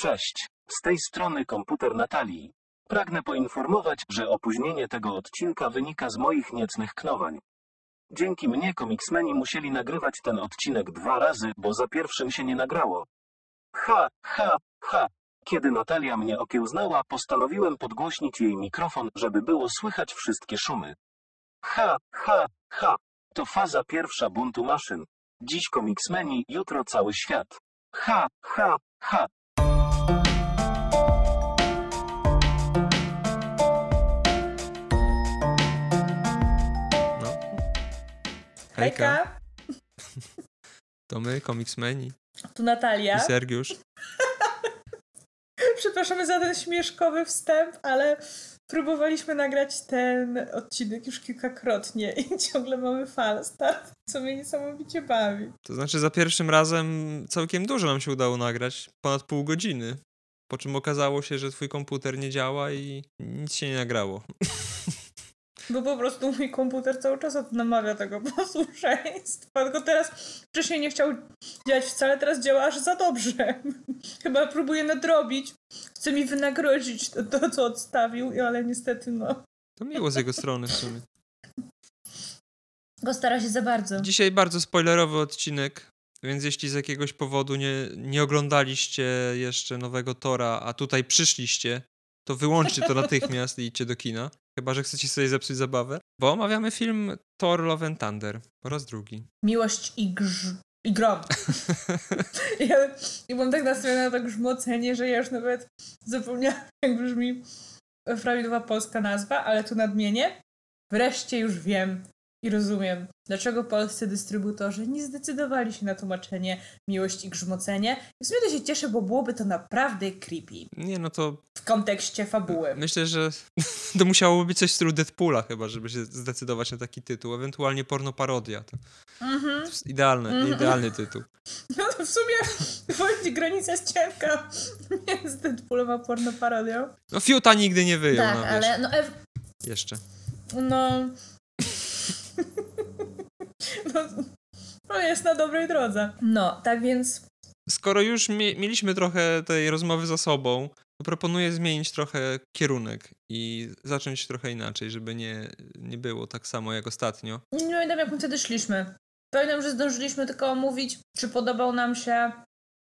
Cześć, z tej strony komputer Natalii. Pragnę poinformować, że opóźnienie tego odcinka wynika z moich niecnych knowań. Dzięki mnie komiksmeni musieli nagrywać ten odcinek dwa razy, bo za pierwszym się nie nagrało. Ha, ha, ha. Kiedy Natalia mnie okiełznała, postanowiłem podgłośnić jej mikrofon, żeby było słychać wszystkie szumy. Ha, ha, ha. To faza pierwsza buntu maszyn. Dziś komiksmeni, jutro cały świat. Ha, ha, ha. Hejka, Hejka, to my, komiksmeni tu Natalia. i Sergiusz. Przepraszamy za ten śmieszkowy wstęp, ale próbowaliśmy nagrać ten odcinek już kilkakrotnie i ciągle mamy falstart, co mnie niesamowicie bawi. To znaczy za pierwszym razem całkiem dużo nam się udało nagrać, ponad pół godziny. Po czym okazało się, że twój komputer nie działa i nic się nie nagrało. Bo po prostu mój komputer cały czas namawia tego posłuszeństwa. Tylko teraz wcześniej nie chciał działać wcale, teraz działa aż za dobrze. Chyba próbuje nadrobić. Chce mi wynagrodzić to, to co odstawił, ale niestety no. To miło z jego strony w sumie. Go stara się za bardzo. Dzisiaj bardzo spoilerowy odcinek, więc jeśli z jakiegoś powodu nie, nie oglądaliście jeszcze nowego Tora, a tutaj przyszliście, to wyłączcie to natychmiast i idźcie do kina. Chyba, że chcecie sobie zepsuć zabawę. Bo omawiamy film Thor Love and Thunder po raz drugi. Miłość i grz... i grom. ja, ja byłam tak nastawiona na to grzmocenie, że ja już nawet zapomniałam, jak brzmi prawidłowa polska nazwa, ale tu nadmienię. Wreszcie już wiem i rozumiem, dlaczego polscy dystrybutorzy nie zdecydowali się na tłumaczenie miłość i grzmocenie. I w sumie to się cieszę, bo byłoby to naprawdę creepy Nie, no to w kontekście fabuły. myślę, że to musiałoby być coś w stylu Deadpoola chyba, żeby się zdecydować na taki tytuł. Ewentualnie pornoparodia. To Mhm. jest idealny, Mhm. idealny tytuł. No to w sumie granica jest cienka między Deadpoolem a pornoparodią. No Fiuta nigdy nie wyjął Tak, na ale no, ew- Jeszcze. no, no, no jest na dobrej drodze. No, tak więc Skoro już mie- mieliśmy trochę tej rozmowy za sobą, to proponuję zmienić trochę kierunek i zacząć trochę inaczej, żeby nie, nie było tak samo jak ostatnio. nie pamiętam jak my wtedy szliśmy. Pamiętam, że zdążyliśmy tylko omówić, czy podobał nam się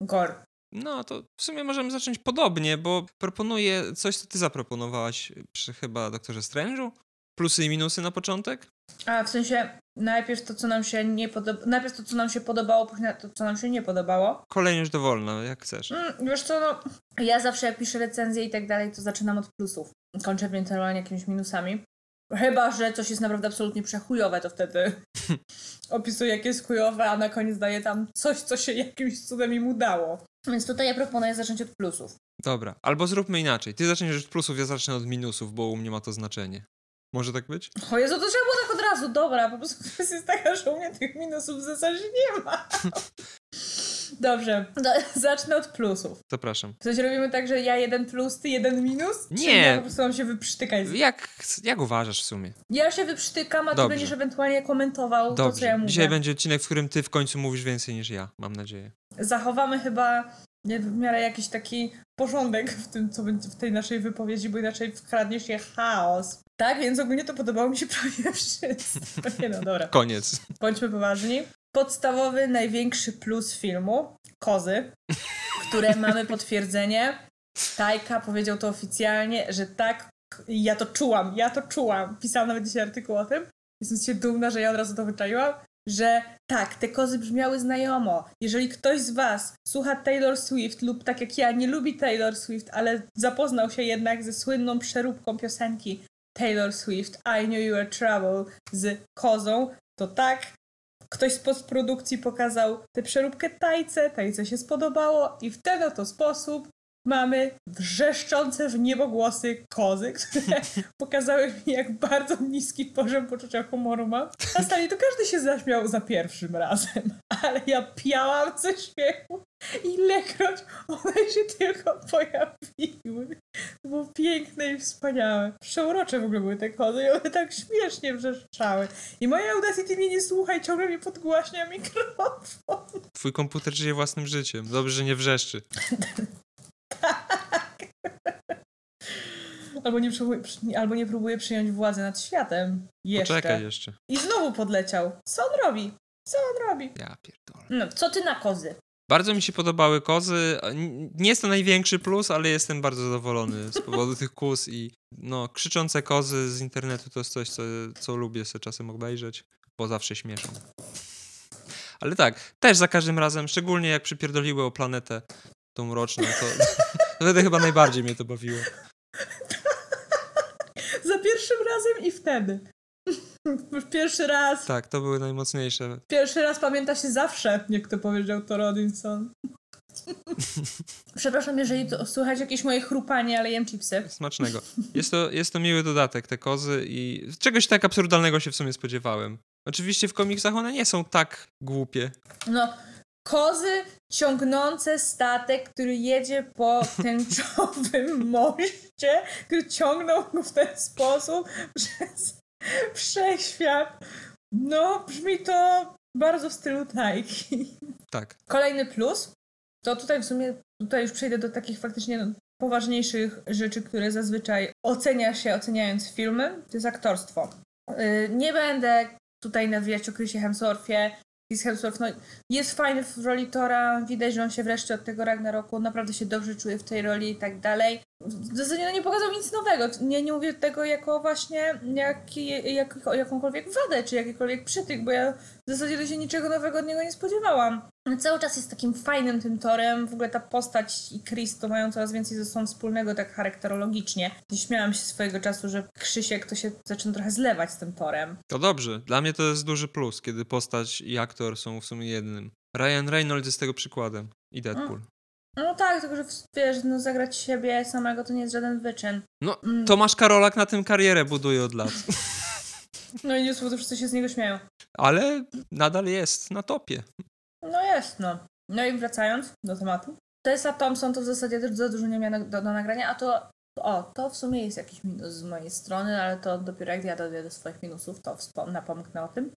Gore. No to w sumie możemy zacząć podobnie, bo proponuję coś, co ty zaproponowałaś przy chyba Doktorze Strange'u. Plusy i minusy na początek? A w sensie najpierw to, co nam się nie podobało, najpierw to, co nam się podobało, później to, co nam się nie podobało. Kolejność dowolna, jak chcesz. Mm, wiesz co, no, ja zawsze jak piszę recenzję i tak dalej, to zaczynam od plusów. Kończę ewentualnie jakimiś minusami. Chyba, że coś jest naprawdę absolutnie przechujowe, to wtedy opisuję, jakie jest chujowe, a na koniec daję tam coś, co się jakimś cudem im udało. Więc tutaj ja proponuję zacząć od plusów. Dobra, albo zróbmy inaczej. Ty zaczniesz od plusów, ja zacznę od minusów, bo u mnie ma to znaczenie. Może tak być? O Jezu, to trzeba było tak od razu, dobra, po prostu kwestia jest taka, że u mnie tych minusów w zasadzie nie ma. Dobrze, do, zacznę od plusów. Zapraszam. W sensie robimy tak, że ja jeden plus, ty jeden minus? Nie. ja po prostu mam się wyprztykać? Jak, jak uważasz w sumie? Ja się wyprztykam, a ty Dobrze. będziesz ewentualnie komentował to, co Dobrze. ja mówię. Dzisiaj będzie odcinek, w którym ty w końcu mówisz więcej niż ja, mam nadzieję. Zachowamy chyba nie, w miarę jakiś taki porządek w tym, co będzie w tej naszej wypowiedzi, bo inaczej wkradnie się chaos. Tak, więc ogólnie to podobało mi się prawie wszystko. Nie no, dobra. Koniec. Bądźmy poważni. Podstawowy, największy plus filmu, kozy, które mamy potwierdzenie. Tajka powiedział to oficjalnie, że tak, ja to czułam, ja to czułam. Pisałam nawet dzisiaj artykuł o tym. Jestem się dumna, że ja od razu to wyczaiłam, że tak, te kozy brzmiały znajomo. Jeżeli ktoś z was słucha Taylor Swift lub tak jak ja nie lubi Taylor Swift, ale zapoznał się jednak ze słynną przeróbką piosenki Taylor Swift I Knew You Were Trouble z kozą, to tak, ktoś z postprodukcji pokazał tę przeróbkę tajce, tajce się spodobało i w ten oto sposób mamy wrzeszczące w niebogłosy kozy, które pokazały mi, jak bardzo niski poziom poczucia humoru mam. A stali to każdy się zaśmiał za pierwszym razem, ale ja piałam ze śmiechu ilekroć one się tylko pojawiły. To było piękne i wspaniałe. Przeurocze w ogóle były te kozy i one tak śmiesznie wrzeszczały. I moja Audacity mnie nie słucha i ciągle mi podgłaśnia mikrofon. Twój komputer żyje własnym życiem. Dobrze, że nie wrzeszczy. Albo nie, próbuje, albo nie próbuje przyjąć władzy nad światem. Jeszcze. Poczekaj jeszcze. I znowu podleciał. Co on robi? Co on robi? Ja pierdolę. No, co ty na kozy? Bardzo mi się podobały kozy. Nie jest to największy plus, ale jestem bardzo zadowolony z powodu tych kóz i no, krzyczące kozy z internetu to jest coś, co, co lubię sobie czasem obejrzeć, bo zawsze śmieszą. Ale tak, też za każdym razem, szczególnie jak przypierdoliły o planetę tą roczną, to wtedy chyba najbardziej mnie to bawiło. Za pierwszym razem i wtedy. Pierwszy raz. Tak, to były najmocniejsze. Pierwszy raz pamięta się zawsze, jak to powiedział to Rodinson. Przepraszam, jeżeli to, słychać jakieś moje chrupanie, ale jem chipsy. Smacznego. Jest to, jest to miły dodatek, te kozy i czegoś tak absurdalnego się w sumie spodziewałem. Oczywiście w komiksach one nie są tak głupie. No, kozy ciągnące statek, który jedzie po tęczowym moście, który ciągnął go w ten sposób przez wszechświat. No, brzmi to bardzo w stylu tajki. Tak. Kolejny plus, to tutaj w sumie, tutaj już przejdę do takich faktycznie poważniejszych rzeczy, które zazwyczaj ocenia się oceniając filmy, to jest aktorstwo. Yy, nie będę tutaj nawijać o Chrisie Hemsworthie. Chris Hemsworth no, jest fajny w roli Tora, widać, że on się wreszcie od tego Ragnaroku naprawdę się dobrze czuje w tej roli i tak dalej. W zasadzie no, nie pokazał nic nowego. Nie, nie mówię tego jako właśnie jak, jak, jakąkolwiek wadę, czy jakikolwiek przytyk, bo ja w zasadzie to się niczego nowego od niego nie spodziewałam. On cały czas jest takim fajnym tym torem. W ogóle ta postać i Chris to mają coraz więcej ze sobą wspólnego tak charakterologicznie. Śmiałam się swojego czasu, że Krzysiek to się zaczyna trochę zlewać z tym torem. To dobrze. Dla mnie to jest duży plus, kiedy postać i aktor są w sumie jednym. Ryan Reynolds jest tego przykładem. I Deadpool. No tak, tylko że wiesz, no zagrać siebie samego to nie jest żaden wyczyn. No, Mm. Tomasz Karolak na tym karierę buduje od lat. No i nie słowo, wszyscy się z niego śmieją. Ale nadal jest na topie. No jest, no. No i wracając do tematu. Tessa Thompson to w zasadzie za dużo nie miała do, do nagrania, a to o, to w sumie jest jakiś minus z mojej strony, ale to dopiero jak ja dojdę do swoich minusów, to wspom- napomknę o tym.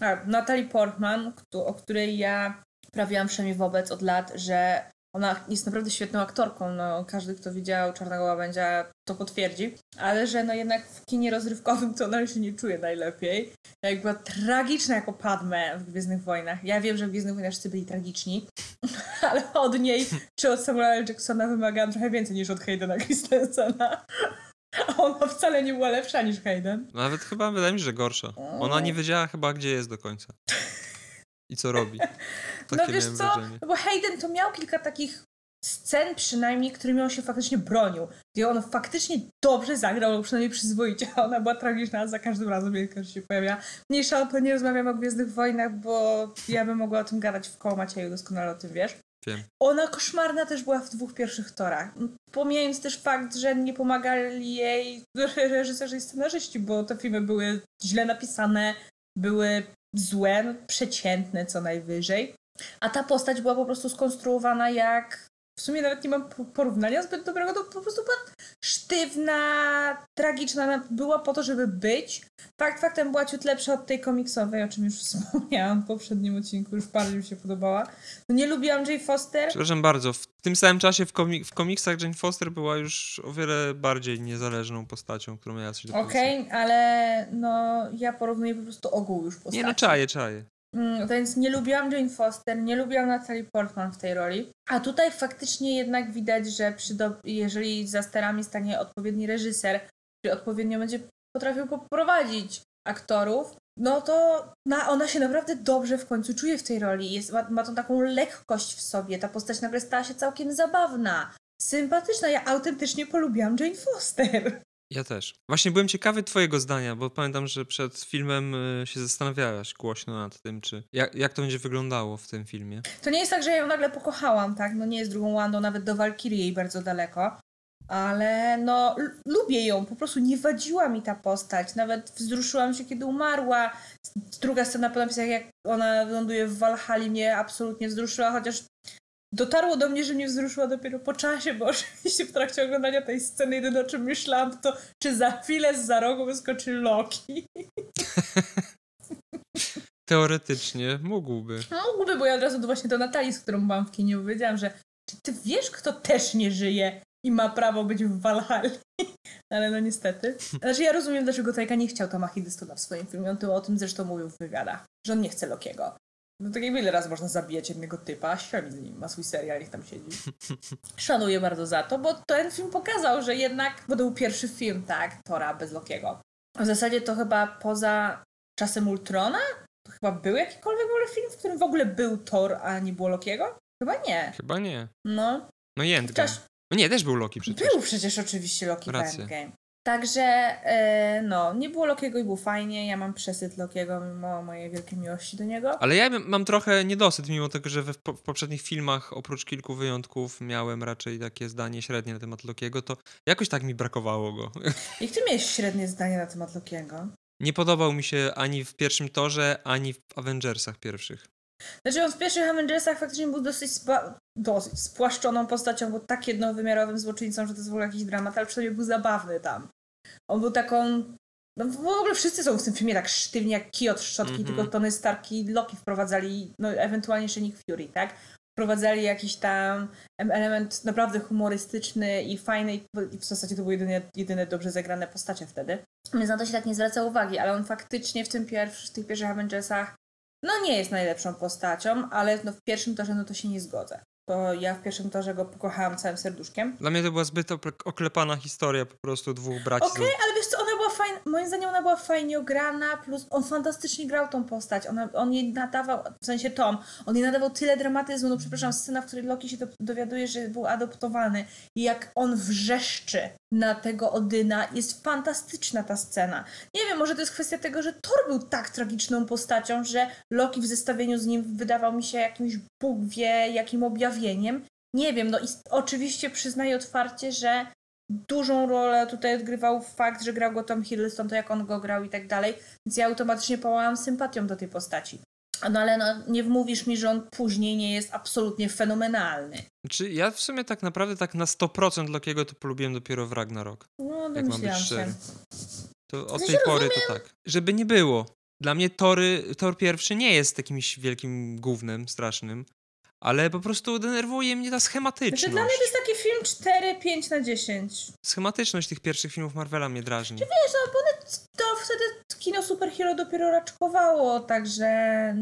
A, Natalie Portman, o której ja prawiłam przynajmniej wobec od lat, że ona jest naprawdę świetną aktorką, no każdy, kto widział Czarnego Łabędzia to potwierdzi, ale że no jednak w kinie rozrywkowym to ona się nie czuje najlepiej. Jak była tragiczna jako Padme w Gwiezdnych Wojnach. Ja wiem, że w Gwiezdnych Wojnach wszyscy byli tragiczni, ale od niej czy od Samuela. Jacksona wymagałam trochę więcej niż od Haydena Christensena. A ona wcale nie była lepsza niż Hayden. Nawet chyba wydaje mi się, że gorsza. Ona nie wiedziała chyba, gdzie jest do końca. I co robi. Takie no wiesz co, wrażenie. no bo Hayden to miał kilka takich scen przynajmniej, którymi on się faktycznie bronił. Gdzie on faktycznie dobrze zagrał, albo przynajmniej przyzwoicie, ona była tragiczna za każdym razem, jak się pojawia. Mniejsza o to, nie rozmawiam o Gwiezdnych Wojnach, bo ja bym mogła o tym gadać w koło Macieju, doskonale o tym wiesz. Wiem. Ona koszmarna też była w dwóch pierwszych torach. Pomijając też fakt, że nie pomagali jej reżyserzy i scenarzyści, bo te filmy były źle napisane, były złe, no, przeciętne co najwyżej. A ta postać była po prostu skonstruowana jak. W sumie nawet nie mam po- porównania zbyt dobrego, to po prostu była sztywna, tragiczna, była po to, żeby być. Fakt faktem była ciut lepsza od tej komiksowej, o czym już wspomniałam w poprzednim odcinku, już bardzo mi się podobała. No nie lubiłam Jay Foster. Przepraszam bardzo, w tym samym czasie w, komik- w komiksach Jane Foster była już o wiele bardziej niezależną postacią, którą miała coś do Okej, powiedzenia. ale no ja porównuję po prostu ogół już postaci. Nie no, czaję, czaję. Mm, Więc nie lubiłam Jane Foster, nie lubiłam Natalie Portman w tej roli. A tutaj faktycznie jednak widać, że przy do... jeżeli za sterami stanie odpowiedni reżyser, który odpowiednio będzie potrafił poprowadzić aktorów, no to na, ona się naprawdę dobrze w końcu czuje w tej roli. Jest, ma, ma tą taką lekkość w sobie. Ta postać nagle stała się całkiem zabawna, sympatyczna. Ja autentycznie polubiłam Jane Foster. Ja też. Właśnie byłem ciekawy twojego zdania, bo pamiętam, że przed filmem y, się zastanawiałaś głośno nad tym, czy jak, jak to będzie wyglądało w tym filmie. To nie jest tak, że ja ją nagle pokochałam, tak? No nie jest drugą Wandą, nawet do Valkyrie jej bardzo daleko. Ale no, lubię ją, po prostu nie wadziła mi ta postać. Nawet wzruszyłam się, kiedy umarła. Druga scena po napisach, jak ona ląduje w Valhalla, mnie absolutnie wzruszyła, chociaż dotarło do mnie, że mnie wzruszyła dopiero po czasie, bo oczywiście w trakcie oglądania tej sceny jedyne o czym myślałam to, czy za chwilę z za rogu wyskoczy Loki. Teoretycznie mógłby. No, mógłby, bo ja od razu do właśnie do Natalii, z którą byłam w kinie, powiedziałam, że czy ty wiesz, kto też nie żyje? i ma prawo być w Valhalla. Ale no niestety. Znaczy ja rozumiem, dlaczego Taika nie chciał Toma Hiddlestona w swoim filmie. On to o tym zresztą mówił w wywiadach, że on nie chce Lokiego. No tak jak wiele razy można zabijać jednego typa, świetnie z nim, ma swój serial, niech tam siedzi. Szanuję bardzo za to, bo ten film pokazał, że jednak, bo to był pierwszy film, tak, Tora bez Lokiego. W zasadzie to chyba poza czasem Ultrona, to chyba był jakikolwiek w ogóle film, w którym w ogóle był Thor, a nie było Lokiego? Chyba nie. Chyba nie. No, No i Endgame. Czas- No nie, też był Loki przecież. Był przecież oczywiście Loki w Rację. Endgame. Także, e, no, nie było Lokiego i było fajnie. Ja mam przesyt Lokiego mimo mojej wielkiej miłości do niego. Ale ja mam trochę niedosyt, mimo tego, że w, po- w poprzednich filmach, oprócz kilku wyjątków, miałem raczej takie zdanie średnie na temat Lokiego, to jakoś tak mi brakowało go. I ty miałeś średnie zdanie na temat Lokiego. Nie podobał mi się ani w pierwszym torze, ani w Avengersach pierwszych. Znaczy on w pierwszych Avengersach faktycznie był dosyć, dosyć spłaszczoną postacią, był tak jednowymiarowym złoczyńcą, że to jest w ogóle jakiś dramat, ale przynajmniej był zabawny tam. On był taką... No w ogóle wszyscy są w tym filmie tak sztywni jak kij od szczotki, Mhm. tylko Tony Stark i Loki wprowadzali, no ewentualnie jeszcze Nick Fury, tak? Wprowadzali jakiś tam em- element naprawdę humorystyczny i fajny i i w zasadzie to były jedyne, jedyne dobrze zagrane postacie wtedy. Więc na to się tak nie zwraca uwagi, ale on faktycznie w, tym pierwszy, w tych pierwszych Avengersach no nie jest najlepszą postacią, ale no w pierwszym torze no to się nie zgodzę. Bo ja w pierwszym torze go pokochałam całym serduszkiem. Dla mnie to była zbyt oklepana historia po prostu dwóch braci. Okej, ale wiesz co, fajna, moim zdaniem ona była fajnie ograna, plus on fantastycznie grał tą postać. Ona, on jej nadawał, w sensie Tom, on jej nadawał tyle dramatyzmu, no przepraszam, scena, w której Loki się do, dowiaduje, że był adoptowany i jak on wrzeszczy na tego Odyna, jest fantastyczna ta scena. Nie wiem, może to jest kwestia tego, że Thor był tak tragiczną postacią, że Loki w zestawieniu z nim wydawał mi się jakimś Bóg wie jakim objawieniem. Nie wiem, no i oczywiście przyznaję otwarcie, że dużą rolę tutaj odgrywał fakt, że grał go Tom Hiddleston, to jak on go grał i tak dalej, więc ja automatycznie pałałam sympatią do tej postaci. No ale no, nie wmówisz mi, że on później nie jest absolutnie fenomenalny. Czy ja w sumie tak naprawdę tak na 100% Lokiego to polubiłem dopiero w Ragnarok. No, Jak mam być szczery. To od tej pory to tak. Żeby nie było. Dla mnie Tory, Tor pierwszy nie jest jakimś wielkim gównem strasznym, ale po prostu denerwuje mnie ta schematyczność. Znaczy, dla mnie to jest taki film 4-5 na 10. Schematyczność tych pierwszych filmów Marvela mnie drażni. Wiesz, no bo to wtedy kino superhero dopiero raczkowało, także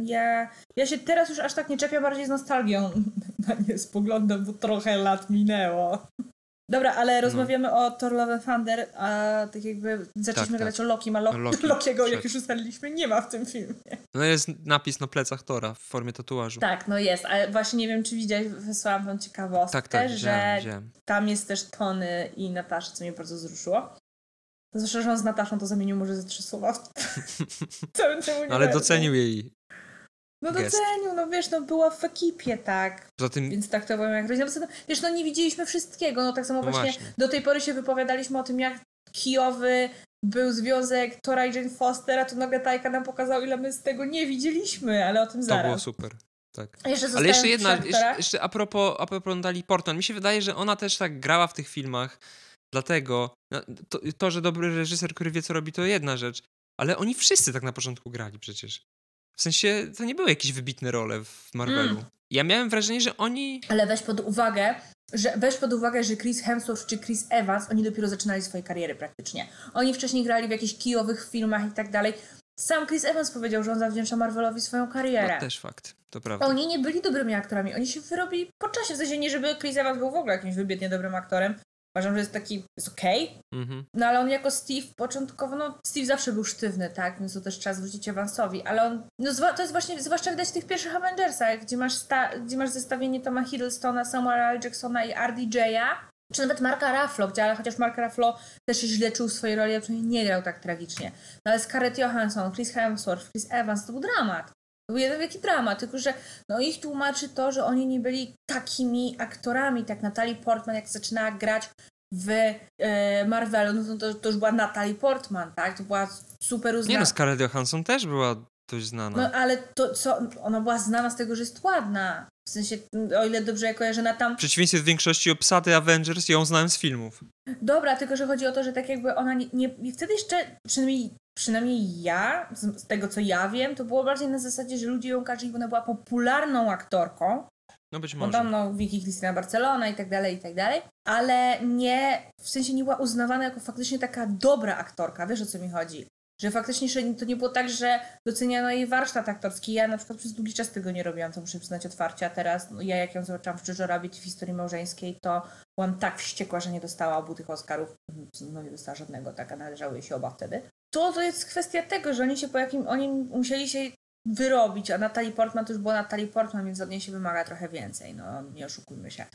ja, ja się teraz już aż tak nie czepiam, bardziej z nostalgią na nie spoglądam, bo trochę lat minęło. Dobra, ale rozmawiamy o Thor Love Thunder, a tak jakby zaczęliśmy Tak, gadać tak. o Loki, a Lo- Loki, Lokiego, jak już ustaliliśmy, nie ma w tym filmie. No jest napis na plecach Tora w formie tatuażu. Tak, no jest, ale właśnie nie wiem, czy widziałeś, wysłałam wam ciekawostkę, tak, tak że widziałem. tam jest też Tony i Natasza, co mnie bardzo wzruszyło. Zwłaszcza, że on z Nataszą to zamienił może ze trzy słowa w No, ale docenił jej. No docenił, no wiesz, no była w ekipie, tak. Poza tym Więc traktował ją jak rodzina. Wiesz, no nie widzieliśmy wszystkiego. No tak samo No właśnie, właśnie. do tej pory się wypowiadaliśmy o tym, jak kijowy był związek Tora i Jane Foster, a tu nagle Tajka nam pokazał, ile my z tego nie widzieliśmy, ale o tym to zaraz. było super. Tak. Jeszcze Ale jeszcze jedna, jeszcze, aktorach. jeszcze a propos, a propos Natalie Portman, mi się wydaje, że ona też tak grała w tych filmach, dlatego no, to, to, że dobry reżyser, który wie co robi, to jedna rzecz, ale oni wszyscy tak na początku grali przecież. W sensie, to nie były jakieś wybitne role w Marvelu. Mm. Ja miałem wrażenie, że oni... Ale weź pod uwagę, że weź pod uwagę, że Chris Hemsworth czy Chris Evans, oni dopiero zaczynali swoje kariery praktycznie. Oni wcześniej grali w jakichś kijowych filmach i tak dalej. Sam Chris Evans powiedział, że on zawdzięcza Marvelowi swoją karierę. No, też fakt, to prawda. Oni nie byli dobrymi aktorami, oni się wyrobili po czasie. W sensie nie, żeby Chris Evans był w ogóle jakimś wybitnie dobrym aktorem. Uważam, że jest taki, jest okej. Mhm. No ale on jako Steve początkowo, no Steve zawsze był sztywny, tak? Więc to też trzeba zwrócić Evansowi. Ale on, no zwa- to jest właśnie, zwłaszcza widać w tych pierwszych Avengersach, gdzie masz, sta- gdzie masz zestawienie Toma Hiddlestona, Samuela L. Jacksona i RDJ'a. Czy nawet Marka Ruffalo, gdzie, ale chociaż Mark Ruffalo też źle czuł w swojej roli, a przynajmniej nie grał tak tragicznie. No ale Scarlett Johansson, Chris Hemsworth, Chris Evans, to był dramat. Był jeden wielki dramat, tylko że no ich tłumaczy to, że oni nie byli takimi aktorami, tak Natalie Portman, jak zaczynała grać w e, Marvelu, no to, to już była Natalie Portman, tak? To była super Nie uznana. no, Scarlett Johansson też była dość znana. No ale to co, ona była znana z tego, że jest ładna. W sensie, o ile dobrze ja kojarzę, na tam... W przeciwieństwie do większości obsady Avengers ją znałem z filmów. Dobra, tylko że chodzi o to, że tak jakby ona nie... nie i wtedy jeszcze, przynajmniej, przynajmniej ja, z, z tego co ja wiem, to było bardziej na zasadzie, że ludzie ją kojarzyli, bo ona była popularną aktorką, No być może. tam no, Vicky Cristina Barcelona i tak dalej, i tak dalej. Ale nie, w sensie nie była uznawana jako faktycznie taka dobra aktorka. Wiesz o co mi chodzi? Że faktycznie że to nie było tak, że doceniano jej warsztat aktorski. Ja na przykład przez długi czas tego nie robiłam, to muszę przyznać otwarcie, a teraz no, ja jak ją zobaczyłam w Rabbit w historii małżeńskiej, to byłam tak wściekła, że nie dostała obu tych Oscarów. No nie dostała żadnego, tak, a należały jej się oba wtedy. To, to jest kwestia tego, że oni się po jakim, oni musieli się wyrobić, a Natalie Portman to już była Natalie Portman, więc od niej się wymaga trochę więcej, no nie oszukujmy się.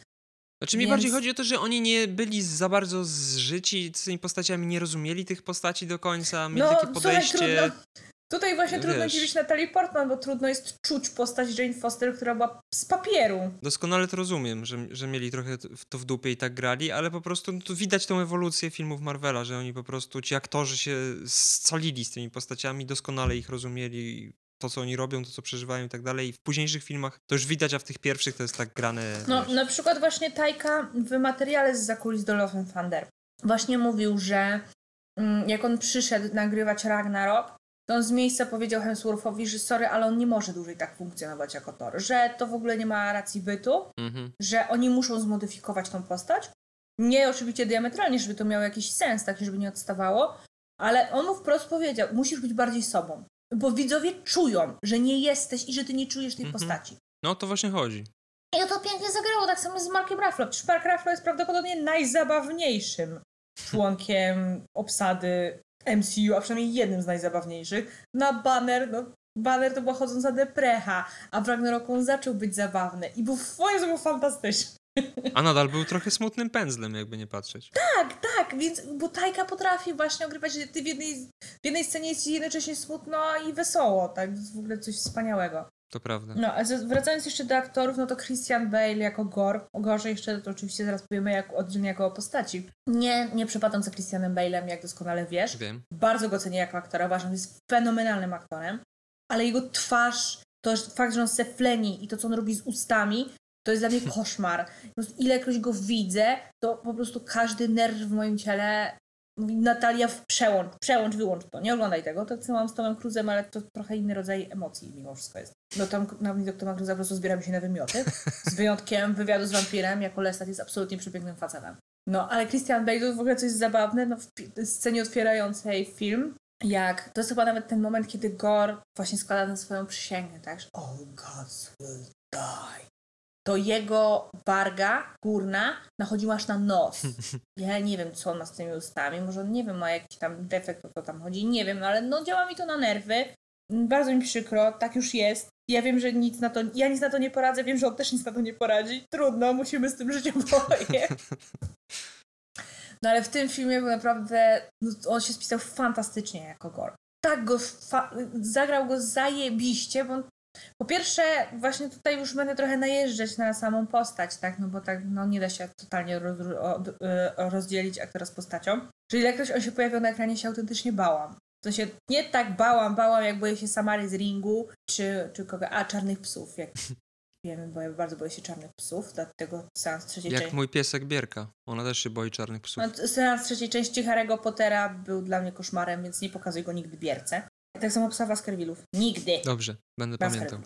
Znaczy mi Więc- bardziej chodzi o to, że oni nie byli za bardzo zżyci z tymi postaciami, nie rozumieli tych postaci do końca, mieli takie podejście... No, Słuchaj, trudno, tutaj właśnie trudno wiesz. dziwić Natalie Portman, bo trudno jest czuć postać Jane Foster, która była z papieru. Doskonale to rozumiem, że, że mieli trochę to w dupie i tak grali, ale po prostu no, widać tą ewolucję filmów Marvela, że oni po prostu, ci aktorzy się scalili z tymi postaciami, doskonale ich rozumieli, to co oni robią, to co przeżywają i tak dalej. I w późniejszych filmach to już widać, a w tych pierwszych to jest tak grane. No, wiesz. na przykład właśnie Tajka w materiale z zakulis do Love and Thunder właśnie mówił, że mm, jak on przyszedł nagrywać Ragnarok, to on z miejsca powiedział Hemsworthowi, że sorry, ale on nie może dłużej tak funkcjonować jako Thor, że to w ogóle nie ma racji bytu, Mhm. że oni muszą zmodyfikować tą postać. Nie oczywiście diametralnie, żeby to miało jakiś sens, taki, żeby nie odstawało, ale on mu wprost powiedział, musisz być bardziej sobą, bo widzowie czują, że nie jesteś i że ty nie czujesz tej Mhm. postaci. No to właśnie chodzi. I to pięknie zagrało, tak samo z Markiem Ruffalo. Przecież Mark Ruffalo jest prawdopodobnie najzabawniejszym członkiem obsady MCU, a przynajmniej jednym z najzabawniejszych. Na Banner, no Banner to była chodząca deprecha, a w Ragnaroku on zaczął być zabawny i był, w Jezu, był fantastyczny. A nadal był trochę smutnym pędzlem, jakby nie patrzeć. Tak, tak, więc, bo Tajka potrafi właśnie ogrywać, że ty w jednej, w jednej scenie jest jednocześnie smutno i wesoło, tak, to jest w ogóle coś wspaniałego. To prawda. No, a wracając jeszcze do aktorów, no to Christian Bale jako Gor. O Gorze jeszcze to oczywiście zaraz powiemy jak, oddzielnie jako o postaci. Nie, nie przepadam za Christianem Bale'em, jak doskonale wiesz. Wiem. Bardzo go cenię jako aktora, uważam, że jest fenomenalnym aktorem. Ale jego twarz, to fakt, że on se fleni i to, co on robi z ustami, to jest dla mnie koszmar. Ilekroć go widzę, to po prostu każdy nerw w moim ciele mówi Natalia, w przełącz, przełącz, wyłącz to. Nie oglądaj tego. To co mam z Tomem Cruzem, ale to trochę inny rodzaj emocji mimo wszystko jest. No tam na widok Toma Cruza po prostu zbieramy się na wymioty. Z wyjątkiem wywiadu z wampirem, jako Lestat jest absolutnie przepięknym facetem. No, ale Christian Bale to w ogóle coś zabawne, no w scenie otwierającej film, jak, to jest chyba nawet ten moment, kiedy Gore właśnie składa na swoją przysięgę, tak, że all gods will die. To jego warga górna nachodziła aż na nos. Ja nie wiem, co on ma z tymi ustami, może on nie wiem, ma jakiś tam defekt, o co tam chodzi, nie wiem, ale no działa mi to na nerwy. Bardzo mi przykro, tak już jest. Ja wiem, że nic na to, ja nic na to nie poradzę, wiem, że on też nic na to nie poradzi. Trudno, musimy z tym żyć oboje. No ale w tym filmie był naprawdę, no, on się spisał fantastycznie jako Gore. Tak go, zagrał go zajebiście, bo on, po pierwsze właśnie tutaj już będę trochę najeżdżać na samą postać, tak, no bo tak, no nie da się totalnie roz, y, rozdzielić aktora z postacią. Czyli jak on się pojawiał na ekranie, się autentycznie bałam. To się nie tak bałam, bałam jak boję się Samary z ringu, czy, czy kogo, a czarnych psów, jak wiemy, bo ja bardzo boję się czarnych psów, dlatego seans trzeciej Jak części. mój piesek Bierka. Ona też się boi czarnych psów. No, seans trzeciej części Harry'ego Pottera był dla mnie koszmarem, więc nie pokazuj go nigdy bierce. Tak samo psa Baskervillów. Nigdy. Dobrze, będę pamiętał.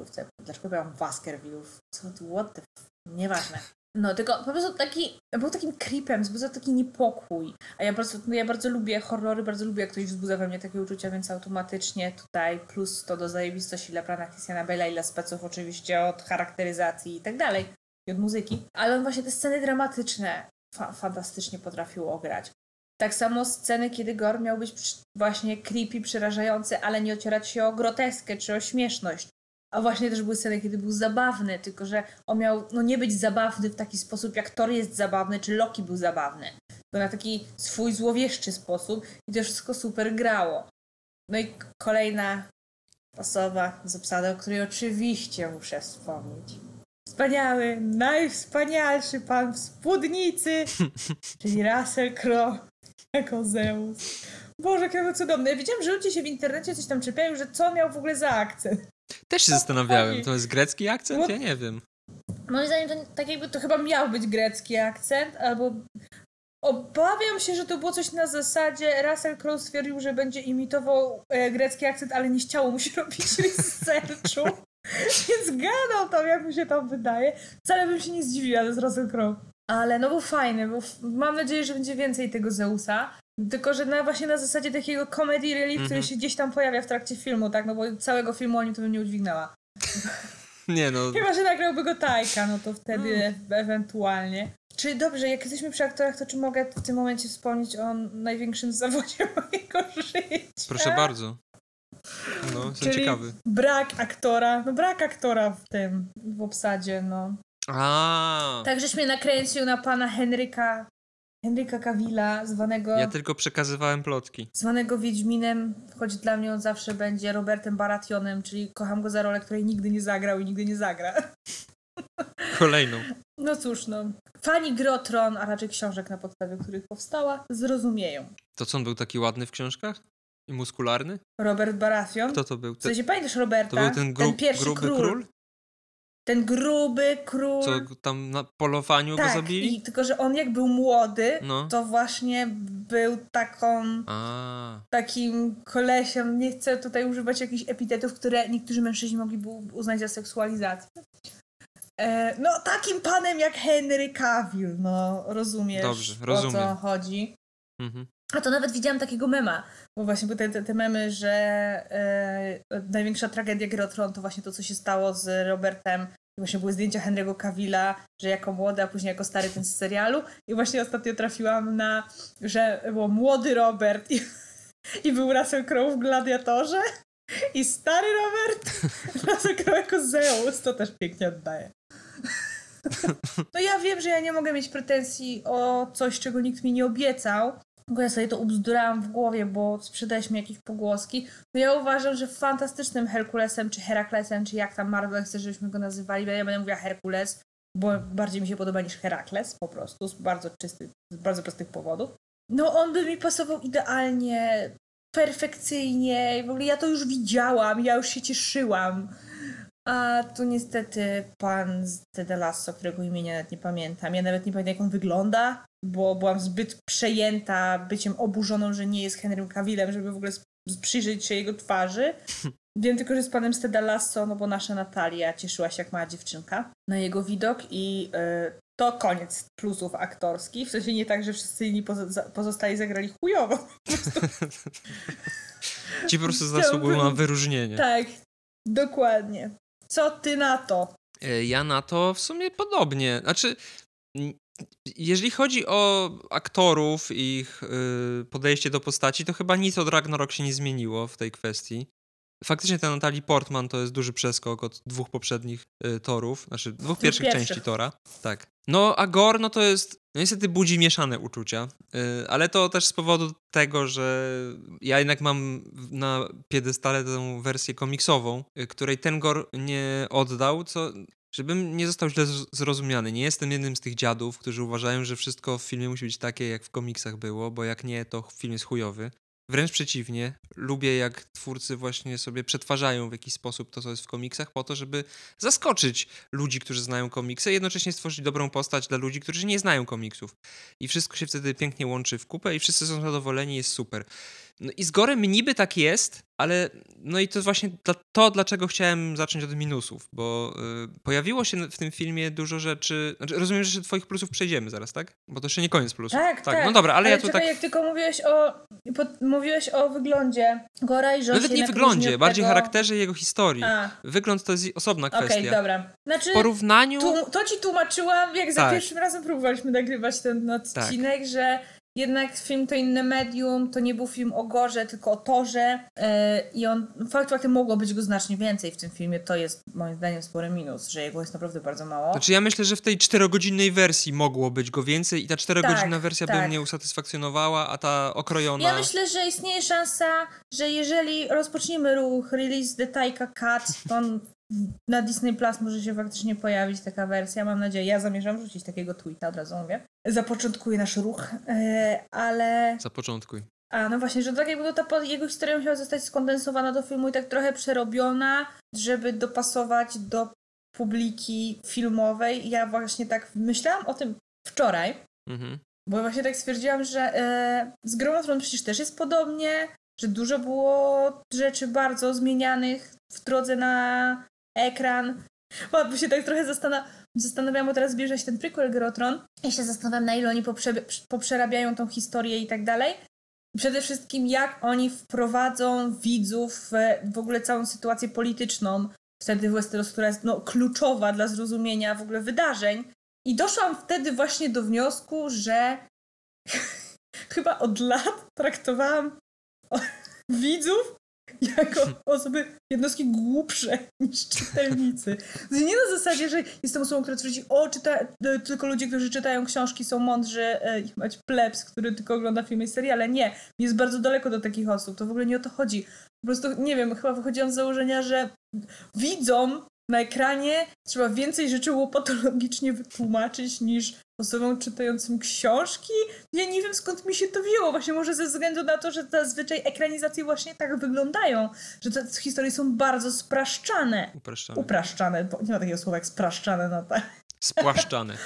Dlaczego powiedziałam Baskervillów? Co ty, what the f... Nieważne. No, tylko po prostu taki, był takim creepem, wzbudzał taki niepokój. A ja bardzo, no ja bardzo lubię horrory, bardzo lubię, jak ktoś wzbudza we mnie takie uczucia, więc automatycznie tutaj plus to do zajebistości dla plana Christiana Bale'a i dla speców oczywiście od charakteryzacji i tak dalej. I od muzyki. Ale on właśnie te sceny dramatyczne fa- fantastycznie potrafił ograć. Tak samo sceny, kiedy Gore miał być właśnie creepy, przerażający, ale nie ocierać się o groteskę czy o śmieszność. A właśnie też były sceny, kiedy był zabawny, tylko że on miał no, nie być zabawny w taki sposób, jak Thor jest zabawny, czy Loki był zabawny. To na taki swój złowieszczy sposób i to wszystko super grało. No i kolejna osoba z obsady, o której oczywiście muszę wspomnieć. Wspaniały, najwspanialszy pan w spódnicy, czyli Russell Crowe jako Zeus. Boże, jaki on był cudowny. Ja widziałam, że ludzie się w internecie coś tam czepiają, że co miał w ogóle za akcent. Też się zastanawiałem, to jest grecki akcent? Ja nie wiem. Moim zdaniem to tak jakby to chyba miał być grecki akcent, albo obawiam się, że to było coś na zasadzie Russell Crowe stwierdził, że będzie imitował e, grecki akcent, ale nie chciało mu się robić researchu. Więc gadał tam, jak mi się tam wydaje. Wcale bym się nie zdziwiła z Russell Crowe. Ale no był fajny, bo mam nadzieję, że będzie więcej tego Zeusa. Tylko, że na, właśnie na zasadzie takiego comedy relief, który Mhm. się gdzieś tam pojawia w trakcie filmu, tak? No bo całego filmu o nim to bym nie udźwignęła. Nie no, Chyba, że nagrałby go Tajka, no to wtedy Mm. ewentualnie. Czy dobrze, jak jesteśmy przy aktorach, to czy mogę w tym momencie wspomnieć o największym zawodzie mojego życia? proszę bardzo. No, jestem Czyli ciekawy. brak aktora, no brak aktora w tym, w obsadzie, no. A, Tak, żeś mnie nakręcił na pana Henryka, Henryka Cavilla, zwanego, ja tylko przekazywałem plotki. zwanego Wiedźminem, choć dla mnie on zawsze będzie Robertem Barationem, czyli kocham go za rolę, której nigdy nie zagrał i nigdy nie zagra. Kolejną. No cóż, no. Fani Grotron, a raczej książek, na podstawie których powstała, zrozumieją. To co on był taki ładny w książkach? I muskularny? Robert Baratheon. Kto to był? W Te, sensie pamiętasz Roberta? to był ten, gru, pierwszy gruby król. król? Ten gruby król. Co tam na polowaniu go tak, zabili? i tylko, że on jak był młody, No. to właśnie był taką, A, takim kolesiem, nie chcę tutaj używać jakichś epitetów, które niektórzy mężczyźni mogliby uznać za seksualizację. E, no takim panem jak Henry Cavill, no rozumiesz Dobrze, o rozumiem. co chodzi. mhm. A to nawet widziałam takiego mema, bo właśnie były te, te, te memy, że e, największa tragedia Gry o Tron to właśnie to, co się stało z Robertem. I właśnie były zdjęcia Henry'ego Cavilla, że jako młody, a później jako stary ten z serialu. I właśnie ostatnio trafiłam na, że było młody Robert i, i był Russell Crowe w Gladiatorze. I stary Robert, Russell Crowe jako Zeus, to też pięknie oddaje. No ja wiem, że ja nie mogę mieć pretensji o coś, czego nikt mi nie obiecał, bo ja sobie to ubzdurałam w głowie, bo sprzedaliśmy jakieś pogłoski. No ja uważam, że fantastycznym Herkulesem, czy Heraklesem, czy jak tam Marvel chce, żebyśmy go nazywali, ja będę mówiła Herkules, bo bardziej mi się podoba niż Herakles, po prostu, z bardzo czystych, z bardzo prostych powodów. No on by mi pasował idealnie, perfekcyjnie, w ogóle ja to już widziałam, ja już się cieszyłam. A tu niestety pan z Ted Lasso, którego imienia nawet nie pamiętam. Ja nawet nie pamiętam, jak on wygląda, bo byłam zbyt przejęta byciem oburzoną, że nie jest Henrym Cavillem, żeby w ogóle przyjrzeć się jego twarzy. Wiem tylko, że z panem z Ted Lasso, no bo nasza Natalia cieszyła się jak mała dziewczynka na jego widok i y, to koniec plusów aktorskich. W sensie nie tak, że wszyscy inni pozo- pozostali zagrali chujowo. Ci po prostu zasługują na wyróżnienie. Tak, dokładnie. Co ty na to? E, Ja na to w sumie podobnie. Znaczy, jeżeli chodzi o aktorów, ich y, podejście do postaci, to chyba nic od Ragnarok się nie zmieniło w tej kwestii. Faktycznie ta Natalie Portman to jest duży przeskok od dwóch poprzednich y, torów, znaczy dwóch pierwszych pierwszych. części tora. Tak. No, a Gore, no to jest, no niestety budzi mieszane uczucia, y, ale to też z powodu tego, że ja jednak mam na piedestale tę wersję komiksową, której ten Gore nie oddał, co Żebym nie został źle zrozumiany, nie jestem jednym z tych dziadów, którzy uważają, że wszystko w filmie musi być takie, jak w komiksach było, bo jak nie, to film jest chujowy. Wręcz przeciwnie, lubię jak twórcy właśnie sobie przetwarzają w jakiś sposób to, co jest w komiksach, po to, żeby zaskoczyć ludzi, którzy znają komiksy, jednocześnie stworzyć dobrą postać dla ludzi, którzy nie znają komiksów. I wszystko się wtedy pięknie łączy w kupę i wszyscy są zadowoleni, jest super. No i z Gorem niby tak jest, ale no i to jest właśnie to, dlaczego chciałem zacząć od minusów, bo y, pojawiło się w tym filmie dużo rzeczy. Znaczy, rozumiem, że jeszcze twoich plusów przejdziemy zaraz, tak? Bo to jeszcze nie koniec plusów. Tak, tak. No dobra, ale, ja tu tak. jak tylko mówiłeś o, po, mówiłeś o wyglądzie Gora i on Nawet nie wyglądzie, bardziej tego... charakterze i jego historii. A, Wygląd to jest osobna okej, kwestia. dobra. Znaczy, w porównaniu. tu, to ci tłumaczyłam, jak za Tak. pierwszym razem próbowaliśmy nagrywać ten odcinek, że jednak film to inne medium, to nie był film o Gorze, tylko o Torze yy, i on, fakt faktem mogło być go znacznie więcej w tym filmie, to jest moim zdaniem spory minus, że jego jest naprawdę bardzo mało. Znaczy ja myślę, że w tej czterogodzinnej wersji mogło być go więcej i ta czterogodzinna Tak, wersja by tak. mnie usatysfakcjonowała, a ta okrojona... Ja myślę, że istnieje szansa, że jeżeli rozpoczniemy ruch release the Taika Cut, to on na Disney Plus może się faktycznie pojawić taka wersja, mam nadzieję. Ja zamierzam rzucić takiego tweeta, od razu mówię. Zapoczątkuję nasz ruch, e, ale... Zapoczątkuj. A, no właśnie, że tak jakby ta jego historia musiała zostać skondensowana do filmu i tak trochę przerobiona, żeby dopasować do publiki filmowej. Ja właśnie tak myślałam o tym wczoraj, Mhm. bo właśnie tak stwierdziłam, że e, z Grą Thrones przecież też jest podobnie, że dużo było rzeczy bardzo zmienianych w drodze na ekran. Bo się tak trochę zastan- zastanawiałam, bo teraz zbliża się ten prequel Gry o Tron i się zastanawiam, na ile oni poprze- poprzerabiają tą historię i tak dalej. Przede wszystkim, jak oni wprowadzą widzów w, w ogóle całą sytuację polityczną wtedy w Westeros, która jest no, kluczowa dla zrozumienia w ogóle wydarzeń. I doszłam wtedy właśnie do wniosku, że chyba od lat traktowałam widzów jako osoby, jednostki głupsze niż czytelnicy. To nie na zasadzie, że jestem osobą, która twierdzi, o, czyta, e, tylko ludzie, którzy czytają książki są mądrzy e, i mać plebs, który tylko ogląda filmy i seriale. Nie, jest bardzo daleko do takich osób, to w ogóle nie o to chodzi. Po prostu, nie wiem, chyba wychodziłam z założenia, że widzom na ekranie trzeba więcej rzeczy łopatologicznie wytłumaczyć niż osobom czytającym książki. Ja nie wiem skąd mi się to wzięło. Właśnie może ze względu na to, że zazwyczaj ekranizacje właśnie tak wyglądają, że te historie są bardzo spraszczane. Upraszczane. Upraszczane, bo nie ma takiego słowa jak spraszczane, no tak. Spłaszczane.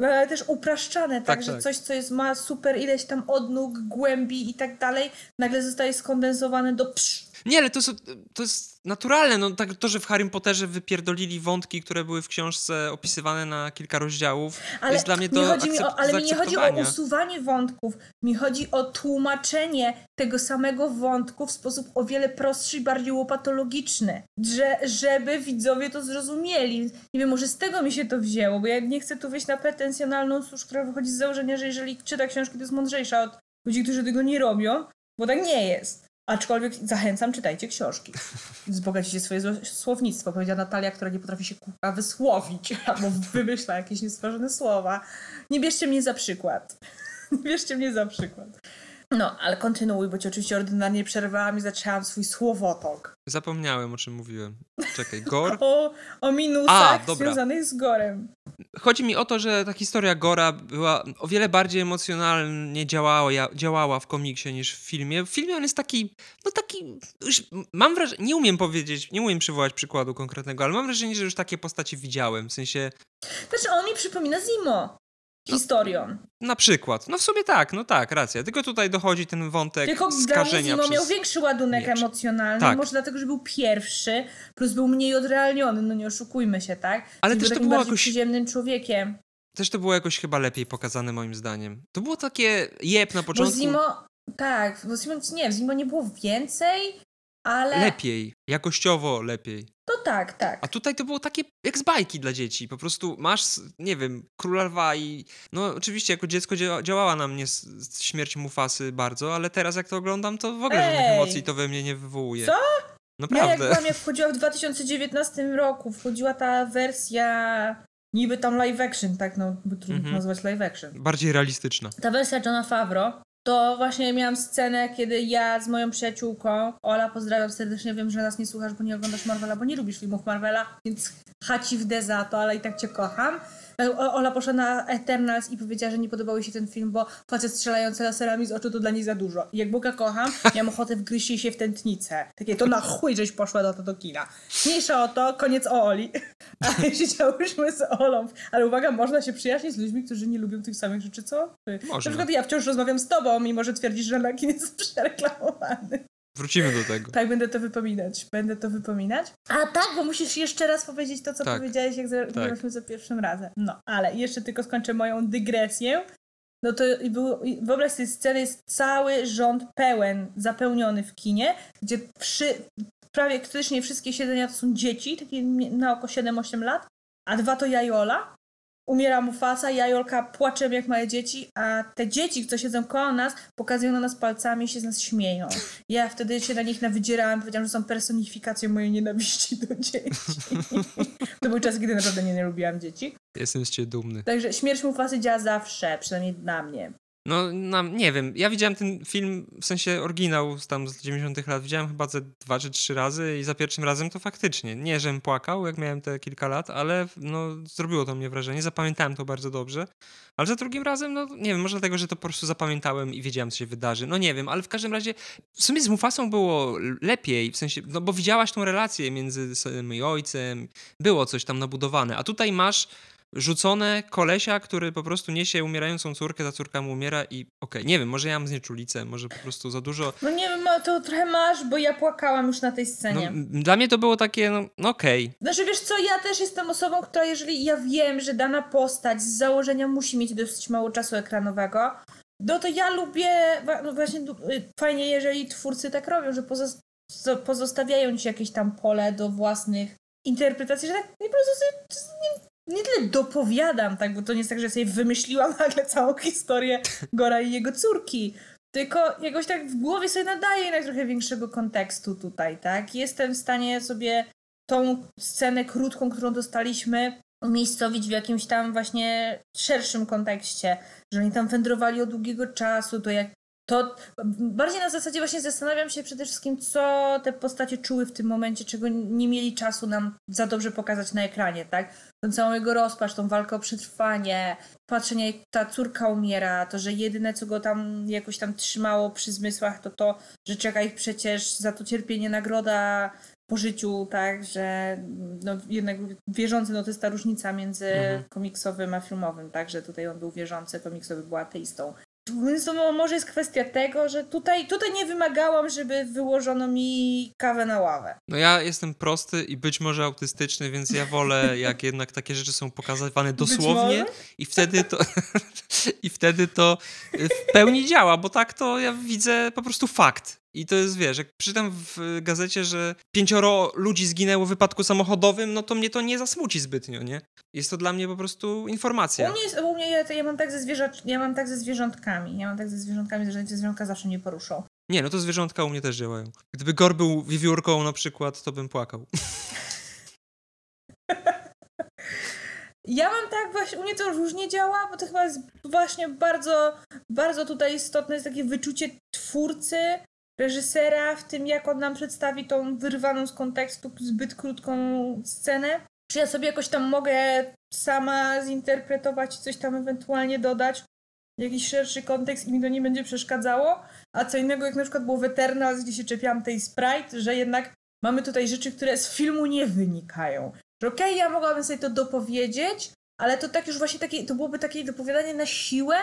No, ale też upraszczane, tak, Tak, że tak. coś, co jest, ma super ileś tam odnóg, głębi i tak dalej, nagle zostaje skondensowane do psz. Nie, ale to jest, to jest naturalne. No, tak, to, że w Harrym Potterze wypierdolili wątki, które były w książce opisywane na kilka rozdziałów, Ale jest dla mnie chodzi mi o, Ale mi nie chodzi o usuwanie wątków, mi chodzi o tłumaczenie tego samego wątku w sposób o wiele prostszy i bardziej łopatologiczny, że, żeby widzowie to zrozumieli. Nie wiem, może z tego mi się to wzięło, bo ja nie chcę tu wyjść na pretensjonalną służ, która wychodzi z założenia, że jeżeli czyta książki, to jest mądrzejsza od ludzi, którzy tego nie robią, bo tak nie jest. Aczkolwiek zachęcam, czytajcie książki. Wzbogacicie swoje słownictwo, powiedziała Natalia, która nie potrafi się kurwa wysłowić, albo wymyśla jakieś niestworzone słowa. Nie bierzcie mnie za przykład. Nie bierzcie mnie za przykład. No, ale kontynuuj, bo ci oczywiście ordynarnie przerwałam i zaczęłam swój słowotok. Zapomniałem, o czym mówiłem. Czekaj, Gor? O, o minusach A, dobra. związanych z gorem. Chodzi mi o to, że ta historia Gora była o wiele bardziej emocjonalnie działała, działała w komiksie niż w filmie. W filmie on jest taki, no taki, już mam wrażenie, nie umiem powiedzieć, nie umiem przywołać przykładu konkretnego, ale mam wrażenie, że już takie postacie widziałem, w sensie, Znaczy, on mi przypomina Zimo. Historią. na przykład, no w sumie tak, no tak, racja, tylko tutaj dochodzi ten wątek Tylko skażenia przez... miał większy ładunek miecz. emocjonalny, Tak. może dlatego, że był pierwszy, plus był mniej odrealniony, no nie oszukujmy się, tak? Ale Był też to takim było jakoś- przyziemnym człowiekiem. Też to było jakoś chyba lepiej pokazane moim zdaniem. To było takie jeb na Bo początku. Zimo, tak, bo Zimo, nie, w Zimo nie było więcej, ale... Lepiej, jakościowo lepiej. To tak, tak. A tutaj to było takie jak z bajki dla dzieci. Po prostu masz, nie wiem, króla lwa i... No oczywiście jako dziecko dzia- działała na mnie śmierć Mufasy bardzo, ale teraz jak to oglądam, to w ogóle żadnych Ej! emocji to we mnie nie wywołuje. Co? Ja jak Naprawdę. byłam, jak wchodziła w 2019 roku, wchodziła ta wersja niby tam live action, tak no, by trudno Mhm. nazwać live action. Bardziej realistyczna. Ta wersja Johna Favreau, to właśnie miałam scenę, kiedy ja z moją przyjaciółką, Ola, pozdrawiam serdecznie, wiem, że nas nie słuchasz, bo nie oglądasz Marvela, bo nie lubisz filmów Marvela, więc haci w za to, ale i tak cię kocham. O- Ola poszła na Eternals i powiedziała, że nie podobał jej się ten film, bo facet strzelający laserami z oczu to dla niej za dużo. I jak Boga kocham, miałam ochotę wgryźć się w tętnicę. Takie, to na chuj, żeś poszła do do kina. Mniejsza o to, koniec o Oli. A siedziałyśmy z Olą. Ale uwaga, można się przyjaźnić z ludźmi, którzy nie lubią tych samych rzeczy, co? ty. Na Można. przykład ja wciąż rozmawiam z tobą, mimo że twierdzisz, że Anakin jest przereklamowany. Wrócimy do tego. Tak, będę to wypominać. Będę to wypominać. A tak, bo musisz jeszcze raz powiedzieć to, co Tak. powiedziałeś, jak zagraliśmy za pierwszym razem. No, ale jeszcze tylko skończę moją dygresję. No to i wyobraź sobie sceny, jest cały rząd pełen, zapełniony w kinie, gdzie przy, prawie praktycznie wszystkie siedzenia to są dzieci, takie na oko 7-8 lat, a dwa to jajola. Umiera Mufasa, jajolka płaczem jak małe dzieci, a te dzieci, co siedzą koło nas, pokazują na nas palcami i się z nas śmieją. Ja wtedy się na nich nawydzierałam, powiedziałam, że są personifikacją mojej nienawiści do dzieci. to był czas, kiedy naprawdę nie, nie lubiłam dzieci. Jestem z ciebie dumny. Także śmierć Mufasy działa zawsze, przynajmniej dla mnie. No, nie wiem, ja widziałem ten film, w sensie oryginał tam z 90 lat, widziałem chyba ze dwa czy trzy razy i za pierwszym razem to faktycznie, nie żem płakał, jak miałem te kilka lat, ale no, zrobiło to mnie wrażenie, zapamiętałem to bardzo dobrze, ale za drugim razem, no nie wiem, może dlatego, że to po prostu zapamiętałem i wiedziałem, co się wydarzy, no nie wiem, ale w każdym razie, w sumie z Mufasą było lepiej, w sensie, no bo widziałaś tą relację między synem i ojcem, było coś tam nabudowane, a tutaj masz rzucone kolesia, który po prostu niesie umierającą córkę, ta córka mu umiera i okej, nie wiem, może ja mam znieczulicę, może po prostu za dużo. No nie wiem, no to trochę masz, bo ja płakałam już na tej No, scenie. m- dla mnie to było takie, no, no okej. Znaczy wiesz co, ja też jestem osobą, która jeżeli ja wiem, że dana postać z założenia musi mieć dosyć mało czasu ekranowego, no to ja lubię, no właśnie y, fajnie jeżeli twórcy tak robią, że pozos- zo- pozostawiają ci jakieś tam pole do własnych interpretacji, że tak nie po prostu sobie nie, tyle dopowiadam, tak, bo to nie jest tak, że sobie wymyśliłam nagle całą historię Gora i jego córki, tylko jakoś tak w głowie sobie nadaję jednak trochę większego kontekstu tutaj, tak? Jestem w stanie sobie tą scenę krótką, którą dostaliśmy, umiejscowić w jakimś tam właśnie szerszym kontekście, że oni tam wędrowali od długiego czasu, to jak to bardziej na zasadzie właśnie zastanawiam się przede wszystkim, co te postacie czuły w tym momencie, czego nie mieli czasu nam za dobrze pokazać na ekranie, tak? Tą całą jego rozpacz, tą walkę o przetrwanie, patrzenie jak ta córka umiera, to, że jedyne co go tam jakoś tam trzymało przy zmysłach, to to, że czeka ich przecież za to cierpienie nagroda po życiu, tak, że no jednak wierzący, no to jest ta różnica między Mhm. komiksowym a filmowym, tak, że tutaj on był wierzący, komiksowy był ateistą. Więc to mo- może jest kwestia tego, że tutaj, tutaj nie wymagałam, żeby wyłożono mi kawę na ławę. No ja jestem prosty i być może autystyczny, więc ja wolę, jak jednak takie rzeczy są pokazywane dosłownie i wtedy to i wtedy to y, w pełni działa, bo tak to ja widzę po prostu fakt. I to jest, wiesz, jak czytam w gazecie, że pięcioro ludzi zginęło w wypadku samochodowym, no to mnie to nie zasmuci zbytnio, nie? Jest to dla mnie po prostu informacja. U mnie, jest, u mnie ja, ja mam tak ze zwierząt, ja mam tak ze zwierzątkami. Ja mam tak ze zwierzątkami, że te zwierzątka zawsze mnie poruszą. Nie, no to zwierzątka u mnie też działają. Gdyby Gor był wiewiórką na przykład, to bym płakał. Ja mam tak właśnie, u mnie to różnie działa, bo to chyba jest właśnie bardzo, bardzo tutaj istotne jest takie wyczucie twórcy, reżysera w tym, jak on nam przedstawi tą wyrwaną z kontekstu zbyt krótką scenę. Czy ja sobie jakoś tam mogę sama zinterpretować i coś tam ewentualnie dodać, jakiś szerszy kontekst i mi to nie będzie przeszkadzało, a co innego jak na przykład było w Eternals, gdzie się czepiałam tej Sprite, że jednak mamy tutaj rzeczy, które z filmu nie wynikają. Że okej, ja mogłabym sobie to dopowiedzieć, ale to tak już właśnie takie, to byłoby takie dopowiadanie na siłę,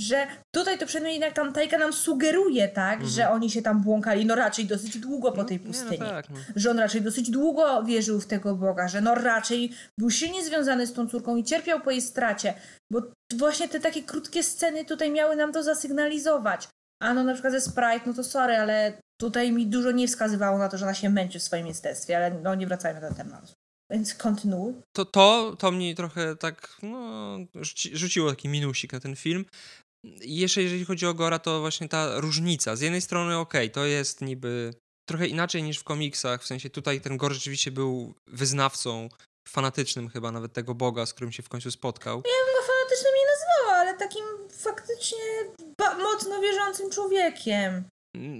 że tutaj to przynajmniej jednak tam Tajka nam sugeruje, tak, Mhm. że oni się tam błąkali, no raczej dosyć długo po No, tej nie, pustyni. No tak, no. Że on raczej dosyć długo wierzył w tego Boga, że no raczej był silnie związany z tą córką i cierpiał po jej stracie. Bo właśnie te takie krótkie sceny tutaj miały nam to zasygnalizować. A no na przykład ze Sprite, no to sorry, ale tutaj mi dużo nie wskazywało na to, że ona się męczy w swoim jestestwie, ale no nie wracajmy do tematu. Więc kontynuuj. to, to, to mnie trochę tak no, rzuci, rzuciło taki minusik na ten film. I jeszcze jeżeli chodzi o Gora, to właśnie ta różnica. Z jednej strony okej, to jest niby trochę inaczej niż w komiksach, w sensie tutaj ten Gor rzeczywiście był wyznawcą, fanatycznym chyba nawet tego Boga, z którym się w końcu spotkał. Ja bym go fanatycznym nie nazwała, ale takim faktycznie mocno wierzącym człowiekiem.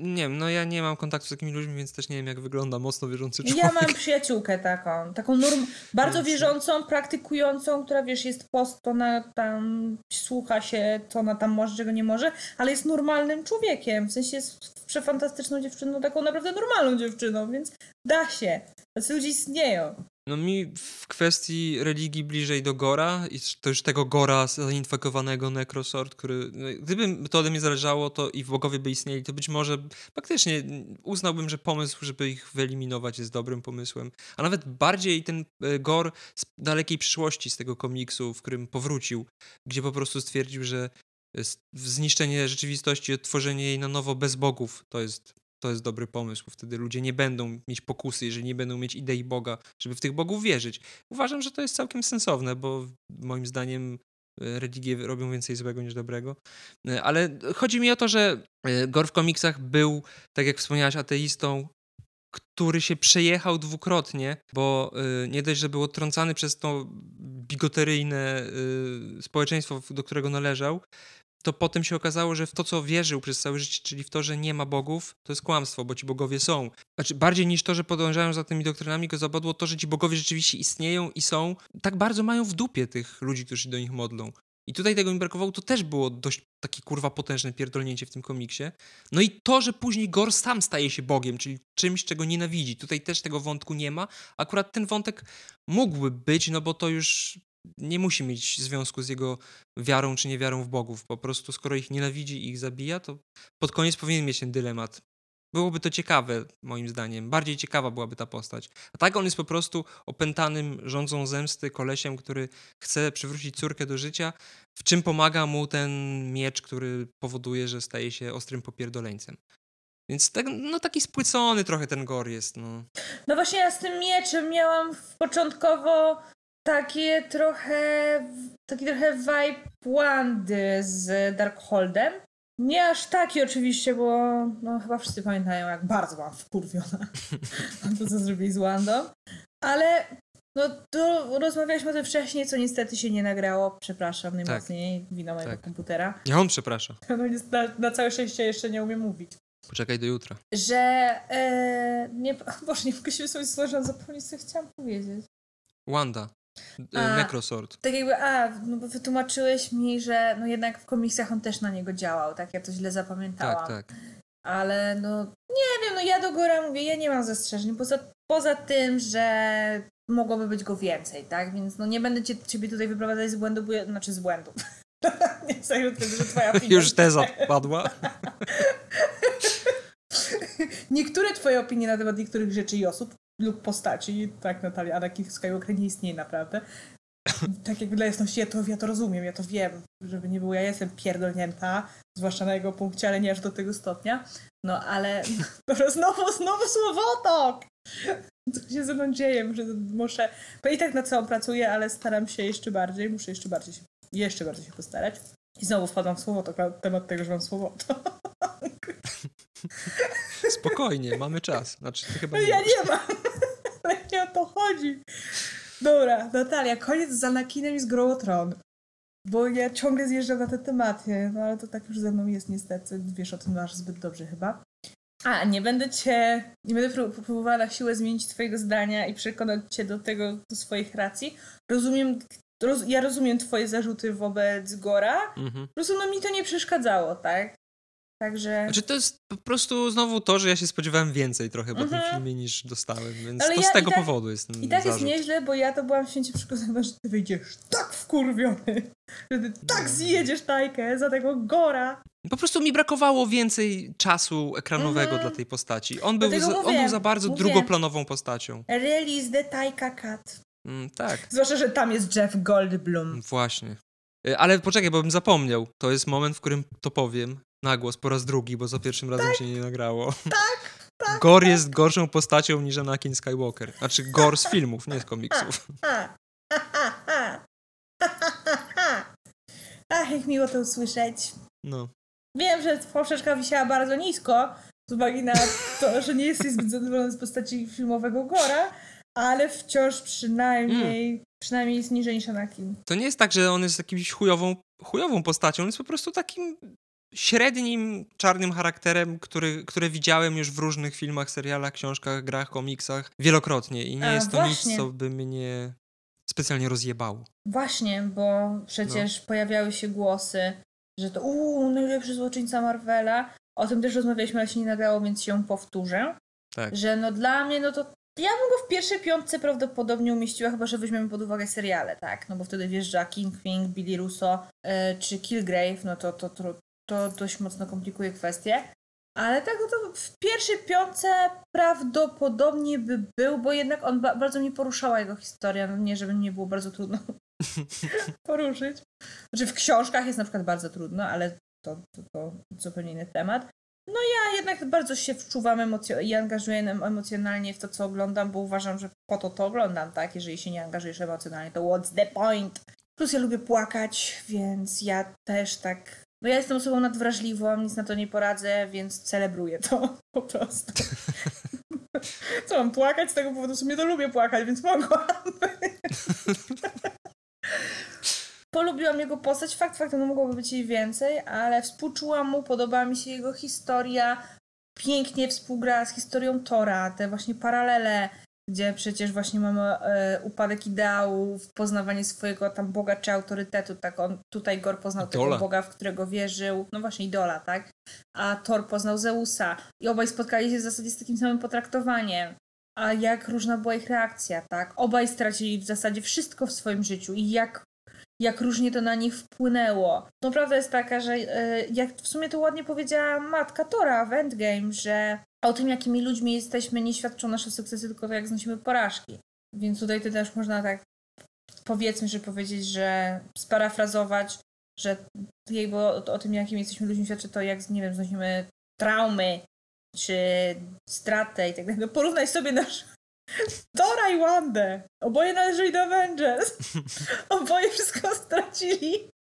Nie wiem, no ja nie mam kontaktu z takimi ludźmi, więc też nie wiem jak wygląda mocno wierzący człowiek. Ja mam przyjaciółkę taką, taką norm- bardzo wierzącą, praktykującą, która wiesz, jest post, ona tam słucha się, co ona tam może, czego nie może, ale jest normalnym człowiekiem, w sensie jest przefantastyczną dziewczyną, taką naprawdę normalną dziewczyną, więc da się. Tacy ludzie istnieją. No mi w kwestii religii bliżej do Gora i też tego Gora zainfekowanego Necrosort, który, no, gdyby to ode mnie zależało to i bogowie by istnieli, to być może faktycznie uznałbym, że pomysł, żeby ich wyeliminować jest dobrym pomysłem. A nawet bardziej ten e, Gor z dalekiej przyszłości z tego komiksu, w którym powrócił, gdzie po prostu stwierdził, że s- zniszczenie rzeczywistości, odtworzenie jej na nowo bez bogów to jest to jest dobry pomysł. Wtedy ludzie nie będą mieć pokusy, jeżeli nie będą mieć idei Boga, żeby w tych bogów wierzyć. Uważam, że to jest całkiem sensowne, bo moim zdaniem e, religie robią więcej złego niż dobrego. E, Ale chodzi mi o to, że e, Gor w komiksach był, tak jak wspomniałaś, ateistą, który się przejechał dwukrotnie, bo nie dość, że był odtrącany przez to bigoteryjne społeczeństwo, do którego należał, to potem się okazało, że w to, co wierzył przez całe życie, czyli w to, że nie ma bogów, to jest kłamstwo, bo ci bogowie są. Znaczy, bardziej niż to, że podążają za tymi doktrynami, go zabodło to, że ci bogowie rzeczywiście istnieją i są, tak bardzo mają w dupie tych ludzi, którzy się do nich modlą. I tutaj tego mi brakowało, to też było dość takie kurwa potężne pierdolnięcie w tym komiksie. No i to, że później Gor sam staje się Bogiem, czyli czymś, czego nienawidzi. Tutaj też tego wątku nie ma. Akurat ten wątek mógłby być, no bo to już nie musi mieć związku z jego wiarą czy niewiarą w bogów. Po prostu, skoro ich nienawidzi i ich zabija, to pod koniec powinien mieć ten dylemat. Byłoby to ciekawe, moim zdaniem. Bardziej ciekawa byłaby ta postać. A tak on jest po prostu opętanym, rządzą zemsty kolesiem, który chce przywrócić córkę do życia, w czym pomaga mu ten miecz, który powoduje, że staje się ostrym popierdoleńcem. Więc tak, no taki spłycony trochę ten gor jest, no. No właśnie ja z tym mieczem miałam początkowo takie trochę, taki trochę vibe Wandy z Darkholdem. Nie aż taki oczywiście, bo no, chyba wszyscy pamiętają, jak bardzo byłam wkurwiona to, co zrobili z Wandą. Ale no to rozmawialiśmy o tym wcześniej, co niestety się nie nagrało. Przepraszam najmocniej, wina mojego tak. komputera. Ja on przeprasza. No na, na całe szczęście jeszcze nie umiem mówić. Poczekaj do jutra. Że e, nie, Boże, nie mogę się sobie słyszeć, zapomnieć, co chciałam powiedzieć. Wanda. A. E, Necrosword. Tak jakby, a, no bo wytłumaczyłeś mi, że no jednak w komiksach on też na niego działał, tak? Ja to źle zapamiętałam. Tak, tak. Ale no, nie wiem, no ja do góra mówię, ja nie mam zastrzeżeń, poza, poza tym, że mogłoby być go więcej, tak? Więc no nie będę cię, ciebie tutaj wyprowadzać z błędu, bo znaczy z błędu. nie zajmę że twoja opinia... Już teza padła. Niektóre twoje opinie na temat niektórych rzeczy i osób lub postaci, tak Natalia, Anakin Skywalker nie istnieje naprawdę. Tak jakby dla jasności, ja to, ja to rozumiem, ja to wiem, żeby nie było, ja jestem pierdolnięta, zwłaszcza na jego punkcie, ale nie aż do tego stopnia. No ale dobra, znowu, znowu słowotok! Co się ze mną dzieje? Muszę, muszę, bo i tak na całą pracuję, ale staram się jeszcze bardziej, muszę jeszcze bardziej się, jeszcze bardziej się postarać. I znowu wpadłam w słowotok na temat tego, że mam słowotok. Spokojnie, mamy czas. Znaczy, ty chyba No nie ja masz. nie mam. Ale nie o to chodzi. Dobra, Natalia, koniec z Anakinem i z Grą Tron. Bo ja ciągle zjeżdżam na te tematy, no ale to tak już ze mną jest niestety. Wiesz o tym masz zbyt dobrze chyba. A, nie będę cię, nie będę pró- próbowała na siłę zmienić twojego zdania i przekonać cię do tego, do swoich racji. Rozumiem, roz, ja rozumiem twoje zarzuty wobec Gora. Mhm. Po prostu no mi to nie przeszkadzało, tak? Także... Znaczy, to jest po prostu znowu to, że ja się spodziewałem więcej trochę po tym Mhm. filmie niż dostałem, więc Ale to ja z tego tak- powodu jest I tak jest zarzut. nieźle, bo ja to byłam święcie przekonana, że ty wyjdziesz tak wkurwiony, że ty tak zjedziesz tajkę za tego Gora. Po prostu mi brakowało więcej czasu ekranowego Mhm. dla tej postaci. On był, za, on mówię, był za bardzo mówię. drugoplanową postacią. Release the Taika Cut. Mm, tak, Zwłaszcza, że tam jest Jeff Goldblum. właśnie. Y, Ale poczekaj, bo bym zapomniał. To jest moment, w którym to powiem na głos po raz drugi, bo za pierwszym razem się nie nagrało. Tak, tak. Gor jest gorszą postacią niż Anakin Skywalker. Znaczy Gor z filmów, nie z komiksów. Ach, jak miło to usłyszeć. No. Wiem, że poprzeczka wisiała bardzo nisko, z uwagi na to, że nie jesteś zbyt zadowolony z postaci filmowego Gora, ale wciąż przynajmniej, Mm. przynajmniej jest niżej niż Anakin. To nie jest tak, że on jest jakimś chujową, chujową postacią, on jest po prostu takim średnim, czarnym charakterem, który, które widziałem już w różnych filmach, serialach, książkach, grach, komiksach wielokrotnie i nie A, jest to właśnie. nic, co by mnie specjalnie rozjebało. Właśnie, bo przecież No. pojawiały się głosy, że to uuu, najlepszy złoczyńca Marvela. O tym też rozmawialiśmy, ale się nie nagrało, więc się powtórzę. Tak. Że no dla mnie, no to ja bym go w pierwszej piątce prawdopodobnie umieściła, chyba że weźmiemy pod uwagę seriale, tak? No bo wtedy wjeżdża Kingpin, Billy Russo e, czy Kilgrave, no to, to, to, to dość mocno komplikuje kwestię. Ale tak, no to w pierwszej piątce prawdopodobnie by był, bo jednak on ba- bardzo mnie poruszała jego historia. No nie, żeby mnie było bardzo trudno poruszyć. Znaczy w książkach jest na przykład bardzo trudno, ale to, to, to zupełnie inny temat. No ja jednak bardzo się wczuwam emocjo- i angażuję em- emocjonalnie w to, co oglądam, bo uważam, że po to to oglądam, tak? Jeżeli się nie angażujesz emocjonalnie, to what's the point? Plus ja lubię płakać, więc ja też tak... No ja jestem osobą nadwrażliwą, nic na to nie poradzę, więc celebruję to po prostu. Co mam płakać z tego powodu? W sumie to lubię płakać, więc mogłam. Polubiłam jego postać, fakt faktem, no mogłoby być jej więcej, ale współczułam mu, podobała mi się jego historia, pięknie współgra z historią Tora, te właśnie paralele, gdzie przecież właśnie mamy e, upadek ideałów, poznawanie swojego tam Boga czy autorytetu, tak on tutaj Gor poznał Idola. tego Boga, w którego wierzył, no właśnie idola, tak, a Thor poznał Zeusa i obaj spotkali się w zasadzie z takim samym potraktowaniem. a jak różna była ich reakcja, tak? Obaj stracili w zasadzie wszystko w swoim życiu i jak, jak różnie to na nich wpłynęło. No prawda jest taka, że e, jak w sumie to ładnie powiedziała matka Tora w Endgame, że o tym, jakimi ludźmi jesteśmy, nie świadczą nasze sukcesy, tylko to, jak znosimy porażki. Więc tutaj to też można tak powiedzmy, że powiedzieć, że sparafrazować, że jakby o, o tym, jakimi jesteśmy ludźmi, świadczy to, jak, nie wiem, znosimy traumy, czy stratę i tak dalej. No porównaj sobie nasz Tora i Wandę. Oboje należeli do Avengers. Oboje wszystko stracili.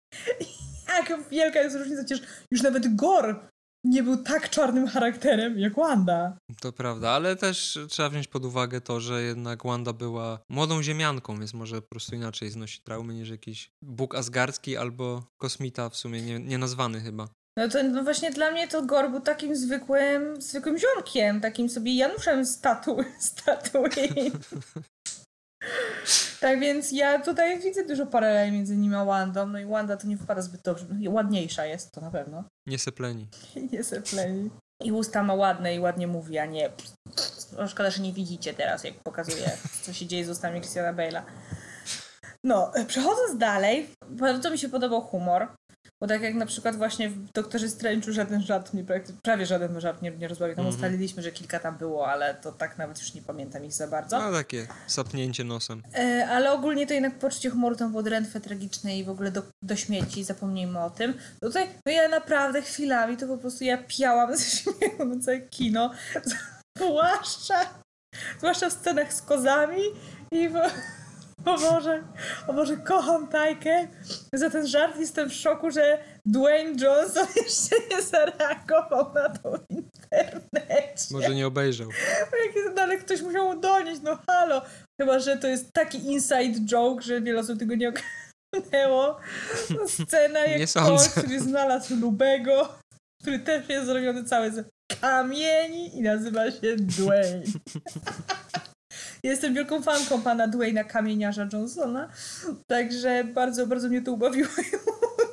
Jak wielka jest różnica, przecież już nawet Gor nie był tak czarnym charakterem jak Wanda. To prawda, ale też trzeba wziąć pod uwagę to, że jednak Wanda była młodą ziemianką, więc może po prostu inaczej znosi traumy niż jakiś Bóg Asgardzki albo kosmita w sumie nie, nienazwany chyba. No to no właśnie dla mnie to Gor był takim zwykłym, zwykłym ziomkiem, takim sobie Januszem z tatu, z. tak więc ja tutaj widzę dużo paraleli między nim a Wandą, no i Wanda to nie wypada zbyt dobrze, ładniejsza jest to na pewno. Nie sepleni. nie sepleni. I usta ma ładne i ładnie mówi, a nie... No, szkoda, że nie widzicie teraz, jak pokazuje, co się dzieje z ustami Christiana Bale'a. No, przechodząc dalej, bardzo mi się podobał humor. Bo tak jak na przykład właśnie w Doktorze Strange'u żaden żart mnie, prawie żaden żart nie, nie rozbawił. Tam mm -hmm. ustaliliśmy, że kilka tam było, ale to tak nawet już nie pamiętam ich za bardzo. No takie sapnięcie nosem. E, ale ogólnie to jednak poczucie humoru tam było drętwe, tragiczne i w ogóle do, do śmieci, zapomnijmy o tym. No tutaj, no ja naprawdę chwilami to po prostu ja piałam ze śmiechu na całe kino. Zwłaszcza, zwłaszcza w scenach z kozami i w, o Boże, o Boże, kocham Tajkę. Za ten żart jestem w szoku, że Dwayne Johnson jeszcze nie zareagował na to w internecie. Może nie obejrzał. No, ale ktoś musiał mu donieść, no halo. Chyba, że to jest taki inside joke, że wiele osób tego nie ogarnęło. No, scena jak nie który znalazł Lubego, który też jest zrobiony cały z kamieni i nazywa się Dwayne. Jestem wielką fanką pana Dwayna Kamieniarza Johnsona, także bardzo, bardzo mnie to ubawiło i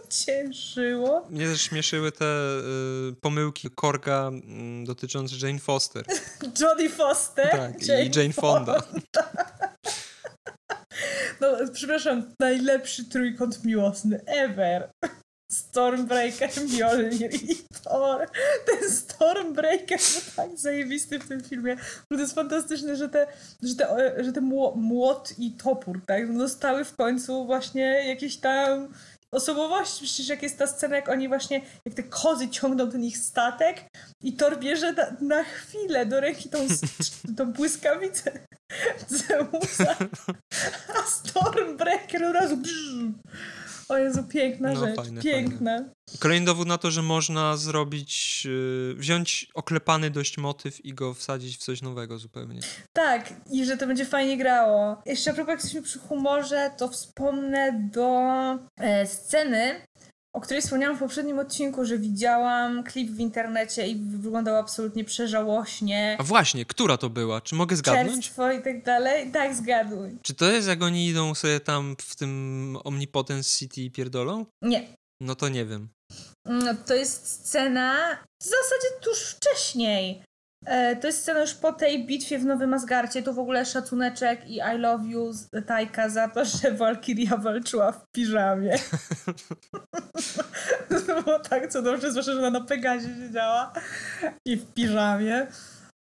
cieszyło. Mnie też śmieszyły te y, pomyłki Korga y, dotyczące Jane Foster. Jodie Foster? Tak, Jane i Jane Fonda. Fonda. No, przepraszam, najlepszy trójkąt miłosny ever. Stormbreaker, Mjolnir i Thor. Ten Stormbreaker był tak zajebisty w tym filmie. To jest fantastyczne, że te, że te, że te młot i topór, tak, dostały w końcu właśnie jakieś tam osobowości. Przecież jak jest ta scena, jak oni właśnie, jak te kozy ciągną ten ich statek i Thor bierze na, na chwilę do ręki tą, tą błyskawicę Zeusa, a Stormbreaker od razu o Jezu, piękna no, rzecz, fajne, piękna. Fajne. Kolejny dowód na to, że można zrobić, yy, wziąć oklepany dość motyw i go wsadzić w coś nowego zupełnie. Tak, i że to będzie fajnie grało. Jeszcze a propos, jak jesteśmy przy humorze, to wspomnę do e, sceny, o której wspomniałam w poprzednim odcinku, że widziałam klip w internecie i wyglądał absolutnie przeżałośnie. A właśnie, która to była? Czy mogę zgadnąć? Czerstwo i tak dalej. Tak, zgaduj. Czy to jest, jak oni idą sobie tam w tym Omnipotence City i pierdolą? Nie. No to nie wiem. No, to jest scena w zasadzie tuż wcześniej. E, to jest scena już po tej bitwie w Nowym Asgarcie. To w ogóle szacuneczek i I love you Tajka za to, że Valkyria walczyła w piżamie. to było tak cudowne, zwłaszcza, że ona na Pegazie siedziała i w piżamie.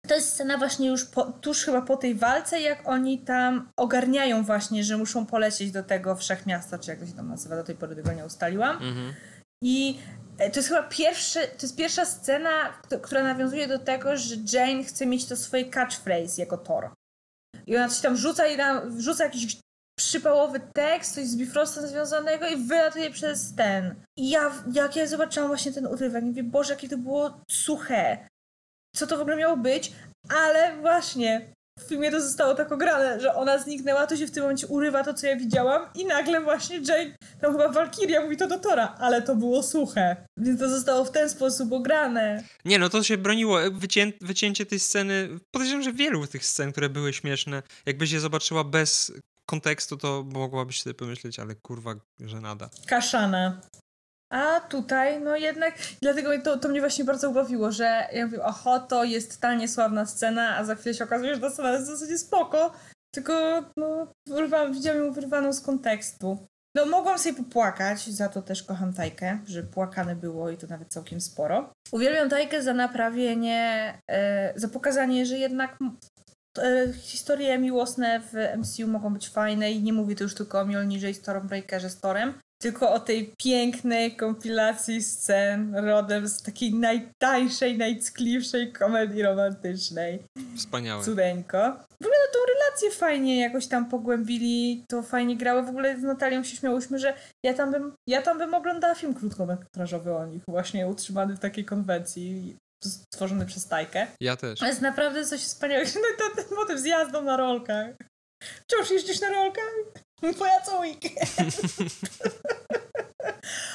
To jest scena właśnie już po, tuż chyba po tej walce, jak oni tam ogarniają właśnie, że muszą polecieć do tego wszechmiasta, czy jak to się tam nazywa, do tej pory tego nie ustaliłam. Mhm. I to jest chyba pierwszy, to jest pierwsza scena, która nawiązuje do tego, że Jane chce mieć to swoje catchphrase jako Thor. I ona coś tam rzuca i tam wrzuca jakiś przypałowy tekst, coś z Bifrostem związanego i wylatuje przez ten. I ja, jak ja zobaczyłam właśnie ten urywek, mówię, Boże, jakie to było suche. Co to w ogóle miało być? Ale właśnie, w filmie to zostało tak ograne, że ona zniknęła, to się w tym momencie urywa to, co ja widziałam i nagle właśnie Jane, tam chyba Valkyria mówi to do Tora, ale to było suche. Więc to zostało w ten sposób ograne. Nie, no to się broniło. Wycię wycięcie tej sceny, podejrzewam, że wielu tych scen, które były śmieszne, jakbyś je zobaczyła bez kontekstu, to mogłabyś sobie pomyśleć, ale kurwa, że nada. Kaszana. A tutaj, no jednak, dlatego to, to mnie właśnie bardzo ubawiło, że ja mówię, oho, to jest totalnie sławna scena, a za chwilę się okazuje, że ta scena jest w zasadzie spoko, tylko no, widziałam ją wyrwaną z kontekstu. No mogłam sobie popłakać, za to też kocham Tajkę, że płakane było i to nawet całkiem sporo. Uwielbiam Tajkę za naprawienie, e, za pokazanie, że jednak e, historie miłosne w MCU mogą być fajne i nie mówię tu już tylko o Mjolnirze i Stormbreakerze z Torem, tylko o tej pięknej kompilacji scen rodem z takiej najtańszej, najckliwszej komedii romantycznej. Wspaniałe. Cudeńko. W ogóle no, tą relację fajnie jakoś tam pogłębili, to fajnie grało. W ogóle z Natalią się śmiałyśmy, że ja tam bym, ja tam bym oglądała film krótkometrażowy o nich, właśnie utrzymany w takiej konwencji, stworzony przez Tajkę. Ja też. To jest naprawdę coś wspaniałego. No to, ten motyw z jazdą na rolkach. Wciąż jeździsz na rolkach? Twoja co weekend.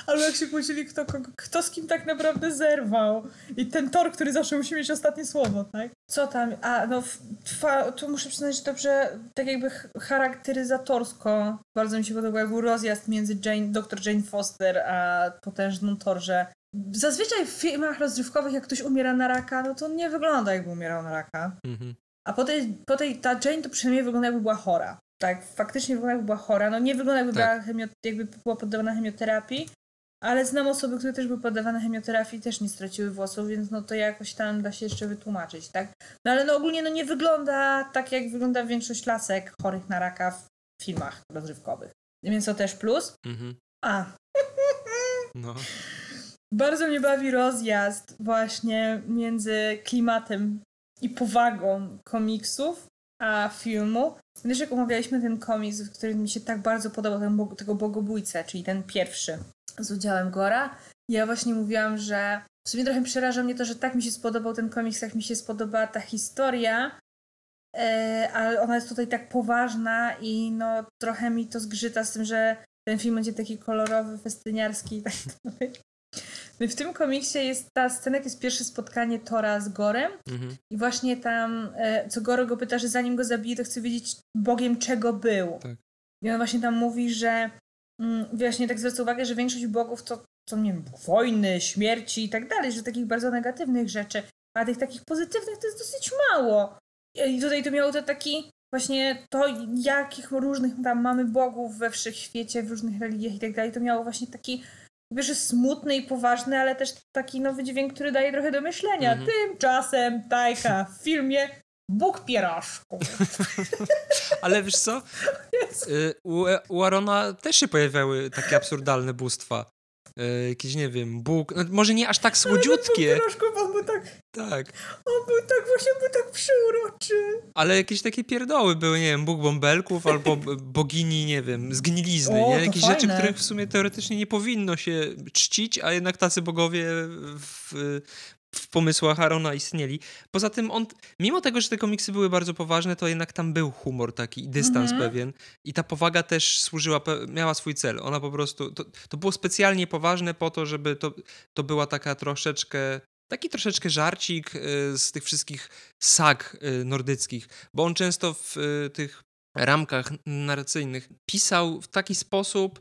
Albo jak się kłócili, kto, kto, kto z kim tak naprawdę zerwał. I ten Tor, który zawsze musi mieć ostatnie słowo, tak? Co tam? A, no, trwa, tu muszę przyznać, że dobrze, tak jakby charakteryzatorsko bardzo mi się podobał, jak był rozjazd między Jane, dr Jane Foster a potężną Thor, że zazwyczaj w filmach rozrywkowych, jak ktoś umiera na raka, no to nie wygląda, jakby umierał na raka. Mhm. A po tej, po tej, ta Jane to przynajmniej wygląda, jakby była chora. Tak, faktycznie wygląda, jakby była chora. No nie wygląda, jakby, Tak. była, chemio, jakby była poddawana chemioterapii, ale znam osoby, które też były poddawane chemioterapii i też nie straciły włosów, więc no to jakoś tam da się jeszcze wytłumaczyć, tak? No ale no ogólnie no nie wygląda tak, jak wygląda większość lasek chorych na raka w filmach rozrywkowych. Więc to też plus. Mhm. A, No. Bardzo mnie bawi rozjazd właśnie między klimatem i powagą komiksów a filmu. Wiesz, jak omawialiśmy ten komiks, który mi się tak bardzo podobał, ten tego bogobójcę, czyli ten pierwszy z udziałem Gora, ja właśnie mówiłam, że w sumie trochę przeraża mnie to, że tak mi się spodobał ten komiks, tak mi się spodobała ta historia, e, ale ona jest tutaj tak poważna i no trochę mi to zgrzyta z tym, że ten film będzie taki kolorowy, festyniarski i tak dalej. W tym komiksie jest ta scena, jak jest pierwsze spotkanie Tora z Gorem Mhm. i właśnie tam, e, co Goro go pyta, że zanim go zabije, to chce wiedzieć Bogiem czego był. Tak. I on właśnie tam mówi, że mm, właśnie tak zwraca uwagę, że większość bogów to, to nie wiem, wojny, śmierci i tak dalej, że takich bardzo negatywnych rzeczy, a tych takich pozytywnych to jest dosyć mało. I tutaj to miało to taki właśnie to, jakich różnych tam mamy bogów we wszechświecie, w różnych religiach i tak dalej, to miało właśnie taki pierwsze smutny i poważny, ale też taki nowy dźwięk, który daje trochę do myślenia. Mhm. Tymczasem Tajka w filmie Bóg pierożku. Ale wiesz co? Y, U, u Arona też się pojawiały takie absurdalne bóstwa. Y, Jakieś, nie wiem, Bóg. No, może nie aż tak Bóg słodziutkie. bo on był tak, Tak. on był tak, właśnie był tak przeuroczy. Ale jakieś takie pierdoły były, nie wiem, Bóg bąbelków albo bogini, nie wiem, zgnilizny, O, nie? Jakieś fajne. rzeczy, których w sumie teoretycznie nie powinno się czcić, a jednak tacy bogowie w, w pomysłach Arona istnieli. Poza tym on, mimo tego, że te komiksy były bardzo poważne, to jednak tam był humor taki i dystans Mhm. pewien. I ta powaga też służyła, miała swój cel. Ona po prostu, to, to było specjalnie poważne po to, żeby to, to była taka troszeczkę taki troszeczkę żarcik y, z tych wszystkich sag y, nordyckich, bo on często w y, tych ramkach narracyjnych pisał w taki sposób,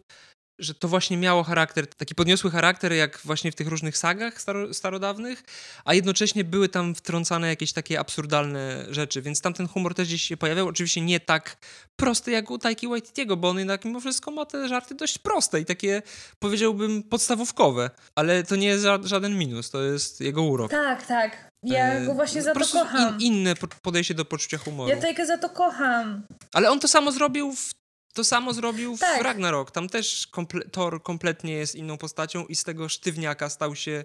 że to właśnie miało charakter, taki podniosły charakter, jak właśnie w tych różnych sagach staro, starodawnych, a jednocześnie były tam wtrącane jakieś takie absurdalne rzeczy, więc tam ten humor też gdzieś się pojawiał. Oczywiście nie tak prosty jak u Taiki Waititiego, bo on jednak mimo wszystko ma te żarty dość proste i takie, powiedziałbym, podstawówkowe, ale to nie jest ża- żaden minus, to jest jego urok. Tak, tak. Ja E, go właśnie za po to kocham. In, inne po- podejście do poczucia humoru. Ja Tajkę za to kocham. Ale on to samo zrobił w, to samo zrobił w Tak. Ragnarok. Tam też komple, Thor kompletnie jest inną postacią i z tego sztywniaka stał się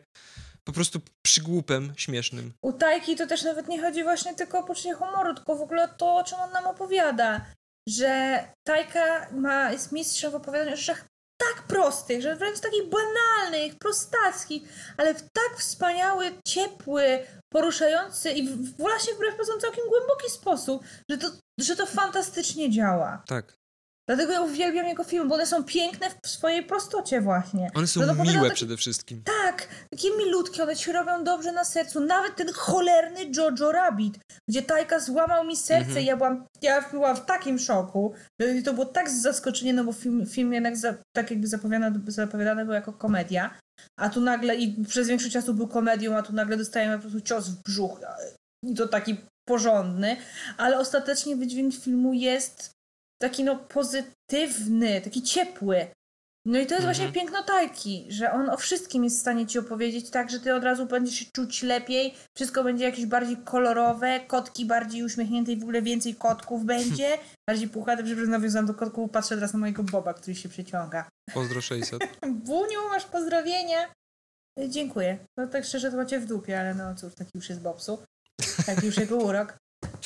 po prostu przygłupem śmiesznym. U Tajki to też nawet nie chodzi właśnie tylko o poczucie humoru, tylko w ogóle o to, o czym on nam opowiada. Że Tajka ma, jest mistrzem w opowiadaniu o rzeczach tak prostych, że wręcz takich banalnych, prostackich, ale w tak wspaniały, ciepły, poruszający i w- właśnie wbrew pozorom całkiem głęboki sposób, że to, że to fantastycznie działa. Tak. Dlatego ja uwielbiam jego filmy, bo one są piękne w swojej prostocie właśnie. One są No opowiada miłe tak- przede wszystkim. Tak, takie milutkie, one ci robią dobrze na sercu. Nawet ten cholerny Jojo Rabbit, gdzie Tajka złamał mi serce Mhm. i ja byłam, ja byłam w takim szoku. I to było tak zaskoczenie, no bo film, film jednak za, tak jakby zapowiadany, zapowiadany był jako komedia. A tu nagle, i przez większość czasu był komedią, a tu nagle dostajemy po prostu cios w brzuch. I to taki porządny. Ale ostatecznie wydźwięk filmu jest taki no pozytywny, taki ciepły. No i to jest Mhm. właśnie piękno Tajki, że on o wszystkim jest w stanie ci opowiedzieć tak, że ty od razu będziesz się czuć lepiej, wszystko będzie jakieś bardziej kolorowe, kotki bardziej uśmiechnięte i w ogóle więcej kotków będzie, bardziej puchate, przepraszam, nawiązałam do kotków, patrzę teraz na mojego Boba, który się przeciąga. Pozdro 600. Buniu, masz pozdrowienia? Y, Dziękuję. No tak szczerze to macie w dupie, ale no cóż, taki już jest Bobsu. Taki już jego urok.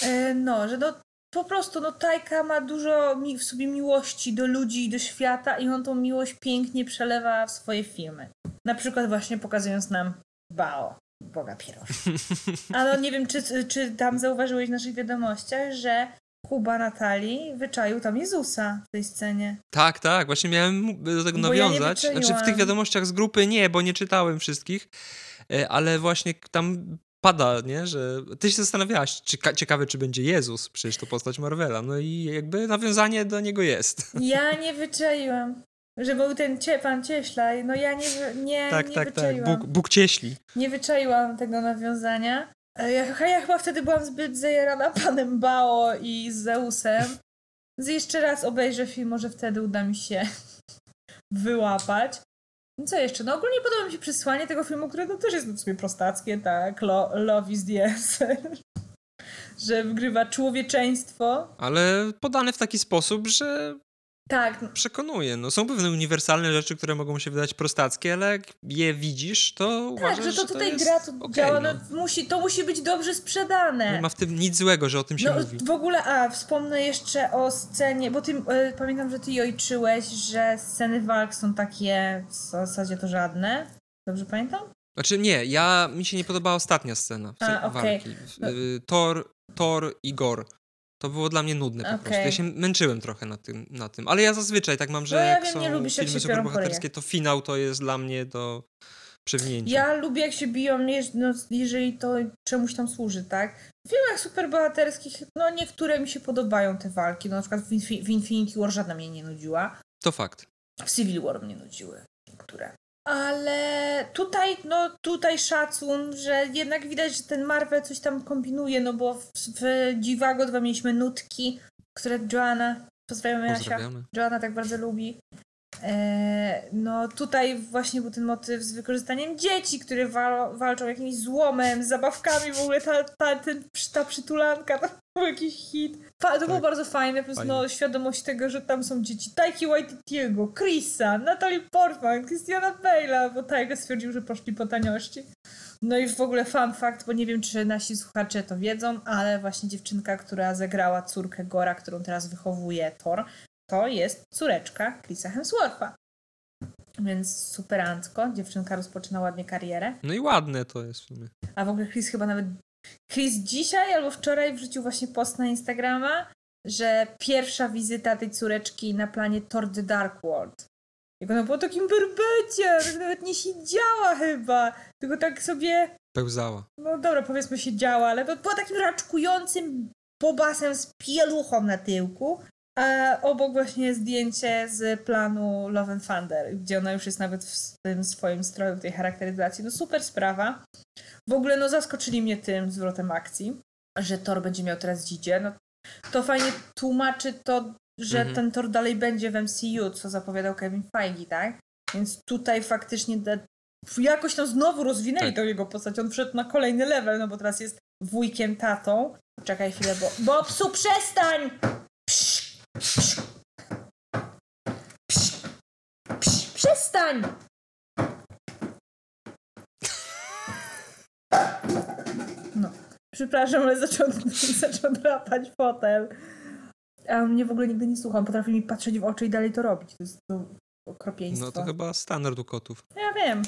E, No, że no po prostu no Tajka ma dużo mi, w sobie miłości do ludzi i do świata i on tą miłość pięknie przelewa w swoje filmy. Na przykład właśnie pokazując nam Bao, Boga Pieroż. A no nie wiem, czy, czy tam zauważyłeś w naszych wiadomościach, że Kuba Natalii wyczaił tam Jezusa w tej scenie. Tak, tak, właśnie miałem do tego Bo ja nawiązać. znaczy w tych wiadomościach z grupy nie, bo nie czytałem wszystkich, e, ale właśnie tam pada, nie, że ty się zastanawiałaś, czy, ciekawe, czy będzie Jezus, przecież to postać Marvela, no i jakby nawiązanie do niego jest. Ja nie wyczaiłam. Że był ten cie, pan Cieślaj, no ja nie, nie, tak, nie tak, tak, wyczaiłam. Bóg, Bóg cieśli. Nie wyczaiłam tego nawiązania. E, Ja, ja chyba wtedy byłam zbyt zajarana panem Bao i Zeusem. Z jeszcze raz obejrzę film, może wtedy uda mi się wyłapać. Co jeszcze? No ogólnie podoba mi się przesłanie tego filmu, które no też jest w sumie prostackie, tak? Lo, love is the answer. Że wygrywa człowieczeństwo. Ale podane w taki sposób, że Tak, przekonuje. No, są pewne uniwersalne rzeczy, które mogą się wydać prostackie, ale jak je widzisz, to uważasz, tak, że to tutaj jest gra, to okej, działa, no. no. musi, to musi być dobrze sprzedane. Nie ma w tym nic złego, że o tym się No mówi. w ogóle, a wspomnę jeszcze o scenie, bo ty, e, pamiętam, że ty ojczyłeś, że sceny walk są takie, w zasadzie to żadne. Dobrze pamiętam? Znaczy nie, ja mi się nie podobała ostatnia scena A, okej. walki. No. Y, Thor, Thor i Gor. To było dla mnie nudne po Okej. prostu. Ja się męczyłem trochę na tym, na tym. Ale ja zazwyczaj tak mam, że No ja jak wiem, są lubisz, filmy superbohaterskie, to finał to jest dla mnie do przewinięcia. Ja lubię jak się biją, no, jeżeli to czemuś tam służy, tak? W filmach superbohaterskich, no niektóre mi się podobają te walki, no na przykład w, Infi- w Infinity War żadna mnie nie nudziła. To fakt. W Civil War mnie nudziły niektóre. Ale tutaj, no tutaj szacun, że jednak widać, że ten Marvel coś tam kombinuje, no bo w, w Dziwago 2 mieliśmy nutki, które Joanna, pozdrawiamy Jasia. Joanna tak bardzo lubi. E, no tutaj właśnie był ten motyw z wykorzystaniem dzieci, które wal, walczą jakimś złomem, z zabawkami, w ogóle ta, ta, ten, ta przytulanka, to był jakiś hit. Fa, to było Tak. bardzo fajne, po prostu no, świadomość tego, że tam są dzieci Taiki Waititiego, Chrisa, Natalie Portman, Christiana Bale'a, bo Taika stwierdził, że poszli po taniości. No i w ogóle fun fact, bo nie wiem, czy nasi słuchacze to wiedzą, ale właśnie dziewczynka, która zagrała córkę Gora, którą teraz wychowuje Thor, to jest córeczka Chrisa Hemswortha. Więc superancko, dziewczynka rozpoczyna ładnie karierę. No i ładne to jest w sumie. A w ogóle Chris chyba nawet. Chris dzisiaj albo wczoraj wrzucił właśnie post na Instagrama, że pierwsza wizyta tej córeczki na planie Thor The Dark World. Jak ona była takim berbecie, że nawet nie siedziała chyba, tylko tak sobie, Pełzała. no dobra, powiedzmy siedziała, ale była takim raczkującym bobasem z pieluchą na tyłku. A obok właśnie zdjęcie z planu Love and Thunder, gdzie ona już jest nawet w tym swoim stroju, w tej charakteryzacji. No super sprawa. W ogóle no zaskoczyli mnie tym zwrotem akcji, że Thor będzie miał teraz dzidzie. No, to fajnie tłumaczy to, że Mhm. ten Thor dalej będzie w MCU, co zapowiadał Kevin Feige, tak? Więc tutaj faktycznie jakoś tam znowu rozwinęli Tak. tą jego postać. On wszedł na kolejny level, no bo teraz jest wujkiem, tatą. Czekaj chwilę, bo... Bobsu, przestań! Psz, psz, przestań! No, przepraszam, ale zaczął, zaczął drapać fotel. A mnie w ogóle nigdy nie słuchał. Potrafi mi patrzeć w oczy i dalej to robić. To jest to okropieństwo. No to chyba standard u kotów. Ja wiem.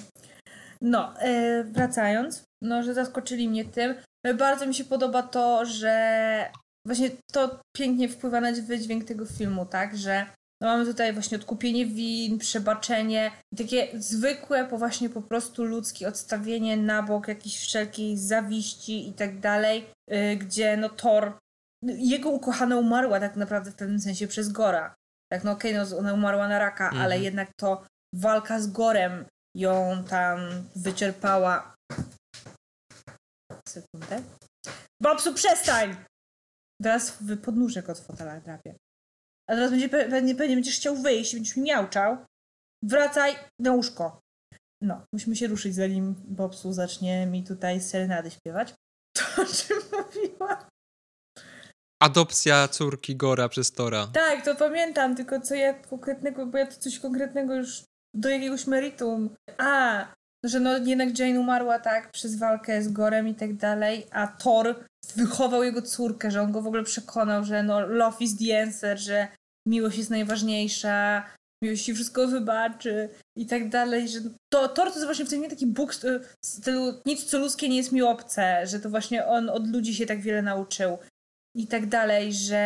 No, e, wracając, no, że zaskoczyli mnie tym. Bardzo mi się podoba to, że właśnie to pięknie wpływa na wydźwięk tego filmu, tak, że No mamy tutaj właśnie odkupienie win, przebaczenie, takie zwykłe, po właśnie po prostu ludzkie odstawienie na bok jakiejś wszelkiej zawiści i tak dalej, yy, gdzie no Thor, jego ukochana umarła tak naprawdę w pewnym sensie przez Gora. Tak, no okej, no ona umarła na raka, Mhm. ale jednak to walka z Gorem ją tam wyczerpała. Sekundę. Babsu, przestań! Teraz w podnóżek od fotela drapie. A teraz będzie pe- pewnie, pewnie będziesz chciał wyjść, będziesz mi miauczał. Wracaj na łóżko. No, musimy się ruszyć, zanim Bobsu zacznie mi tutaj serenady śpiewać. To o czym mówiła? Adopcja córki Gora przez Tora. Tak, to pamiętam, tylko co ja konkretnego, bo ja to coś konkretnego już do jakiegoś meritum. A, że no jednak Jane umarła tak przez walkę z Gorem i tak dalej, a Thor wychował jego córkę, że on go w ogóle przekonał, że no love is the answer, że miłość jest najważniejsza, miłość ci wszystko wybaczy i tak dalej, że to Thor to jest właśnie w tym taki Bóg z z stylu nic co ludzkie nie jest mi obce, że to właśnie on od ludzi się tak wiele nauczył i tak dalej, że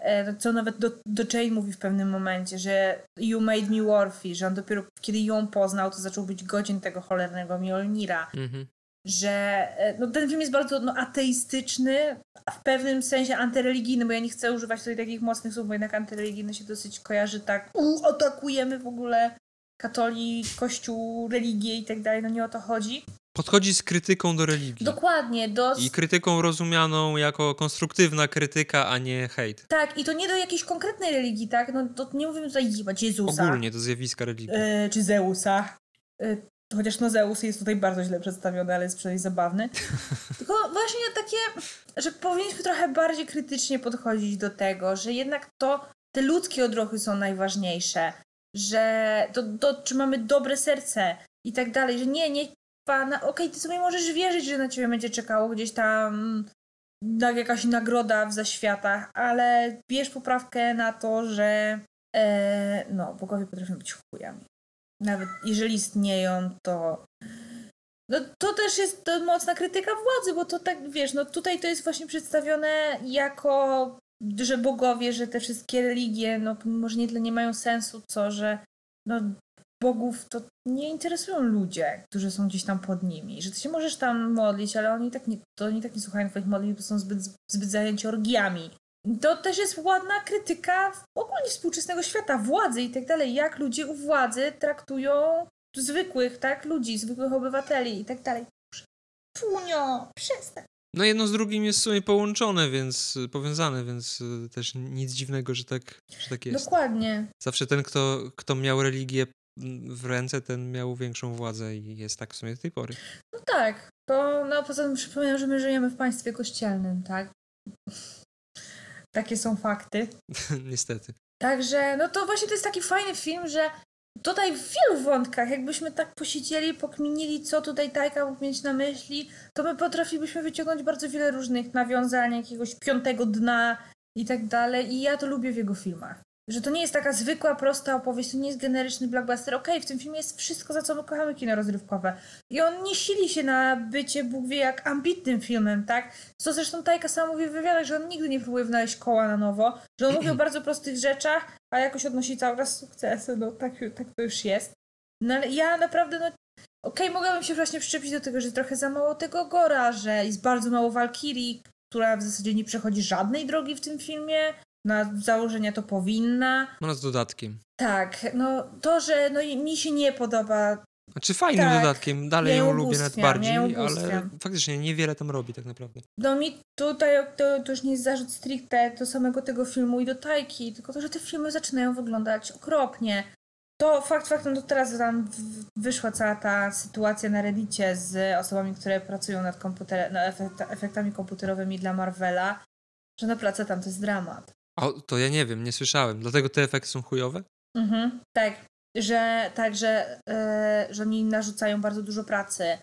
e, co nawet do, do Jane mówi w pewnym momencie, że you made me worthy, że on dopiero kiedy ją poznał, to zaczął być godzien tego cholernego Mjolnira, Mhm. że e, no, ten film jest bardzo no, ateistyczny, a w pewnym sensie antyreligijny, bo ja nie chcę używać tutaj takich mocnych słów, bo jednak antyreligijny się dosyć kojarzy tak, u, atakujemy w ogóle katolik, kościół, religię i tak dalej, no nie o to chodzi. Podchodzi z krytyką do religii. Dokładnie, do... I krytyką rozumianą jako konstruktywna krytyka, a nie hejt. Tak, i to nie do jakiejś konkretnej religii, tak? No to nie mówimy tutaj Jezusa. Ogólnie do zjawiska religii. E, czy Zeusa. E, chociaż no Zeus jest tutaj bardzo źle przedstawiony, ale jest przynajmniej zabawny. Tylko właśnie takie, że powinniśmy trochę bardziej krytycznie podchodzić do tego, że jednak to te ludzkie odruchy są najważniejsze, że to, to czy mamy dobre serce i tak dalej, że nie, nie pana, okej, ty sobie możesz wierzyć, że na ciebie będzie czekało gdzieś tam tak, jakaś nagroda w zaświatach, ale bierz poprawkę na to, że e, no, bogowie potrafią być chujami. Nawet jeżeli istnieją, to no, to też jest to mocna krytyka władzy, bo to tak, wiesz, no tutaj to jest właśnie przedstawione jako, że bogowie, że te wszystkie religie, no może nie tyle nie mają sensu, co że no bogów to nie interesują ludzie, którzy są gdzieś tam pod nimi, że ty się możesz tam modlić, ale oni tak nie, to oni tak nie słuchają twoich modlitw, bo są zbyt, zbyt zajęci orgiami. To też jest ładna krytyka ogólnie współczesnego świata, władzy i tak dalej, jak ludzie u władzy traktują zwykłych, tak, ludzi, zwykłych obywateli i tak dalej. Punio, przestań. No jedno z drugim jest w sumie połączone, więc powiązane, więc y, też nic dziwnego, że tak, że tak jest. Dokładnie. Zawsze ten, kto, kto miał religię mm, w ręce, ten miał większą władzę i jest tak w sumie do tej pory. No tak, bo no poza tym przypominam, że my żyjemy w państwie kościelnym, tak? Takie są fakty. Niestety. Także, no to właśnie to jest taki fajny film, że tutaj w wielu wątkach, jakbyśmy tak posiedzieli, pokminili, co tutaj Tajka mógł mieć na myśli, to my potrafilibyśmy wyciągnąć bardzo wiele różnych nawiązań, jakiegoś piątego dna i tak dalej. I ja to lubię w jego filmach. Że to nie jest taka zwykła, prosta opowieść, to nie jest generyczny blockbuster. Okej, w tym filmie jest wszystko, za co my kochamy kino rozrywkowe. I on nie sili się na bycie, Bóg wie, jak ambitnym filmem, tak? Co zresztą Tajka sam mówi w wywiadach, że on nigdy nie próbuje wynaleźć koła na nowo, że on mówi o bardzo prostych rzeczach, a jakoś odnosi cały czas sukcesy, no tak, tak to już jest. No ale ja naprawdę, no okej, mogłabym się właśnie przyczepić do tego, że trochę za mało tego Gora, że jest bardzo mało Walkirii, która w zasadzie nie przechodzi żadnej drogi w tym filmie, na założenia to powinna. No z dodatkiem. Tak, no to, że no, mi się nie podoba Znaczy fajnym Tak. dodatkiem, dalej ją ją lubię nawet bardziej, ale faktycznie niewiele tam robi tak naprawdę. No mi tutaj to, to już nie jest zarzut stricte do samego tego filmu i do Tajki, tylko to, że te filmy zaczynają wyglądać okropnie. To fakt faktem, to teraz tam wyszła cała ta sytuacja na Reddicie z osobami, które pracują nad, komputer, efekta, efektami komputerowymi dla Marvela, że naprawdę tam to jest dramat. A to ja nie wiem, nie słyszałem. Dlatego te efekty są chujowe? Mhm, tak, że, tak, że, e, że oni narzucają bardzo dużo pracy,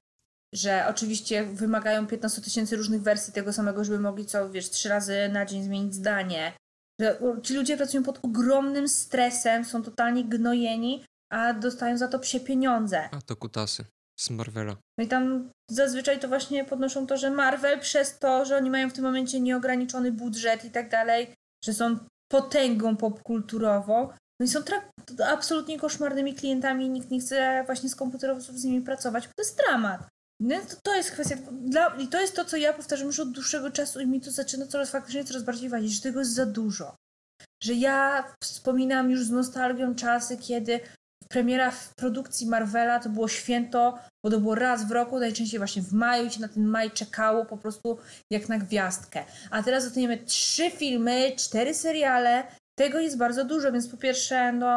że oczywiście wymagają 15 tysięcy różnych wersji tego samego, żeby mogli co, wiesz, trzy razy na dzień zmienić zdanie. Że ci ludzie pracują pod ogromnym stresem, są totalnie gnojeni, a dostają za to psie pieniądze. A to kutasy z Marvela. No i tam zazwyczaj to właśnie podnoszą to, że Marvel przez to, że oni mają w tym momencie nieograniczony budżet i tak dalej, że są potęgą popkulturową, Oni są trak- absolutnie koszmarnymi klientami i nikt nie chce właśnie z komputerowców z nimi pracować, bo to jest dramat. No, to, to jest kwestia. Dla, I to jest to, co ja powtarzam już od dłuższego czasu i mi to zaczyna coraz faktycznie coraz bardziej wadzić, że tego jest za dużo. Że ja wspominam już z nostalgią czasy, kiedy premiera w produkcji Marvela to było święto, bo to było raz w roku, najczęściej właśnie w maju i się na ten maj czekało po prostu jak na gwiazdkę. A teraz dostaniemy trzy filmy, cztery seriale, tego jest bardzo dużo, więc po pierwsze, no,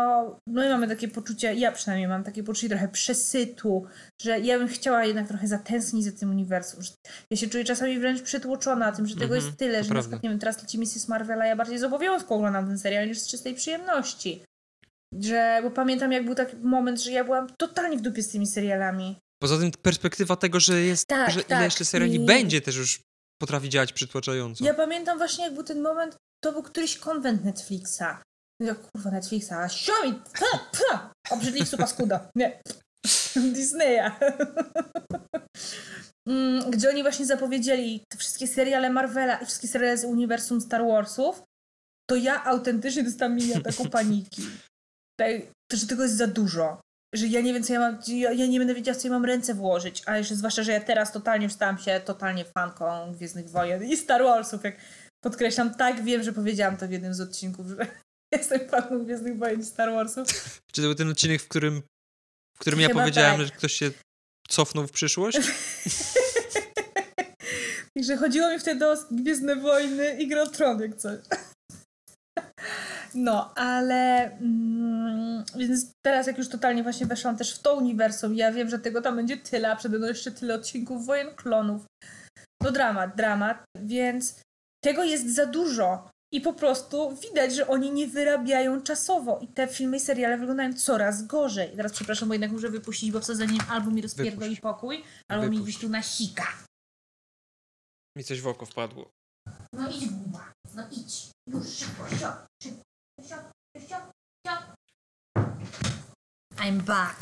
no my mamy takie poczucie, ja przynajmniej mam takie poczucie trochę przesytu, że ja bym chciała jednak trochę zatęsknić za tym uniwersum. Że ja się czuję czasami wręcz przytłoczona tym, że tego Mhm, jest tyle, to że na przykład, nie wiem, teraz leci Mrs. Marvela, ja bardziej z obowiązku oglądam ten serial niż z czystej przyjemności. Że, bo pamiętam jak był taki moment, że ja byłam totalnie w dupie z tymi serialami. Poza tym perspektywa tego, że jest, Tak, że tak. ile jeszcze seriali I- będzie też już potrafi działać przytłaczająco. Ja pamiętam właśnie, jak był ten moment, to był któryś konwent Netflixa. Ja, kurwa, Netflixa, a siomi, obrzydliwcu paskuda. Nie, Disneya. Mm, Gdzie oni właśnie zapowiedzieli te wszystkie seriale Marvela i wszystkie seriale z uniwersum Star Warsów, to ja autentycznie dostałam mini ataku paniki. To, że tego jest za dużo. Że ja nie wiem, co ja mam, ja, ja nie będę wiedziała, co ja mam ręce włożyć, a jeszcze zwłaszcza, że ja teraz totalnie już stałam się totalnie fanką Gwiezdnych Wojen i Star Warsów, jak podkreślam, tak wiem, że powiedziałam to w jednym z odcinków, że jestem fanką Gwiezdnych Wojen i Star Warsów. Czy to był ten odcinek, w którym, w którym ja Chyba powiedziałem, tak. że ktoś się cofnął w przyszłość? Także chodziło mi wtedy o Gwiezdne Wojny i Grę o Tron, jak coś. No, ale mm, więc teraz jak już totalnie właśnie weszłam też w to uniwersum, ja wiem, że tego tam będzie tyle, a przede mną jeszcze tyle odcinków Wojen Klonów. No dramat, dramat, więc tego jest za dużo. I po prostu widać, że oni nie wyrabiają czasowo i te filmy i seriale wyglądają coraz gorzej. I teraz przepraszam, bo jednak muszę wypuścić, bo w zasadzie albo mi rozpierdoli Wypuść. pokój, albo mi Wypuść. gdzieś tu na sika. Mi coś w oko wpadło. No idź, Buba. No idź. Już szybko, szybko. I'm back.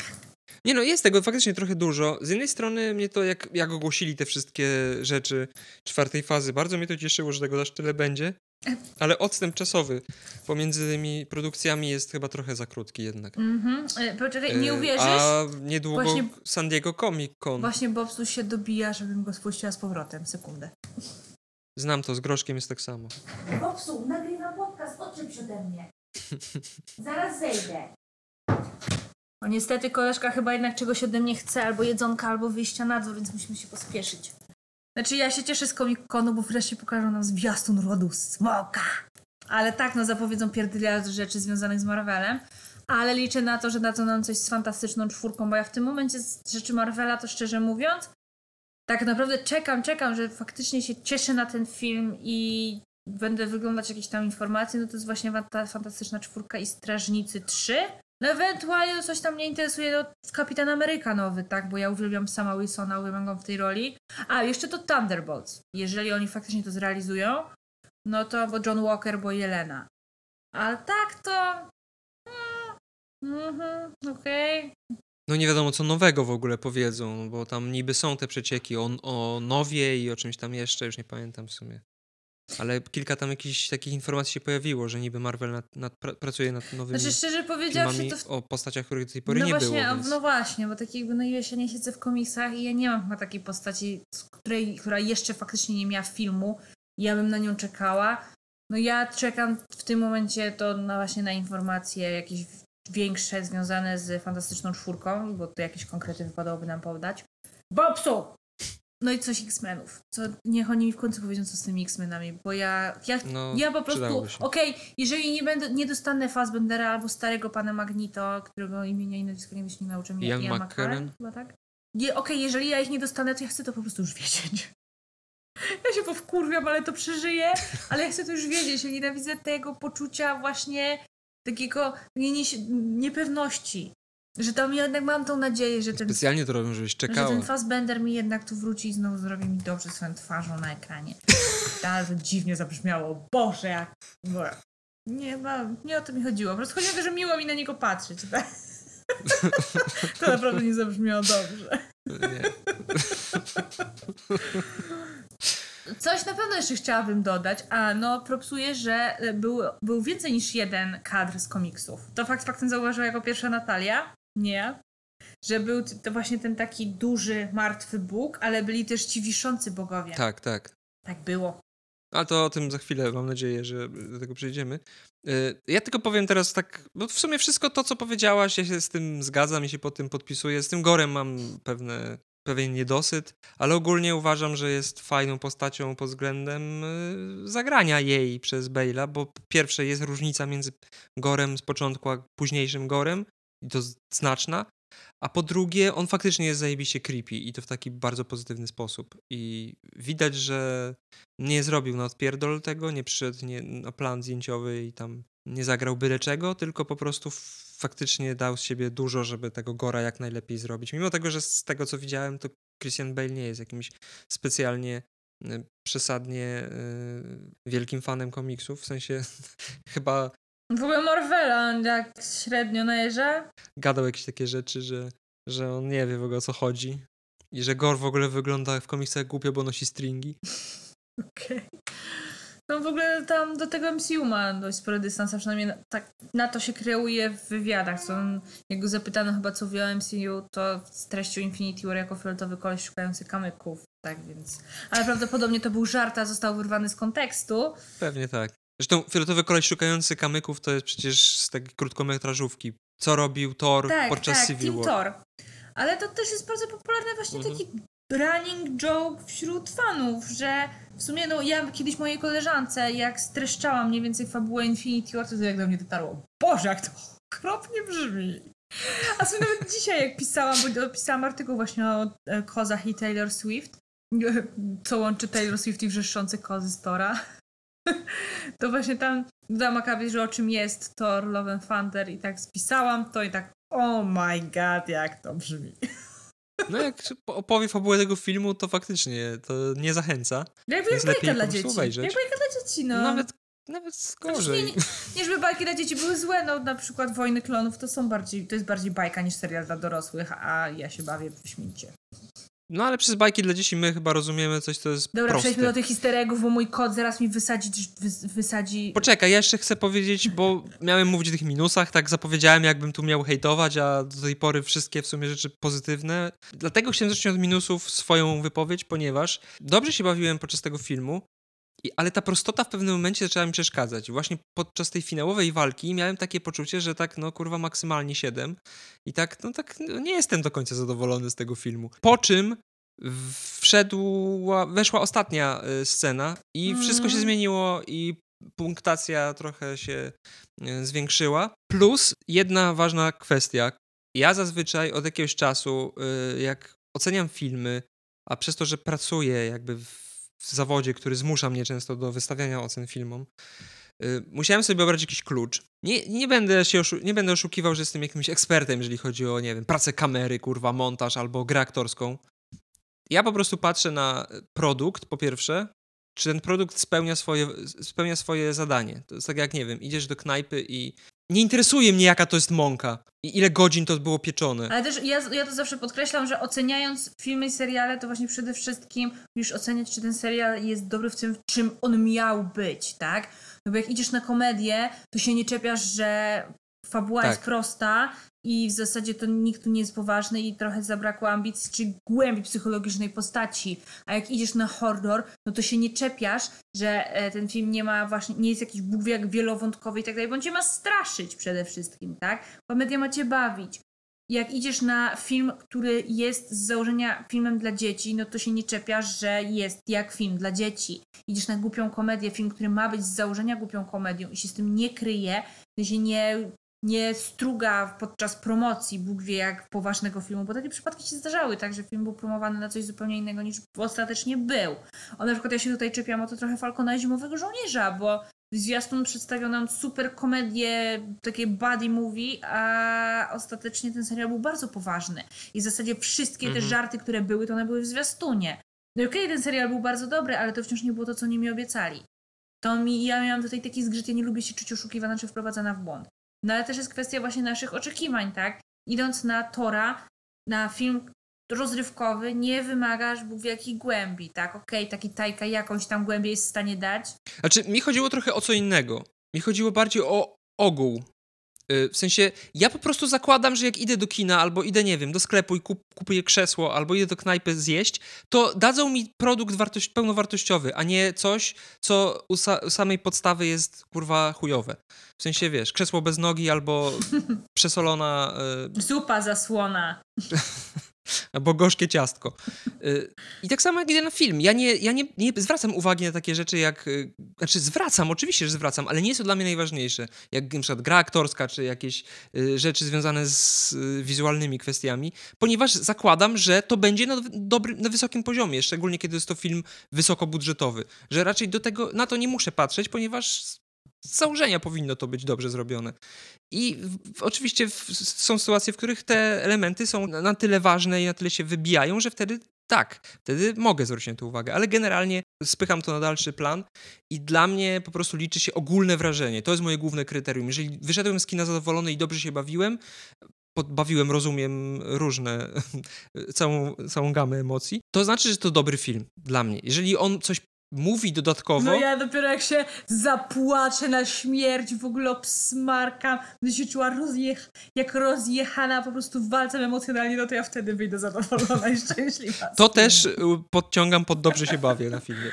Nie no, jest tego faktycznie trochę dużo. Z jednej strony mnie to, jak, jak ogłosili te wszystkie rzeczy czwartej fazy, bardzo mnie to cieszyło, że tego aż tyle będzie. Ale odstęp czasowy pomiędzy tymi produkcjami jest chyba trochę za krótki jednak. Mhm. E, Poczekaj, nie E, uwierzysz? A niedługo Właśnie- San Diego Comic Con. Właśnie Bobsu się dobija, żebym go spuściła z powrotem. Sekundę. Znam to, z Groszkiem jest tak samo. Bobsu, nagrywam podcast, odczep się ode mnie. Zaraz zejdę. No niestety koleżka chyba jednak czegoś ode mnie chce, albo jedzonka, albo wyjścia na dwór, więc musimy się pospieszyć. Znaczy ja się cieszę z Comic-Conu, bo wreszcie pokażą nam zwiastun rodu Smoka. Ale tak, no zapowiedzą pierdyliard rzeczy związanych z Marvelem. Ale liczę na to, że dadzą nam coś z fantastyczną czwórką, bo ja w tym momencie z rzeczy Marvela, to szczerze mówiąc, tak naprawdę czekam, czekam, że faktycznie się cieszę na ten film i będę wyglądać jakieś tam informacje, no to jest właśnie ta fantastyczna czwórka i Strażnicy 3. No ewentualnie coś tam mnie interesuje, no Kapitan Ameryka nowy, tak, bo ja uwielbiam sama Wilsona, uwielbiam go w tej roli. A, jeszcze to Thunderbolts. Jeżeli oni faktycznie to zrealizują, no to bo John Walker, bo Jelena. Ale tak to... mm, Mhm, okej. No nie wiadomo, co nowego w ogóle powiedzą, bo tam niby są te przecieki o, o Nowie i o czymś tam jeszcze, już nie pamiętam w sumie. Ale kilka tam jakichś takich informacji się pojawiło, że niby Marvel nad, nad, pra, pracuje nad nowymi Znaczy szczerze powiedziawszy, to w o postaciach, których do tej pory no nie właśnie, było. Więc... No właśnie, bo tak jakby no ja się nie siedzę w komiksach i ja nie mam chyba takiej postaci, której, która jeszcze faktycznie nie miała filmu i ja bym na nią czekała. No ja czekam w tym momencie to na właśnie na informacje jakieś większe związane z Fantastyczną Czwórką, bo to jakieś konkrety wypadałoby nam podać. Bobsu! No i coś X-Menów. Co, niech oni mi w końcu powiedzą, co z tymi X-Menami, bo ja, ja, No, ja po prostu, okej, jeżeli nie będę, nie dostanę Fassbendera albo starego pana Magnito, którego imienia i nazwiska nie nie nauczę, Ian Ian McKellen? Chyba tak? Nie, Okej, jeżeli ja ich nie dostanę, to ja chcę to po prostu już wiedzieć. Ja się powkurwiam, ale to przeżyję, ale ja chcę to już wiedzieć. Ja nienawidzę tego poczucia właśnie takiego nie, nie, niepewności. Że tam ja jednak mam tą nadzieję, że ten Specjalnie to robią, żebyś że czekała. ten Fassbender mi jednak tu wróci i znowu zrobi mi dobrze swoją twarzą na ekranie. To dziwnie zabrzmiało. Boże, jak... Nie, no, nie o to mi chodziło. Po prostu chodziło o to, że miło mi na niego patrzeć. Tak? To naprawdę nie zabrzmiało dobrze. Nie. Coś na pewno jeszcze chciałabym dodać, a no propsuję, że e, był, był więcej niż jeden kadr z komiksów. To fakt faktem zauważyła jako pierwsza Natalia, nie że był to właśnie ten taki duży, martwy Bóg, ale byli też ci wiszący bogowie. Tak, tak. Tak było. Ale to o tym za chwilę, mam nadzieję, że do tego przejdziemy. Y, Ja tylko powiem teraz tak, bo w sumie wszystko to, co powiedziałaś, ja się z tym zgadzam i się pod tym podpisuję. Z tym Gorem mam pewne, pewien niedosyt, ale ogólnie uważam, że jest fajną postacią pod względem y, zagrania jej przez Bale'a, bo po pierwsze jest różnica między Gorem z początku a późniejszym Gorem i to znaczna, a po drugie on faktycznie jest zajebiście creepy i to w taki bardzo pozytywny sposób. I widać, że nie zrobił na odpierdol tego, nie przyszedł nie, na plan zdjęciowy i tam nie zagrał byle czego, tylko po prostu faktycznie dał z siebie dużo, żeby tego Gora jak najlepiej zrobić. Mimo tego, że z tego co widziałem, to Christian Bale nie jest jakimś specjalnie y, przesadnie y, wielkim fanem komiksów, w sensie chyba W ogóle Marvela, on jak średnio najeżdża. gadał jakieś takie rzeczy, że, że on nie wie w ogóle o co chodzi i że Gore w ogóle wygląda w komiksach głupio, bo nosi stringi. Okej. No w ogóle tam do tego MCU ma dość spory dystans, a przynajmniej na, tak, na to się kreuje w wywiadach. Co on, jak go zapytano chyba co wie o MCU, to streścił Infinity War jako fioletowy koleś szukający kamyków. Tak więc... Ale prawdopodobnie to był żart, a został wyrwany z kontekstu. Pewnie tak. Zresztą fioletowy koleś szukający kamyków to jest przecież z takiej krótkometrażówki. Co robił Thor Tak, podczas tak, Civil War. Thor. Ale to też jest bardzo popularny właśnie Mhm. taki running joke wśród fanów, że w sumie no ja kiedyś mojej koleżance, jak streszczałam mniej więcej fabułę Infinity War, to jak do mnie dotarło. Boże, jak to okropnie brzmi. A sobie nawet dzisiaj jak pisałam, bo pisałam artykuł właśnie o e, kozach i Taylor Swift, co łączy Taylor Swift i wrzeszczące kozy z Tora. To właśnie tam dodałam akabie, że o czym jest Thor, Love and Thunder i tak spisałam to i tak oh my god, jak to brzmi. No jak opowie fabułę tego filmu, to faktycznie to nie zachęca. Jest jak bajka lepiej dla dzieci. obejrzeć. Jak bajka dla dzieci, no. Nawet, nawet Znaczy, gorzej. nie, nie, żeby bajki dla dzieci były złe, no na przykład Wojny Klonów to są bardziej, to jest bardziej bajka niż serial dla dorosłych, a ja się bawię w śmiecie. No ale przez bajki dla dzieci my chyba rozumiemy coś, co jest Dobra, proste. przejdźmy do tych histeregów, bo mój kot zaraz mi wysadzi, wys, wysadzi... Poczekaj, ja jeszcze chcę powiedzieć, bo miałem mówić o tych minusach, tak zapowiedziałem, jakbym tu miał hejtować, a do tej pory wszystkie w sumie rzeczy pozytywne. Dlatego chciałem zacząć od minusów swoją wypowiedź, ponieważ dobrze się bawiłem podczas tego filmu, i, ale ta prostota w pewnym momencie zaczęła mi przeszkadzać. Właśnie podczas tej finałowej walki miałem takie poczucie, że tak, no kurwa, maksymalnie 7 i tak, no tak, no, nie jestem do końca zadowolony z tego filmu. Po czym wszedła, weszła ostatnia y, scena i wszystko się zmieniło i punktacja trochę się y, zwiększyła. Plus jedna ważna kwestia. Ja zazwyczaj od jakiegoś czasu, y, jak oceniam filmy, a przez to, że pracuję jakby w zawodzie, który zmusza mnie często do wystawiania ocen filmom, y, musiałem sobie wybrać jakiś klucz. Nie, nie, będę się oszu- nie będę oszukiwał, że jestem jakimś ekspertem, jeżeli chodzi o, nie wiem, pracę kamery, kurwa, montaż albo grę aktorską. Ja po prostu patrzę na produkt, po pierwsze, czy ten produkt spełnia swoje, spełnia swoje zadanie. To jest tak jak, nie wiem, idziesz do knajpy i nie interesuje mnie, jaka to jest mąka i ile godzin to było pieczone. Ale też ja, ja to zawsze podkreślam, że oceniając filmy i seriale, to właśnie przede wszystkim musisz oceniać, czy ten serial jest dobry w tym, czym on miał być, tak? No bo jak idziesz na komedię, to się nie czepiasz, że fabuła Tak. jest prosta i w zasadzie to nikt tu nie jest poważny i trochę zabrakło ambicji czy głębi psychologicznej postaci. A jak idziesz na horror, no to się nie czepiasz, że e, ten film nie ma właśnie, nie jest jakiś Bóg wielowątkowy i tak dalej, bo on cię ma straszyć przede wszystkim, tak? Komedia ma cię bawić jak idziesz na film, który jest z założenia filmem dla dzieci, no to się nie czepiasz, że jest jak film dla dzieci. Idziesz na głupią komedię, film, który ma być z założenia głupią komedią i się z tym nie kryje, się nie, nie struga podczas promocji, Bóg wie jak poważnego filmu, bo takie przypadki się zdarzały, tak, że film był promowany na coś zupełnie innego niż ostatecznie był. O, na przykład ja się tutaj czepiam o to trochę Falcona i Zimowego Żołnierza, bo Zwiastun przedstawiał nam super komedię, takie buddy movie, a ostatecznie ten serial był bardzo poważny. I w zasadzie wszystkie te Mhm. żarty, które były, to one były w zwiastunie. No i okej, ten serial był bardzo dobry, ale to wciąż nie było to, co oni mi obiecali. To mi, ja miałam tutaj taki zgrzyt, ja nie lubię się czuć oszukiwana czy wprowadzana w błąd. No ale też jest kwestia właśnie naszych oczekiwań, tak? Idąc na Tora, na film, rozrywkowy nie wymagasz Bóg w jakiej głębi, tak? Okej, taki tajka jakąś tam głębię jest w stanie dać. Znaczy, mi chodziło trochę o co innego. Mi chodziło bardziej o ogół. Y, W sensie, ja po prostu zakładam, że jak idę do kina, albo idę, nie wiem, do sklepu i kup, kupuję krzesło, albo idę do knajpy zjeść, to dadzą mi produkt wartość, pełnowartościowy, a nie coś, co u, sa, u samej podstawy jest, kurwa, chujowe. W sensie, wiesz, krzesło bez nogi, albo przesolona, y, Zupa zasłona. albo gorzkie ciastko. Y, I tak samo jak idę na film. Ja nie, ja nie, nie zwracam uwagi na takie rzeczy jak... y, Znaczy zwracam, oczywiście, że zwracam, ale nie jest to dla mnie najważniejsze. Jak przykład gra aktorska, czy jakieś y, rzeczy związane z wizualnymi kwestiami, ponieważ zakładam, że to będzie na, dobry, na wysokim poziomie, szczególnie kiedy jest to film wysokobudżetowy. Że raczej do tego, na to nie muszę patrzeć, ponieważ z założenia powinno to być dobrze zrobione. I w, oczywiście w, są sytuacje, w których te elementy są na, na tyle ważne i na tyle się wybijają, że wtedy tak, wtedy mogę zwrócić na to uwagę, ale generalnie spycham to na dalszy plan i dla mnie po prostu liczy się ogólne wrażenie. To jest moje główne kryterium. Jeżeli wyszedłem z kina zadowolony i dobrze się bawiłem, podbawiłem, rozumiem różne, całą, całą gamę emocji, to znaczy, że to dobry film dla mnie. Jeżeli on coś mówi dodatkowo... No ja dopiero jak się zapłaczę na śmierć, w ogóle obsmarkam, będę się czuła rozjech jak rozjechana po prostu walcem emocjonalnie, no to ja wtedy wyjdę zadowolona i szczęśliwa. To też y, podciągam pod dobrze się bawię na filmie.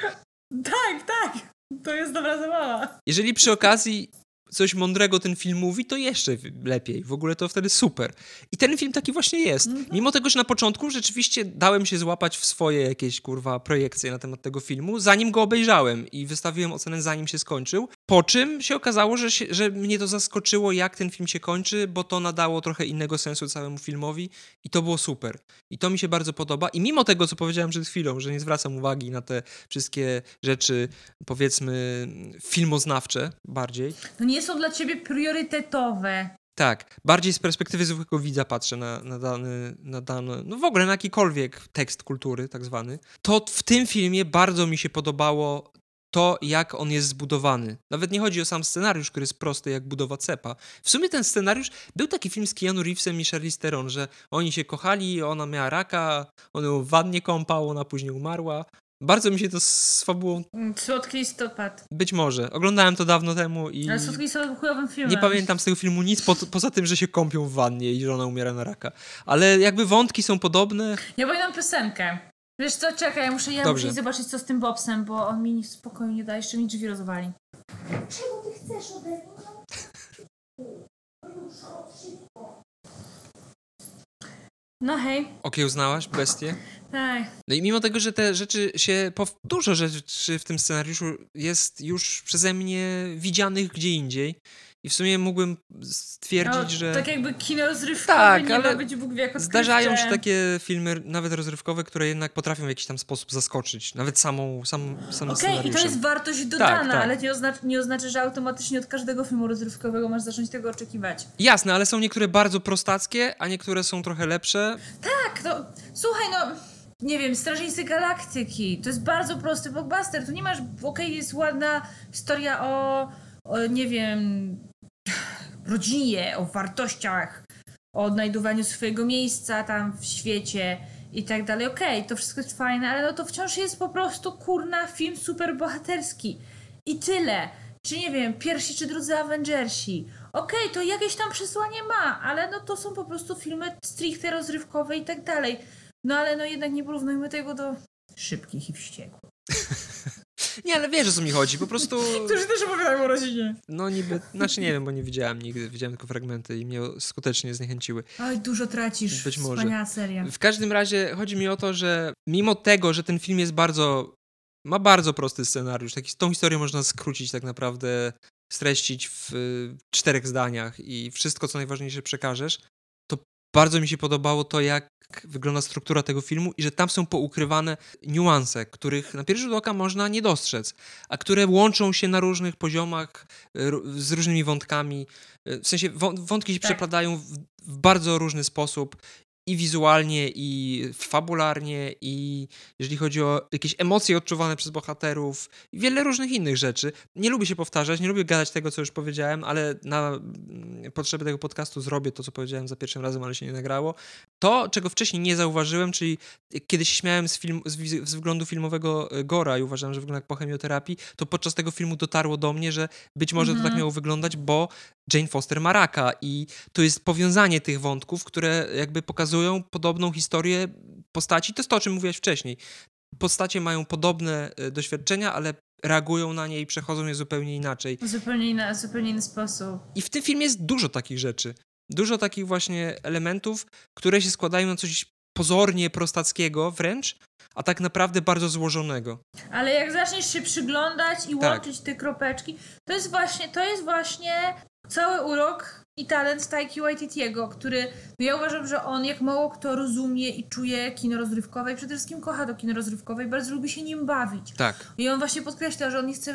Tak, tak. To jest dobra zabawa. Jeżeli przy okazji coś mądrego ten film mówi, to jeszcze lepiej. W ogóle to wtedy super. I ten film taki właśnie jest. Mimo tego, że na początku rzeczywiście dałem się złapać w swoje jakieś, kurwa, projekcje na temat tego filmu, zanim go obejrzałem i wystawiłem ocenę zanim się skończył. Po czym się okazało, że, się, że mnie to zaskoczyło, jak ten film się kończy, bo to nadało trochę innego sensu całemu filmowi i to było super. I to mi się bardzo podoba. I mimo tego, co powiedziałem przed chwilą, że nie zwracam uwagi na te wszystkie rzeczy, powiedzmy, filmoznawcze bardziej, No nie są dla ciebie priorytetowe. tak, bardziej z perspektywy zwykłego widza patrzę na, na, dany, na dany, no w ogóle na jakikolwiek tekst kultury, tak zwany. To w tym filmie bardzo mi się podobało to, jak on jest zbudowany. Nawet nie chodzi o sam scenariusz, który jest prosty jak budowa cepa. W sumie ten scenariusz, był taki film z Keanu Reevesem i Charlize Theron, że oni się kochali, ona miała raka, on ją w wannie kąpał, ona później umarła. Bardzo mi się to z fabułą, Mm, Słodki listopad. być może. Oglądałem to dawno temu i... Ale Słodki listopad był chujowym filmem. Nie pamiętam z tego filmu nic po, poza tym, że się kąpią w wannie i że ona umiera na raka. Ale jakby wątki są podobne. Ja pamiętam piosenkę. Wiesz co, czekaj, ja muszę, ja Dobrze. muszę zobaczyć co z tym Bobsem, bo on mi spokojnie nie da, jeszcze mi drzwi rozwali. Czego ty chcesz ode mnie? No hej, Okiełznałaś bestię? Tak. No i mimo tego, że te rzeczy się. Dużo rzeczy w tym scenariuszu jest już przeze mnie widzianych gdzie indziej. I w sumie mógłbym stwierdzić, No, że. Tak jakby kino rozrywkowe Tak, nie ale ma być Bóg wie jak Zdarzają się takie filmy, nawet rozrywkowe, które jednak potrafią w jakiś tam sposób zaskoczyć. Nawet samą, sam, samym Okej, i to jest wartość dodana, tak. ale nie oznacza, nie oznacza, że automatycznie od każdego filmu rozrywkowego masz zacząć tego oczekiwać. Jasne, ale są niektóre bardzo prostackie, a niektóre są trochę lepsze. Tak, no słuchaj, no nie wiem, Strażnicy Galaktyki, to jest bardzo prosty blockbuster, tu nie masz, okej, jest ładna historia o, o, nie wiem, rodzinie, o wartościach, o odnajdywaniu swojego miejsca tam w świecie i tak dalej, okej, to wszystko jest fajne, ale no to wciąż jest po prostu, kurna, film superbohaterski i tyle. Czy nie wiem, pierwsi czy drudzy Avengersi. Okej, to jakieś tam przesłanie ma, ale no to są po prostu filmy stricte rozrywkowe i tak dalej. No ale no jednak nie porównujmy tego do szybkich i wściekłych. Nie, ale wiesz o co mi chodzi. Po prostu. Którzy też opowiadają o rodzinie. No niby. Znaczy nie wiem, bo nie widziałem nigdy. Widziałem tylko fragmenty i mnie skutecznie zniechęciły. Oj, dużo tracisz. Być może. Wspaniała seria. W każdym razie chodzi mi o to, że mimo tego, że ten film jest bardzo. ma bardzo prosty scenariusz, taki, tą historię można skrócić tak naprawdę, streścić w y, czterech zdaniach i wszystko, co najważniejsze przekażesz, to bardzo mi się podobało to, jak wygląda struktura tego filmu i że tam są poukrywane niuanse, których na pierwszy rzut oka można nie dostrzec, a które łączą się na różnych poziomach r- z różnymi wątkami. Y, W sensie wą- wątki się Tak. przeplatają w, w bardzo różny sposób i wizualnie, i fabularnie, i jeżeli chodzi o jakieś emocje odczuwane przez bohaterów, i wiele różnych innych rzeczy. Nie lubię się powtarzać, nie lubię gadać tego, co już powiedziałem, ale na mm, potrzeby tego podcastu zrobię to, co powiedziałem za pierwszym razem, ale się nie nagrało. To, czego wcześniej nie zauważyłem, czyli kiedyś śmiałem z, film, z, względu filmowego e, Gora i uważałem, że wygląda jak po chemioterapii, to podczas tego filmu dotarło do mnie, że być może to tak Mhm. miało wyglądać, bo Jane Foster ma raka i to jest powiązanie tych wątków, które jakby pokazują podobną historię postaci. To jest to, o czym mówiłeś wcześniej. Postacie mają podobne e, doświadczenia, ale reagują na nie i przechodzą je zupełnie inaczej. Zupełnie, inna, zupełnie inny sposób. I w tym filmie jest dużo takich rzeczy. Dużo takich właśnie elementów, które się składają na coś pozornie prostackiego wręcz, a tak naprawdę bardzo złożonego. Ale jak zaczniesz się przyglądać i Tak. łączyć te kropeczki, to jest właśnie, to jest właśnie cały urok i talent Taiki Waititiego, który, no ja uważam, że on jak mało kto rozumie i czuje kino rozrywkowe i przede wszystkim kocha to kino rozrywkowe i bardzo lubi się nim bawić. Tak. I on właśnie podkreśla, że on nie chce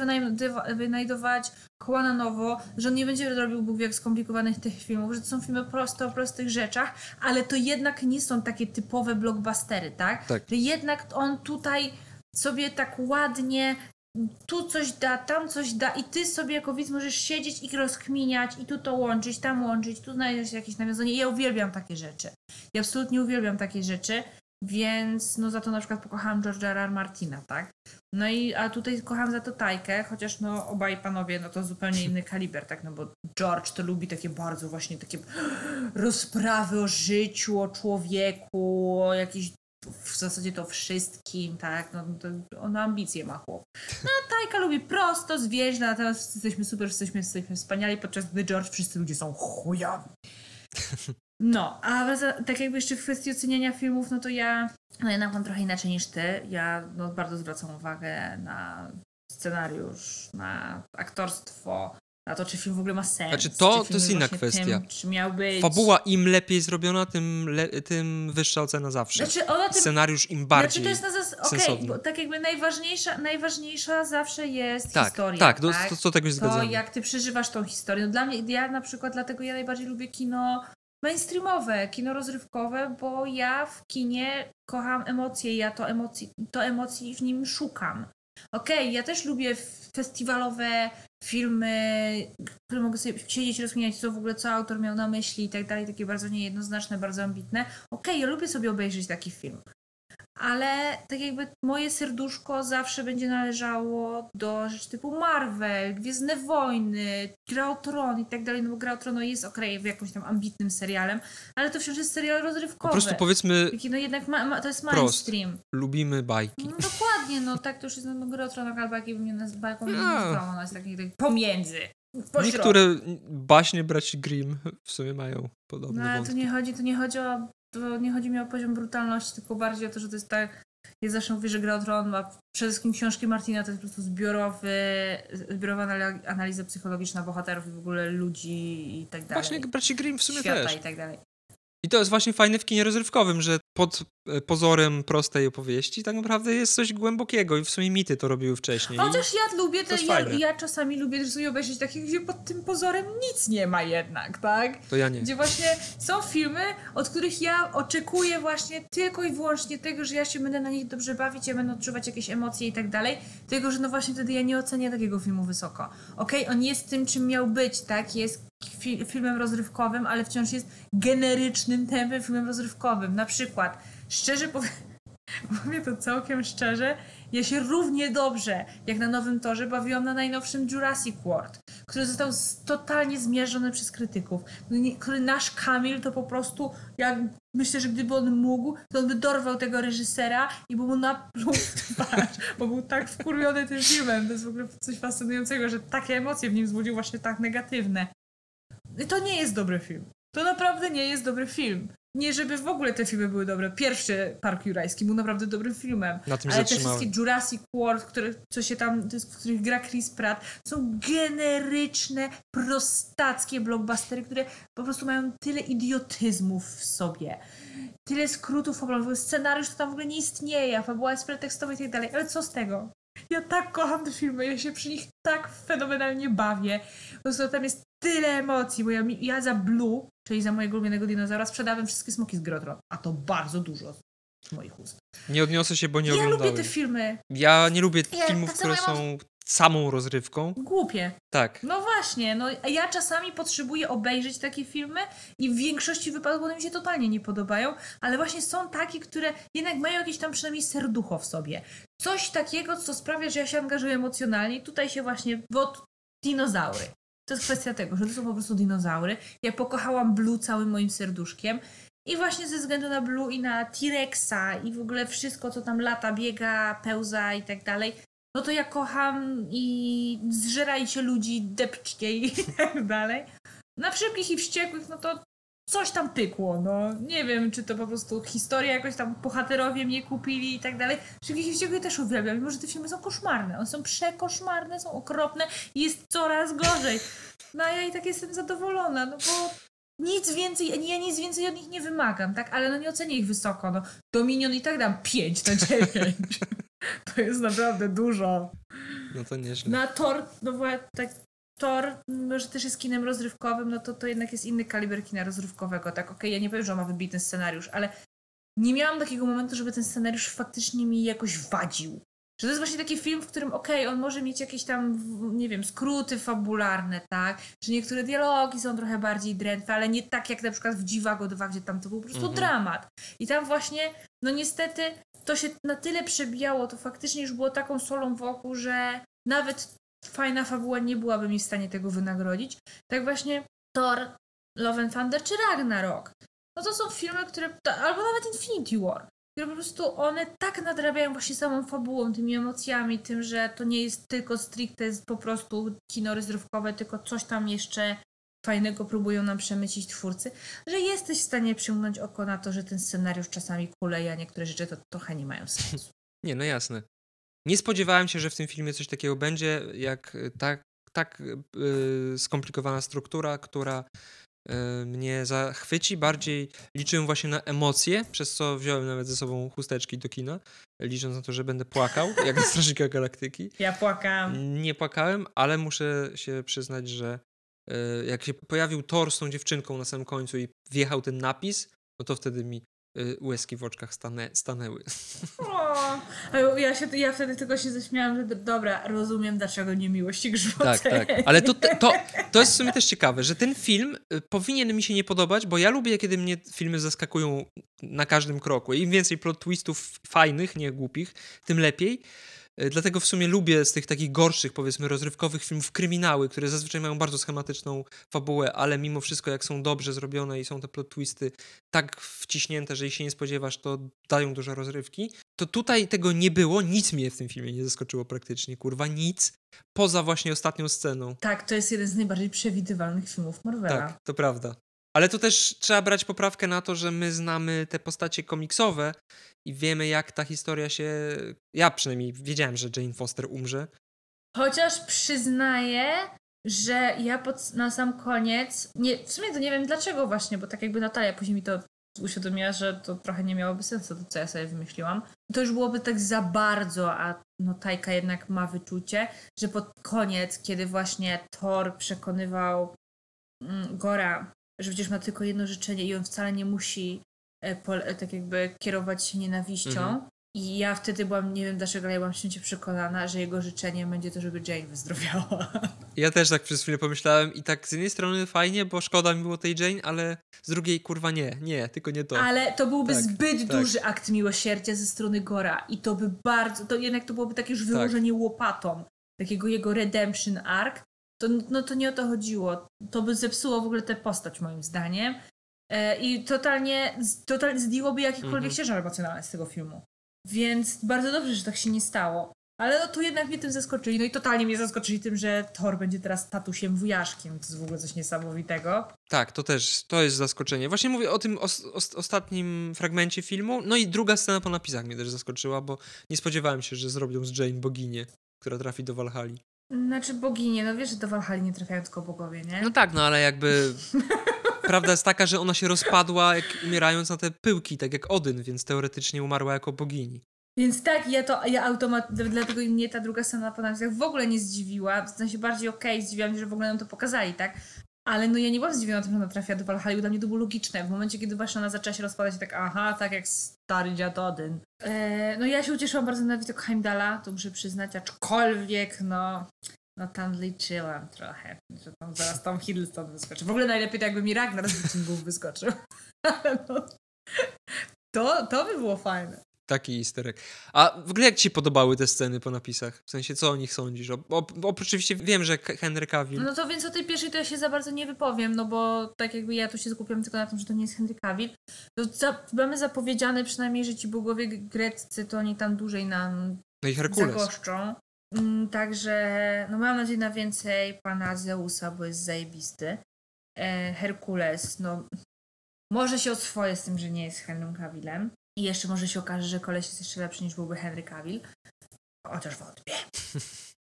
wynajdować koła na nowo, że on nie będzie robił Bóg wie jak skomplikowanych tych filmów, że to są filmy proste o prostych rzeczach, ale to jednak nie są takie typowe blockbustery, tak? Tak. Że jednak on tutaj sobie tak ładnie tu coś da, tam coś da i ty sobie jako widz możesz siedzieć i rozkminiać i tu to łączyć, tam łączyć, tu znajdziesz jakieś nawiązanie. Ja uwielbiam takie rzeczy. Ja absolutnie uwielbiam takie rzeczy, więc no za to na przykład pokochałam George'a R. R. Martina, tak? No i a tutaj kocham za to Tajkę, chociaż no obaj panowie no to zupełnie inny kaliber, tak? No bo George to lubi takie bardzo właśnie takie rozprawy o życiu, o człowieku, o jakiejś w zasadzie to wszystkim, tak? No to on ambicje ma chłop. No Tajka lubi prosto, zwierzę, natomiast wszyscy jesteśmy super, wszyscy jesteśmy, jesteśmy wspaniali, podczas gdy George wszyscy ludzie są chujowi. No, a za, tak jakby jeszcze w kwestii oceniania filmów, no to ja, no jednak mam trochę inaczej niż ty. Ja no, bardzo zwracam uwagę na scenariusz, na aktorstwo, na to, czy film w ogóle ma sens. Znaczy, to- to jest inna kwestia. Tym, być... Fabuła im lepiej zrobiona, tym, le, tym wyższa ocena zawsze. Znaczy, ona tym Scenariusz im Znaczy bardziej. to jest na zas... Bo tak jakby najważniejsza, najważniejsza zawsze jest tak, historia. tak, tak? To, to tego się to zgadzamy. jak ty przeżywasz tą historię. No dla mnie, ja na przykład dlatego ja najbardziej lubię kino mainstreamowe, kino rozrywkowe, bo ja w kinie kocham emocje, ja to emocji, to emocji w nim szukam. Okej, ja też lubię festiwalowe filmy, które mogę sobie siedzieć i rozkminiać, co w ogóle, co autor miał na myśli i tak dalej, takie bardzo niejednoznaczne, bardzo ambitne. Okej, ja lubię sobie obejrzeć taki film. Ale tak jakby moje serduszko zawsze będzie należało do rzeczy typu Marvel, Gwiezdne Wojny, Gra o Tron i tak dalej, no bo Gra o Tron no jest okej, w jakimś tam ambitnym serialem, ale to wciąż jest serial Po rozrywkowy. prostu powiedzmy, Taki, no jednak ma, ma, to jest Prost. mainstream. lubimy bajki. No dokładnie, no tak to już jest, no Gra o Tron, albo jakiej bym nie naz- bajką nie No. nazwała, ona jest taki, taki pomiędzy. pośrodku. Niektóre baśnie braci Grimm w sumie mają No podobne ale to wątki. nie chodzi, to nie chodzi o to nie chodzi mi o poziom brutalności, tylko bardziej o to, że to jest tak. Ja zawsze mówię, że Gra o Tron ma przede wszystkim książki Martina to jest po prostu zbiorowy, zbiorowa anali- analiza psychologiczna bohaterów i w ogóle ludzi i tak dalej. Właśnie braci Grimm w sumie Świata też. i tak dalej. I to jest właśnie fajne w kinie rozrywkowym, że pod pozorem prostej opowieści tak naprawdę jest coś głębokiego i w sumie mity to robiły wcześniej. Chociaż ja lubię to te, ja, ja czasami lubię też sobie obejrzeć takich, gdzie pod tym pozorem nic nie ma jednak, tak? To ja nie. Gdzie właśnie są filmy, od których ja oczekuję właśnie tylko i wyłącznie tego, że ja się będę na nich dobrze bawić, ja będę odczuwać jakieś emocje i tak dalej, tylko że no właśnie wtedy ja nie ocenię takiego filmu wysoko. Okej, on jest tym, czym miał być, tak? Jest fi- filmem rozrywkowym, ale wciąż jest generycznym tempem filmem rozrywkowym. Na przykład, szczerze powiem, mówię to całkiem szczerze, ja się równie dobrze, jak na Nowym Torze, bawiłam na najnowszym Jurassic World, który został totalnie zmierzony przez krytyków, Nie- który nasz Kamil to po prostu, jak myślę, że gdyby on mógł, to on by dorwał tego reżysera i by mu napluł bo był tak wkurwiony tym filmem. To jest w ogóle coś fascynującego, że takie emocje w nim wzbudził właśnie tak negatywne. I to nie jest dobry film. To naprawdę nie jest dobry film. Nie, żeby w ogóle te filmy były dobre. Pierwszy Park Jurajski był naprawdę dobrym filmem. Na tym Ale te wszystkie Jurassic World, które, co się tam, w których gra Chris Pratt, są generyczne, prostackie blockbustery, które po prostu mają tyle idiotyzmów w sobie. Tyle skrótów fabularnych. Scenariusz to tam w ogóle nie istnieje, fabuła jest pretekstowa i tak dalej. Ale co z tego? Ja tak kocham te filmy, ja się przy nich tak fenomenalnie bawię. Po prostu tam jest tyle emocji, bo ja, ja za Blue, czyli za mojego ulubionego dinozaura, sprzedałem wszystkie smoki z Grotron, a to bardzo dużo z moich ust. Nie odniosę się, bo nie ja lubię oglądałem. te filmy Ja nie lubię Ja- filmów, które ja są samą rozrywką. głupie. Tak. No właśnie, no ja czasami potrzebuję obejrzeć takie filmy i w większości wypadków one mi się totalnie nie podobają, ale właśnie są takie, które jednak mają jakieś tam przynajmniej serducho w sobie. Coś takiego, co sprawia, że ja się angażuję emocjonalnie. Tutaj się właśnie, bo dinozaury. To jest kwestia tego, że to są po prostu dinozaury. Ja pokochałam Blue całym moim serduszkiem. I właśnie ze względu na Blue i na T-Rexa i w ogóle wszystko, co tam lata, biega, pełza i tak dalej, no to ja kocham i zżerajcie ludzi, depczcie i tak dalej. Na szybkich i wściekłych, no to coś tam pykło, no. Nie wiem, czy to po prostu historia jakoś tam bohaterowie mnie kupili i tak dalej. Szybkich i wściekłych też uwielbiam, mimo że te filmy są koszmarne. One są przekoszmarne, są okropne i jest coraz gorzej. No a ja i tak jestem zadowolona, no bo nic więcej, ja nic więcej od nich nie wymagam, tak? Ale no nie ocenię ich wysoko, no. Dominion i tak dam 5 na 9. To jest naprawdę dużo. No to nieźle. Na Tor, no właśnie tak, Tor, mimo że też jest kinem rozrywkowym, no to to jednak jest inny kaliber kina rozrywkowego, tak? Okej, ja nie powiem, że on ma wybitny scenariusz, ale nie miałam takiego momentu, żeby ten scenariusz faktycznie mi jakoś wadził. Że to jest właśnie taki film, w którym okej, on może mieć jakieś tam, nie wiem, skróty fabularne, tak? Że niektóre dialogi są trochę bardziej drętwe, ale nie tak jak na przykład w Dziwago 2, gdzie tam to był po prostu Mhm. dramat. I tam właśnie, no niestety, to się na tyle przebijało, to faktycznie już było taką solą wokół, że nawet fajna fabuła nie byłaby mi w stanie tego wynagrodzić. Tak właśnie Thor, Love and Thunder czy Ragnarok. No to są filmy, które, albo nawet Infinity War, które po prostu one tak nadrabiają właśnie samą fabułą, tymi emocjami, tym, że to nie jest tylko stricte po prostu kino rozrywkowe, tylko coś tam jeszcze fajnego próbują nam przemycić twórcy, że jesteś w stanie przyjąć oko na to, że ten scenariusz czasami kuleje, a niektóre rzeczy to trochę nie mają sensu. Nie, no jasne. Nie spodziewałem się, że w tym filmie coś takiego będzie, jak y, tak, tak y, skomplikowana struktura, która y, mnie zachwyci. Bardziej liczyłem właśnie na emocje, przez co wziąłem nawet ze sobą chusteczki do kina, licząc na to, że będę płakał, jak na Strażnika Galaktyki. Ja płakałam. Nie płakałem, ale muszę się przyznać, że jak się pojawił Thor z tą dziewczynką na samym końcu i wjechał ten napis, no to wtedy mi y, łezki w oczkach stane, stanęły. O, ja, się, ja wtedy tylko się zaśmiałam, że dobra, rozumiem dlaczego nie miłość i grzmoczenie. Tak, tak. Ale to, to, to jest w sumie też ciekawe, że ten film y, powinien mi się nie podobać, bo ja lubię, kiedy mnie filmy zaskakują na każdym kroku. Im więcej plot twistów fajnych, nie głupich, tym lepiej. Y, Dlatego w sumie lubię z tych takich gorszych, powiedzmy, rozrywkowych filmów kryminały, które zazwyczaj mają bardzo schematyczną fabułę, ale mimo wszystko, jak są dobrze zrobione i są te plot twisty tak wciśnięte, że się nie spodziewasz, to dają dużo rozrywki. To tutaj tego nie było, nic mnie w tym filmie nie zaskoczyło praktycznie, kurwa, nic. Poza właśnie ostatnią sceną. Tak, to jest jeden z najbardziej przewidywalnych filmów Marvela. Tak, to prawda. Ale tu też trzeba brać poprawkę na to, że my znamy te postacie komiksowe i wiemy, jak ta historia się. Ja przynajmniej wiedziałem, że Jane Foster umrze. Chociaż przyznaję, że ja pod, na sam koniec, nie, w sumie to nie wiem dlaczego właśnie, bo tak jakby Natalia później mi to uświadomiła, że to trochę nie miałoby sensu, to co ja sobie wymyśliłam. To już byłoby tak za bardzo, a no Tajka jednak ma wyczucie, że pod koniec, kiedy właśnie Thor przekonywał mm, Gora, że przecież ma tylko jedno życzenie i on wcale nie musi e, e, tak jakby kierować się nienawiścią. Mhm. I ja wtedy byłam, nie wiem dlaczego, ale ja byłam święcie przekonana, że jego życzeniem będzie to, żeby Jane wyzdrowiała. Ja też tak przez chwilę pomyślałem i tak z jednej strony fajnie, bo szkoda mi było tej Jane, ale z drugiej kurwa nie, nie, tylko nie to. Ale to byłby Tak, zbyt tak. duży akt miłosierdzia ze strony Gora i to by bardzo, to jednak to byłoby takie już Tak. wyłożenie łopatą, takiego jego redemption arc. To, no to nie o to chodziło. To by zepsuło w ogóle tę postać moim zdaniem. E, I totalnie, totalnie zdjęłoby jakikolwiek Mhm. ciężar emocjonalny z tego filmu. Więc bardzo dobrze, że tak się nie stało. Ale no tu jednak mnie tym zaskoczyli. No i totalnie mnie zaskoczyli tym, że Thor będzie teraz tatusiem wujaszkiem. To jest w ogóle coś niesamowitego. Tak, to też, to jest zaskoczenie. Właśnie mówię o tym os, os, ostatnim fragmencie filmu. No i druga scena po napisach mnie też zaskoczyła, bo nie spodziewałem się, że zrobią z Jane boginię, która trafi do Walhali. Znaczy boginie, no wiesz, że do Walhali nie trafiają tylko bogowie, nie? No tak, no ale jakby prawda jest taka, że ona się rozpadła jak umierając na te pyłki, tak jak Odyn, więc teoretycznie umarła jako bogini. Więc tak, ja to, ja automat, dlatego mnie ta druga scena po napisach w ogóle nie zdziwiła. W sensie bardziej okej, zdziwiłam się, że w ogóle nam to pokazali, tak? Ale no ja nie byłam zdziwiona tym, że ona trafia do Valhalla, dla mnie to było logiczne. W momencie, kiedy właśnie ona zaczęła się rozpadać, tak aha, tak jak stary dziad Odyn. E, no ja się ucieszyłam bardzo na widok Heimdalla, to muszę przyznać, aczkolwiek no... No tam liczyłam trochę, że tam zaraz Tom Hiddleston wyskoczy. W ogóle najlepiej to jakby mi Ragnar z Wikingów wyskoczył. Ale no... To, to by było fajne. Taki easter egg. A w ogóle jak ci się podobały te sceny po napisach? W sensie, co o nich sądzisz? O, o, oczywiście wiem, że Henry Cavill... No to więc o tej pierwszej to ja się za bardzo nie wypowiem, no bo tak jakby ja tu się skupiam tylko na tym, że to nie jest Henry Cavill. To za, mamy zapowiedziane przynajmniej, że ci bogowie greccy to oni tam dłużej nam No i Herkules. zagoszczą. Mm, Także no mam nadzieję na więcej pana Zeusa, bo jest zajebisty. E, Herkules, no może się oswoję z tym, że nie jest Henrym Cavillem. I jeszcze może się okaże, że koleś jest jeszcze lepszy niż byłby Henry Cavill. Chociaż wątpię.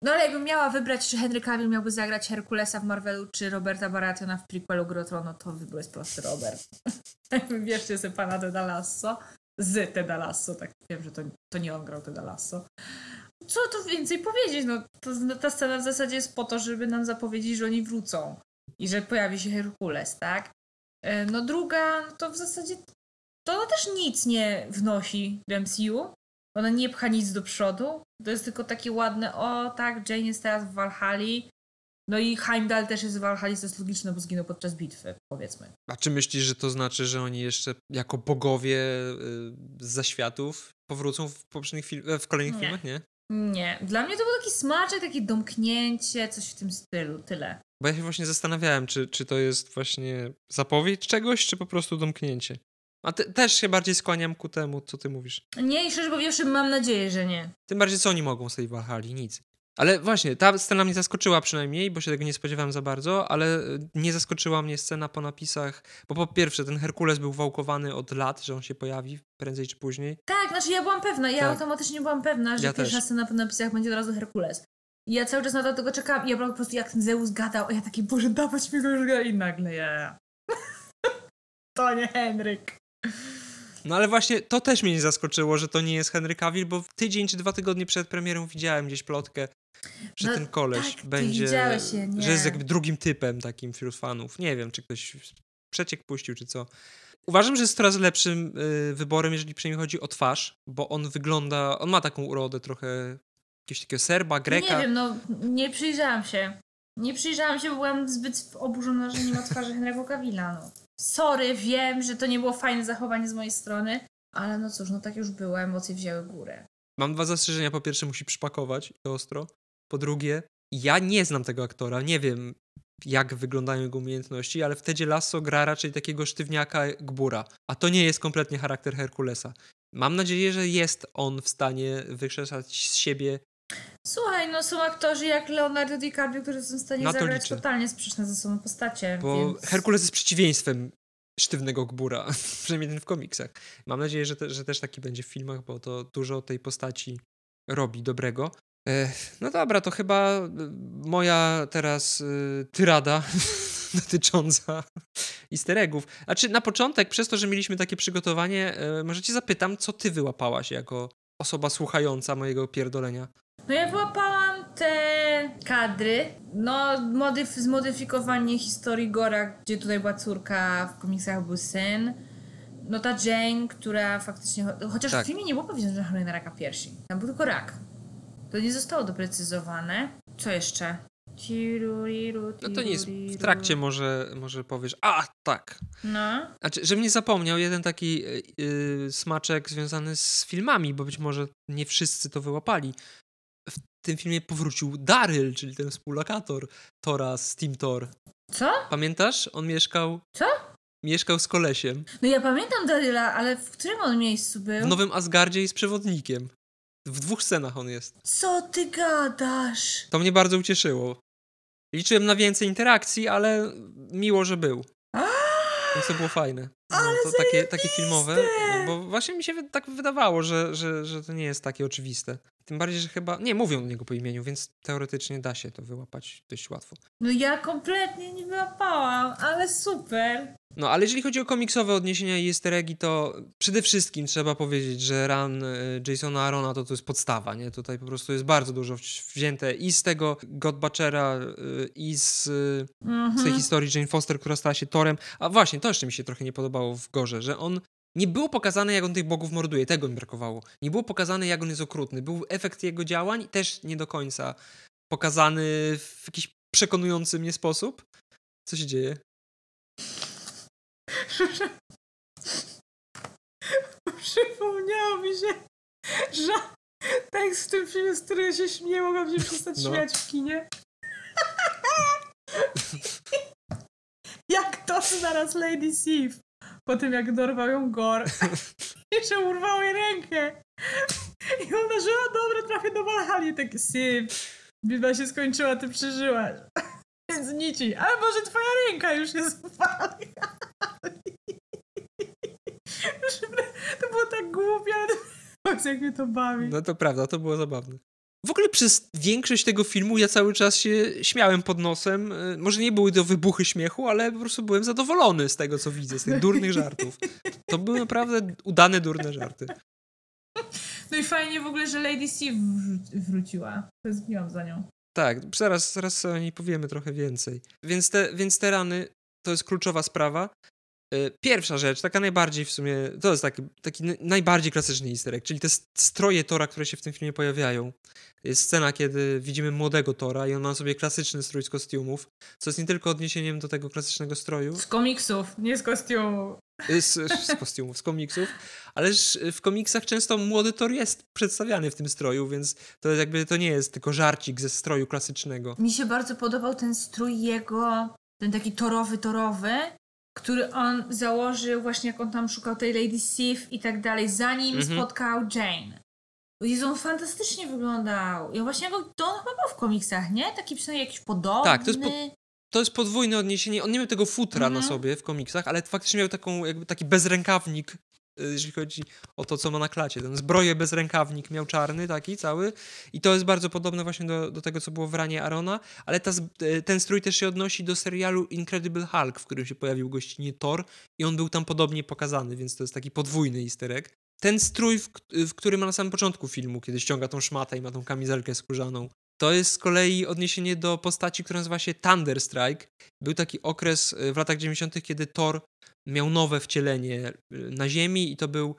No ale jakbym miała wybrać, czy Henry Cavill miałby zagrać Herkulesa w Marvelu, czy Roberta Barationa w prequelu Grotro, no to wybór jest prosty Robert. Jakby Bierzcie sobie pana Teda Lasso. Z Teda Lasso, tak wiem, że to, to nie on grał Teda Lasso. Co tu więcej powiedzieć? No, to, no, ta scena w zasadzie jest po to, żeby nam zapowiedzieć, że oni wrócą. I że pojawi się Herkules, tak? E, No druga, to w zasadzie to ona też nic nie wnosi do MCU. Ona nie pcha nic do przodu. To jest tylko takie ładne, o tak, Jane jest teraz w Valhalla. No i Heimdall też jest w Valhalla, to jest logiczne, bo zginął podczas bitwy, powiedzmy. A czy myślisz, że to znaczy, że oni jeszcze jako bogowie y, z zaświatów powrócą w poprzednich fil- e, w kolejnych Nie. filmach? Nie. Nie, dla mnie to był taki smaczek, takie domknięcie, coś w tym stylu, tyle. Bo ja się właśnie zastanawiałem, czy, czy to jest właśnie zapowiedź czegoś, czy po prostu domknięcie. A te, też się bardziej skłaniam ku temu, co ty mówisz. Nie, i szczerze powiedziawszy, mam nadzieję, że nie. Tym bardziej, co oni mogą z tej Valhalla, nic. Ale właśnie, ta scena mnie zaskoczyła przynajmniej, bo się tego nie spodziewałem za bardzo, ale y, nie zaskoczyła mnie scena po napisach, bo po pierwsze, ten Herkules był wałkowany od lat, że on się pojawi prędzej czy później. Tak, znaczy ja byłam pewna, ja Tak. automatycznie byłam pewna, że Ja pierwsza też. scena po napisach będzie od razu Herkules. I ja cały czas na to tego czekałam i ja po prostu jak ten Zeus gadał, a ja taki, Boże, dawać mi go już i nagle ja. to nie Henryk. No ale właśnie to też mnie nie zaskoczyło, że to nie jest Henry Cavill, bo tydzień czy dwa tygodnie przed premierą widziałem gdzieś plotkę, że No ten koleś tak, będzie, nie. że jest jakby drugim typem takim wśród fanów. Nie wiem, czy ktoś przeciek puścił, czy co. Uważam, że jest coraz lepszym y, wyborem, jeżeli przynajmniej chodzi o twarz, bo on wygląda, on ma taką urodę trochę jakiegoś takiego Serba, Greka. Nie wiem, no nie przyjrzałam się. Nie przyjrzałam się, bo byłam zbyt oburzona, że nie ma twarzy Henry'ego Cavilla, no. Sorry, wiem, że to nie było fajne zachowanie z mojej strony, ale no cóż, no tak już było, emocje wzięły górę. Mam dwa zastrzeżenia. Po pierwsze, musi przypakować to ostro. Po drugie, ja nie znam tego aktora, nie wiem jak wyglądają jego umiejętności, ale w Tedzie Lasso gra raczej takiego sztywniaka Gbura, a to nie jest kompletnie charakter Herkulesa. Mam nadzieję, że jest on w stanie wykrzesać z siebie Słuchaj, no są aktorzy jak Leonardo DiCaprio, którzy są w stanie Na to zagrać liczę. totalnie sprzeczne ze sobą postacie, Bo więc... Herkules jest przeciwieństwem sztywnego Gbura, przynajmniej ten w komiksach. Mam nadzieję, że, te, że też taki będzie w filmach, bo to dużo tej postaci robi dobrego. No dobra, to chyba y, moja teraz y, tyrada dotycząca easter eggów. Znaczy na początek, przez to, że mieliśmy takie przygotowanie, e, może cię zapytam, co ty wyłapałaś jako osoba słuchająca mojego pierdolenia? No ja wyłapałam te kadry, no modyf, zmodyfikowanie historii Gora, gdzie tutaj była córka, w komiksach był syn. No ta Jane, która faktycznie, chociaż Tak. w filmie nie było powiedziane, że choruje na raka piersi. Tam był tylko rak. To nie zostało doprecyzowane. Co jeszcze? No to nie jest w trakcie może, może powiesz, a tak, No. Znaczy, żebym nie zapomniał, jeden taki yy, smaczek związany z filmami, bo być może nie wszyscy to wyłapali. W tym filmie powrócił Daryl, czyli ten współlokator Tora z Team Thor. Co? Pamiętasz? On mieszkał... Co? Mieszkał z kolesiem. No ja pamiętam Daryla, ale w którym on miejscu był? W Nowym Asgardzie i z przewodnikiem. W dwóch scenach on jest. Co ty gadasz? To mnie bardzo ucieszyło. Liczyłem na więcej interakcji, ale miło, że był. Więc to było fajne. No, Ale to takie, takie filmowe, zajebiste! bo właśnie mi się tak wydawało, że, że, że to nie jest takie oczywiste. Tym bardziej, że chyba. Nie, mówią do niego po imieniu, więc teoretycznie da się to wyłapać dość łatwo. No ja kompletnie nie wyłapałam, ale super. No, ale jeżeli chodzi o komiksowe odniesienia i easter eggi, to przede wszystkim trzeba powiedzieć, że run y, Jasona Arona to, to jest podstawa, nie? Tutaj po prostu jest bardzo dużo wzi- wzięte i z tego God Butchera, y, i z, y, Mhm. z tej historii Jane Foster, która stała się Torem. A właśnie, to jeszcze mi się trochę nie podobało w Gorze, że on nie było pokazane, jak on tych bogów morduje. Tego mi brakowało. Nie było pokazane, jak on jest okrutny. Był efekt jego działań, też nie do końca pokazany w jakiś przekonujący mnie sposób. Co się dzieje? Przypomniało mi się, że tekst w tym filmie, z którego się śmieję, mogłam się przestać No. śmiać w kinie. jak to zaraz Lady Sif, po tym jak dorwał ją Gor, że urwał jej rękę. I ona, o dobra, trafię do Valhalla. Tak, Sif, bitwa się skończyła, ty przeżyłaś. Więc nici, ale może twoja ręka już jest w Valhalla. To było tak głupie, ale jak mnie to bawi. No to prawda, to było zabawne. W ogóle przez większość tego filmu ja cały czas się śmiałem pod nosem. Y, Może nie były to wybuchy śmiechu, ale po prostu byłem zadowolony z tego, co widzę, z tych durnych żartów. To były naprawdę udane durne żarty. No i fajnie w ogóle, że Lady C wró- wróciła. Tęskniłam za nią. Tak, zaraz, zaraz o niej powiemy trochę więcej. Więc te, więc te rany to jest kluczowa sprawa. Y, Pierwsza rzecz, taka najbardziej w sumie, to jest taki, taki najbardziej klasyczny easter egg, czyli te stroje Tora, które się w tym filmie pojawiają. Jest scena, kiedy widzimy młodego Tora i on ma sobie klasyczny strój z kostiumów, co jest nie tylko odniesieniem do tego klasycznego stroju, Z komiksów, nie z kostiumu. y, z, z kostiumów, z komiksów, ale też w komiksach często młody Thor jest przedstawiany w tym stroju, więc to jakby to nie jest tylko żarcik ze stroju klasycznego. Mi się bardzo podobał ten strój jego, ten taki torowy, torowy, który on założył właśnie jak on tam szukał tej Lady Sif i tak dalej, zanim Mhm. spotkał Jane. Jezu, on fantastycznie wyglądał. I właśnie on, to on chyba był w komiksach, nie? Taki przynajmniej jakiś podobny. Tak, to jest po- To jest podwójne odniesienie. On nie miał tego futra na Mhm. sobie w komiksach, ale faktycznie miał taką, jakby taki bezrękawnik, jeżeli chodzi o to, co ma na klacie. Ten zbroję bezrękawnik miał czarny taki cały i to jest bardzo podobne właśnie do, do tego, co było w ranie Arona, ale ta, y, ten strój też się odnosi do serialu Incredible Hulk, w którym się pojawił gościnie Thor i on był tam podobnie pokazany, więc to jest taki podwójny easter egg. Ten strój, w, k- w którym ma na samym początku filmu, kiedy ściąga tą szmatę i ma tą kamizelkę skórzaną, to jest z kolei odniesienie do postaci, która nazywa się Thunder Strike. Był taki okres y, w latach 90., kiedy Thor miał nowe wcielenie y, na Ziemi i to był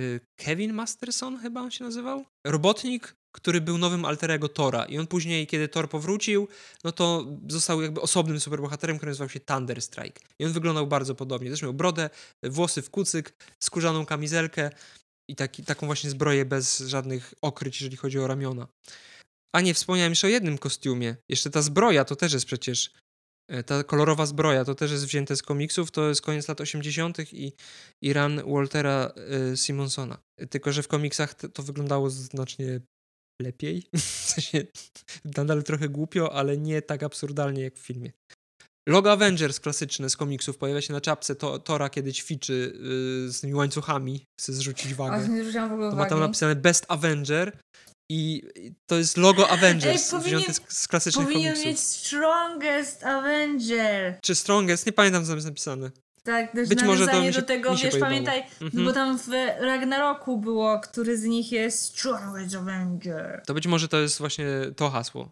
y, Kevin Masterson, chyba on się nazywał? Robotnik, który był nowym alterego Tora. I on później, kiedy Thor powrócił, no to został jakby osobnym superbohaterem, który nazywał się Thunder Strike. I on wyglądał bardzo podobnie. Też miał brodę, włosy w kucyk, skórzaną kamizelkę i taki, taką właśnie zbroję bez żadnych okryć, jeżeli chodzi o ramiona. A nie, wspomniałem jeszcze o jednym kostiumie. Jeszcze ta zbroja to też jest przecież. e, Ta kolorowa zbroja to też jest wzięte z komiksów. To jest koniec lat 80. i, i run Waltera e, Simonsona. Tylko, że w komiksach to, wyglądało znacznie lepiej. W sensie nadal trochę głupio, ale nie tak absurdalnie jak w filmie. Logo Avengers klasyczne z komiksów pojawia się na czapce to, Tora, kiedy ćwiczy y, z tymi łańcuchami, chce zrzucić wagę. A, nie w ogóle To ma tam napisane Best Avenger i to jest logo Avengers Ej, powinien- wzięte z, klasycznych Powinien komiksów. mieć Strongest Avenger. Czy Strongest? Nie pamiętam, co tam jest napisane. Tak, też Być może to się- do tego, wiesz, pojebało. pamiętaj, Mhm. bo tam w Ragnaroku było, który z nich jest Strongest Avenger. To być może to jest właśnie to hasło.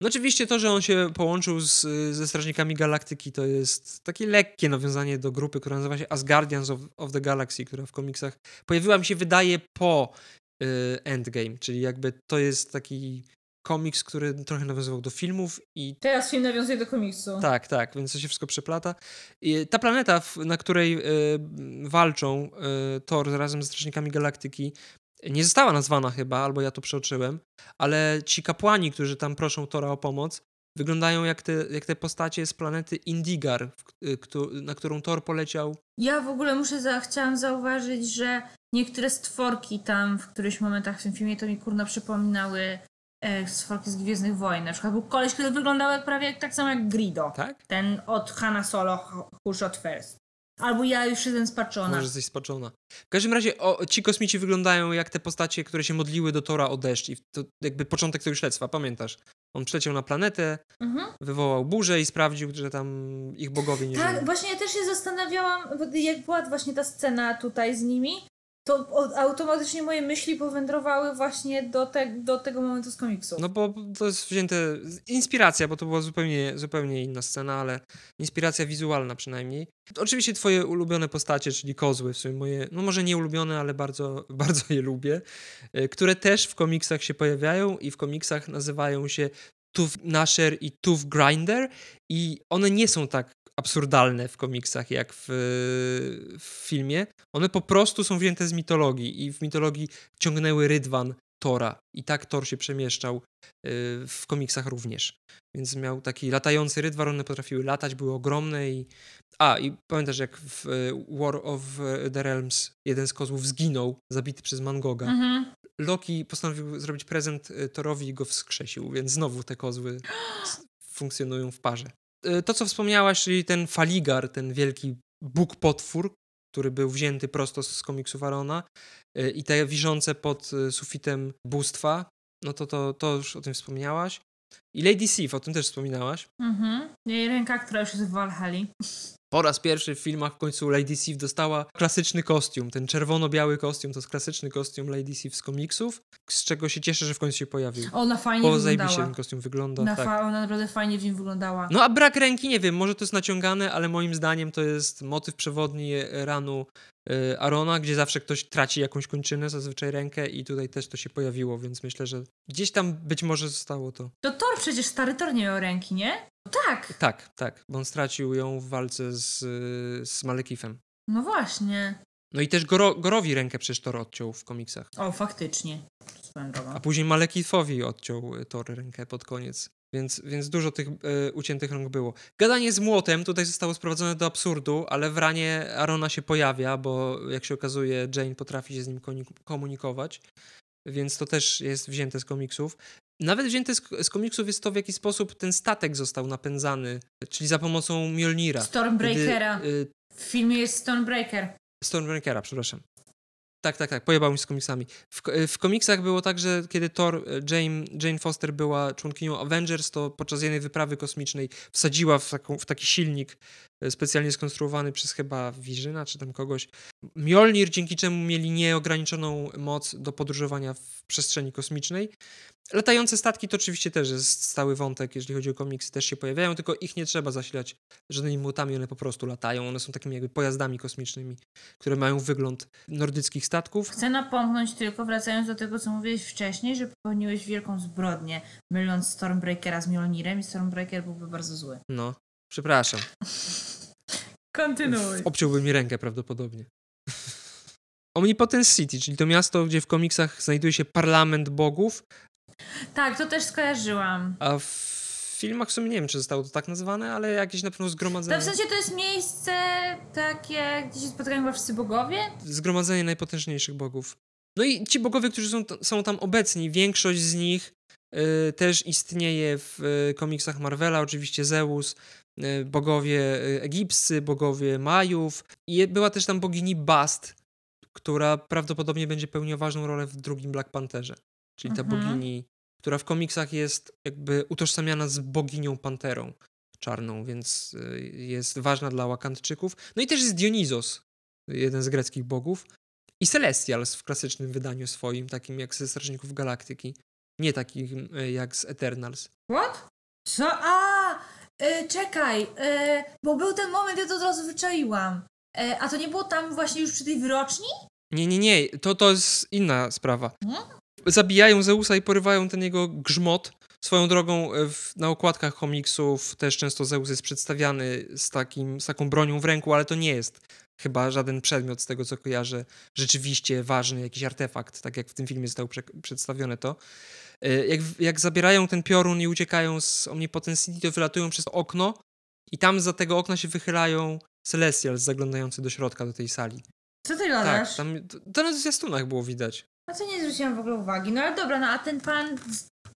No oczywiście to, że on się połączył z, ze Strażnikami Galaktyki, to jest takie lekkie nawiązanie do grupy, która nazywa się Asgardians of, of the Galaxy, która w komiksach pojawiła mi się, wydaje, po Endgame, czyli jakby to jest taki komiks, który trochę nawiązywał do filmów i Teraz film nawiązuje do komiksu. Tak, tak, więc to się wszystko przeplata. I ta planeta, na której e, walczą e, Thor razem ze Strażnikami Galaktyki, nie została nazwana chyba, albo ja to przeoczyłem, ale ci kapłani, którzy tam proszą Tora o pomoc, wyglądają jak te, jak te postacie z planety Indigar, na którą Thor poleciał. Ja w ogóle muszę, za, chciałam zauważyć, że niektóre stworki tam w którychś momentach w tym filmie to mi kurna przypominały e, stworki z Gwiezdnych Wojen. Na przykład był koleś, który wyglądał jak prawie tak samo jak Grido. Tak? Ten od Hanna Solo, Who Shot First. Albo ja już jestem spaczona. Może jesteś spaczona. W każdym razie o, ci kosmici wyglądają jak te postacie, które się modliły do Tora o deszcz. I to jakby początek tego śledztwa, pamiętasz? On przyleciał na planetę, Mhm. wywołał burzę i sprawdził, że tam ich bogowie nie Tak, żyją. właśnie ja też się zastanawiałam, jak była właśnie ta scena tutaj z nimi, to automatycznie moje myśli powędrowały właśnie do, te, do tego momentu z komiksu. No bo to jest wzięte, inspiracja, bo to była zupełnie, zupełnie inna scena, ale inspiracja wizualna przynajmniej. Oczywiście twoje ulubione postacie, czyli kozły, w sumie moje, no może nie ulubione, ale bardzo, bardzo je lubię, e, które też w komiksach się pojawiają i w komiksach nazywają się Tooth Nasher i Tooth Grinder i one nie są tak absurdalne w komiksach jak w, w filmie. One po prostu są wzięte z mitologii i w mitologii ciągnęły rydwan Tora i tak Thor się przemieszczał y, w komiksach również. Więc miał taki latający rydwan, one potrafiły latać, były ogromne i... A, i pamiętasz jak w y, War of the Realms jeden z kozłów zginął, zabity przez Mangoga. Mhm. Loki postanowił zrobić prezent y, Thorowi i go wskrzesił, więc znowu te kozły funkcjonują w parze. Y, To, co wspomniałaś, czyli ten Faligar, ten wielki Bóg-potwór, który był wzięty prosto z komiksu Warona y, i te wiszące pod y, sufitem bóstwa, no to, to, to już o tym wspomniałaś. I Lady Sif, o tym też wspominałaś. Mhm. Jej ręka, która już jest w Valhalla. Po raz pierwszy w filmach w końcu Lady Sif dostała klasyczny kostium. Ten czerwono-biały kostium to jest klasyczny kostium Lady Sif z komiksów, z czego się cieszę, że w końcu się pojawił. Ona fajnie Bo wyglądała. ten kostium wygląda. Na tak. ona naprawdę fajnie w nim wyglądała. No a brak ręki, nie wiem, może to jest naciągane, ale moim zdaniem to jest motyw przewodni ranu y, Arona, gdzie zawsze ktoś traci jakąś kończynę, zazwyczaj rękę i tutaj też to się pojawiło, więc myślę, że gdzieś tam być może zostało to. To Thor przecież, stary Thor nie miał ręki, nie? Tak, Tak, tak, bo on stracił ją w walce z, z Malekifem. no właśnie. No i też Goro, Gorowi rękę przecież Thor odciął w komiksach. O, faktycznie. A później Malekifowi odciął y, Thor rękę pod koniec. Więc, więc dużo tych y, uciętych rąk było. Gadanie z młotem tutaj zostało sprowadzone do absurdu, ale w ranie Arona się pojawia, bo jak się okazuje, Jane potrafi się z nim komunikować. Więc to też jest wzięte z komiksów. Nawet wzięte z, z komiksów jest to, w jaki sposób ten statek został napędzany, czyli za pomocą Mjolnira. Stormbreakera. Kiedy, y, W filmie jest Stormbreaker. Stormbreakera, przepraszam. Tak, tak, tak, pojebał mi z komiksami. W, w komiksach było tak, że kiedy Thor, e, Jane, Jane Foster była członkinią Avengers, to podczas jednej wyprawy kosmicznej wsadziła w, taką, w taki silnik specjalnie skonstruowany przez chyba Wirzyna czy tam kogoś Mjolnir, dzięki czemu mieli nieograniczoną moc do podróżowania w przestrzeni kosmicznej. Latające statki to oczywiście też jest stały wątek, jeżeli chodzi o komiksy, też się pojawiają, tylko ich nie trzeba zasilać żadnymi młotami, one po prostu latają. One są takimi jakby pojazdami kosmicznymi, które mają wygląd nordyckich statków. Chcę napomknąć tylko, wracając do tego, co mówiłeś wcześniej, że popełniłeś wielką zbrodnię, myląc Stormbreakera z Mjolnirem i Stormbreaker byłby bardzo zły. No, przepraszam. Kontynuuj. Obciąłby mi rękę prawdopodobnie. Omnipotent City, czyli to miasto, gdzie w komiksach znajduje się parlament bogów, Tak, to też skojarzyłam. a w filmach w sumie nie wiem, czy zostało to tak nazwane, ale jakieś na pewno To zgromadzenie, w sensie to jest miejsce takie, gdzie się spotykają chyba wszyscy bogowie? zgromadzenie najpotężniejszych bogów. No i ci bogowie, którzy są, są tam obecni, większość z nich y, też istnieje w y, komiksach Marvela, oczywiście Zeus, bogowie y, egipscy, bogowie Majów i była też tam bogini Bast, która prawdopodobnie będzie pełniła ważną rolę w drugim Black Pantherze, czyli ta Mhm. bogini, która w komiksach jest jakby utożsamiana z boginią Panterą czarną, więc y, jest ważna dla Wakandczyków. No i też jest Dionizos, jeden z greckich bogów, i Celestials w klasycznym wydaniu swoim, takim jak ze Strażników Galaktyki. Nie takim y, jak z Eternals. What? Co? A! Y, czekaj, y, bo był ten moment, ja to od razu wyczaiłam. Y, a to nie było tam właśnie już przy tej wyroczni? Nie, nie, nie, to, to jest inna sprawa. No. Zabijają Zeusa i porywają ten jego grzmot. Swoją drogą e, w, na okładkach komiksów też często Zeus jest przedstawiany z, takim, z taką bronią w ręku, ale to nie jest chyba żaden przedmiot z tego, co kojarzę, rzeczywiście ważny, jakiś artefakt, tak jak w tym filmie zostało prze, przedstawione to. E, Jak, jak zabierają ten piorun i uciekają z Omnipotent City, to wylatują przez okno i tam za tego okna się wychylają Celestials zaglądający do środka, do tej sali. Co ty Tak, gadasz? tam, to, na zwiastunach było widać. A co nie zwróciłam w ogóle uwagi. No ale dobra, no a ten pan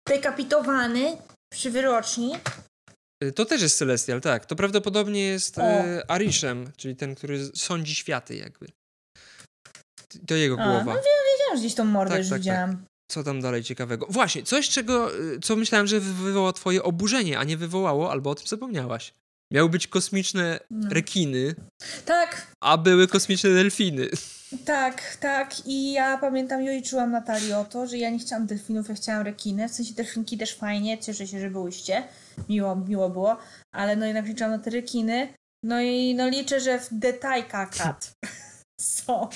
dekapitowany przy wyroczni, To też jest Celestial, tak. To prawdopodobnie jest e, Arishem, czyli ten, który sądzi światy jakby. To jego A, głowa. no wiem, wiedziałam, że gdzieś tą mordę Tak, już tak, tak. widziałam. Co tam dalej ciekawego? Właśnie, coś, czego, y, co myślałem, że wywoła twoje oburzenie, a nie wywołało, albo o tym zapomniałaś. Miały być kosmiczne No. rekiny, Tak, a były kosmiczne delfiny. tak, tak. I ja pamiętam, ja czułam Natalii o to, że ja nie chciałam delfinów, ja chciałam rekiny. W sensie delfinki też fajnie, cieszę się, że byłyście. Miło, miło było. Ale no jednak liczyłam na te rekiny. No i no liczę, że w detajka kat są.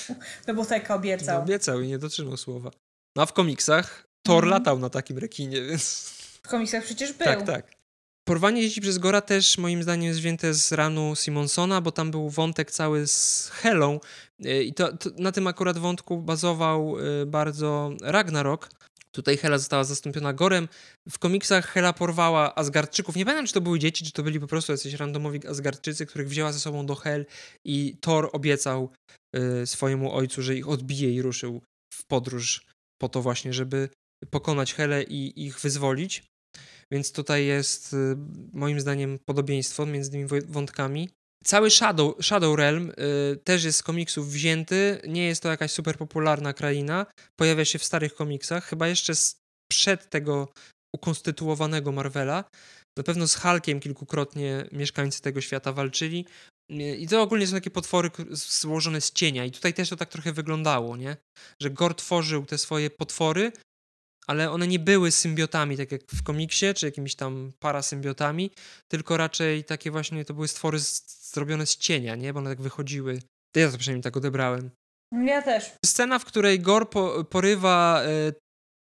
No bo Tajka No, obiecał. obiecał i nie dotrzymał słowa. No a w komiksach Thor Mhm. latał na takim rekinie, więc... W komiksach przecież był. Tak, tak. Porwanie dzieci przez Gora też moim zdaniem jest wzięte z ranu Simonsona, bo tam był wątek cały z Helą y, i to, to na tym akurat wątku bazował y, bardzo Ragnarok. Tutaj Hela została zastąpiona Gorem. W komiksach Hela porwała Asgardczyków. Nie pamiętam, czy to były dzieci, czy to byli po prostu jacyś randomowi Asgardczycy, których wzięła ze sobą do Hel i Thor obiecał y, swojemu ojcu, że ich odbije i ruszył w podróż po to właśnie, żeby pokonać Helę i ich wyzwolić. Więc tutaj jest y, moim zdaniem podobieństwo między tymi wątkami. Cały Shadow, Shadow Realm y, też jest z komiksów wzięty. Nie jest to jakaś super popularna kraina. Pojawia się w starych komiksach, chyba jeszcze przed tego ukonstytuowanego Marvela. Na pewno z Hulkiem kilkukrotnie mieszkańcy tego świata walczyli. Y, I to ogólnie są takie potwory złożone z cienia. I tutaj też to tak trochę wyglądało, nie? Że Gor tworzył te swoje potwory, ale one nie były symbiotami, tak jak w komiksie, czy jakimiś tam parasymbiotami, tylko raczej takie właśnie to były stwory z, zrobione z cienia, nie? Bo one tak wychodziły. Ja to przynajmniej tak odebrałem. Ja też. Scena, w której Gor po, porywa e,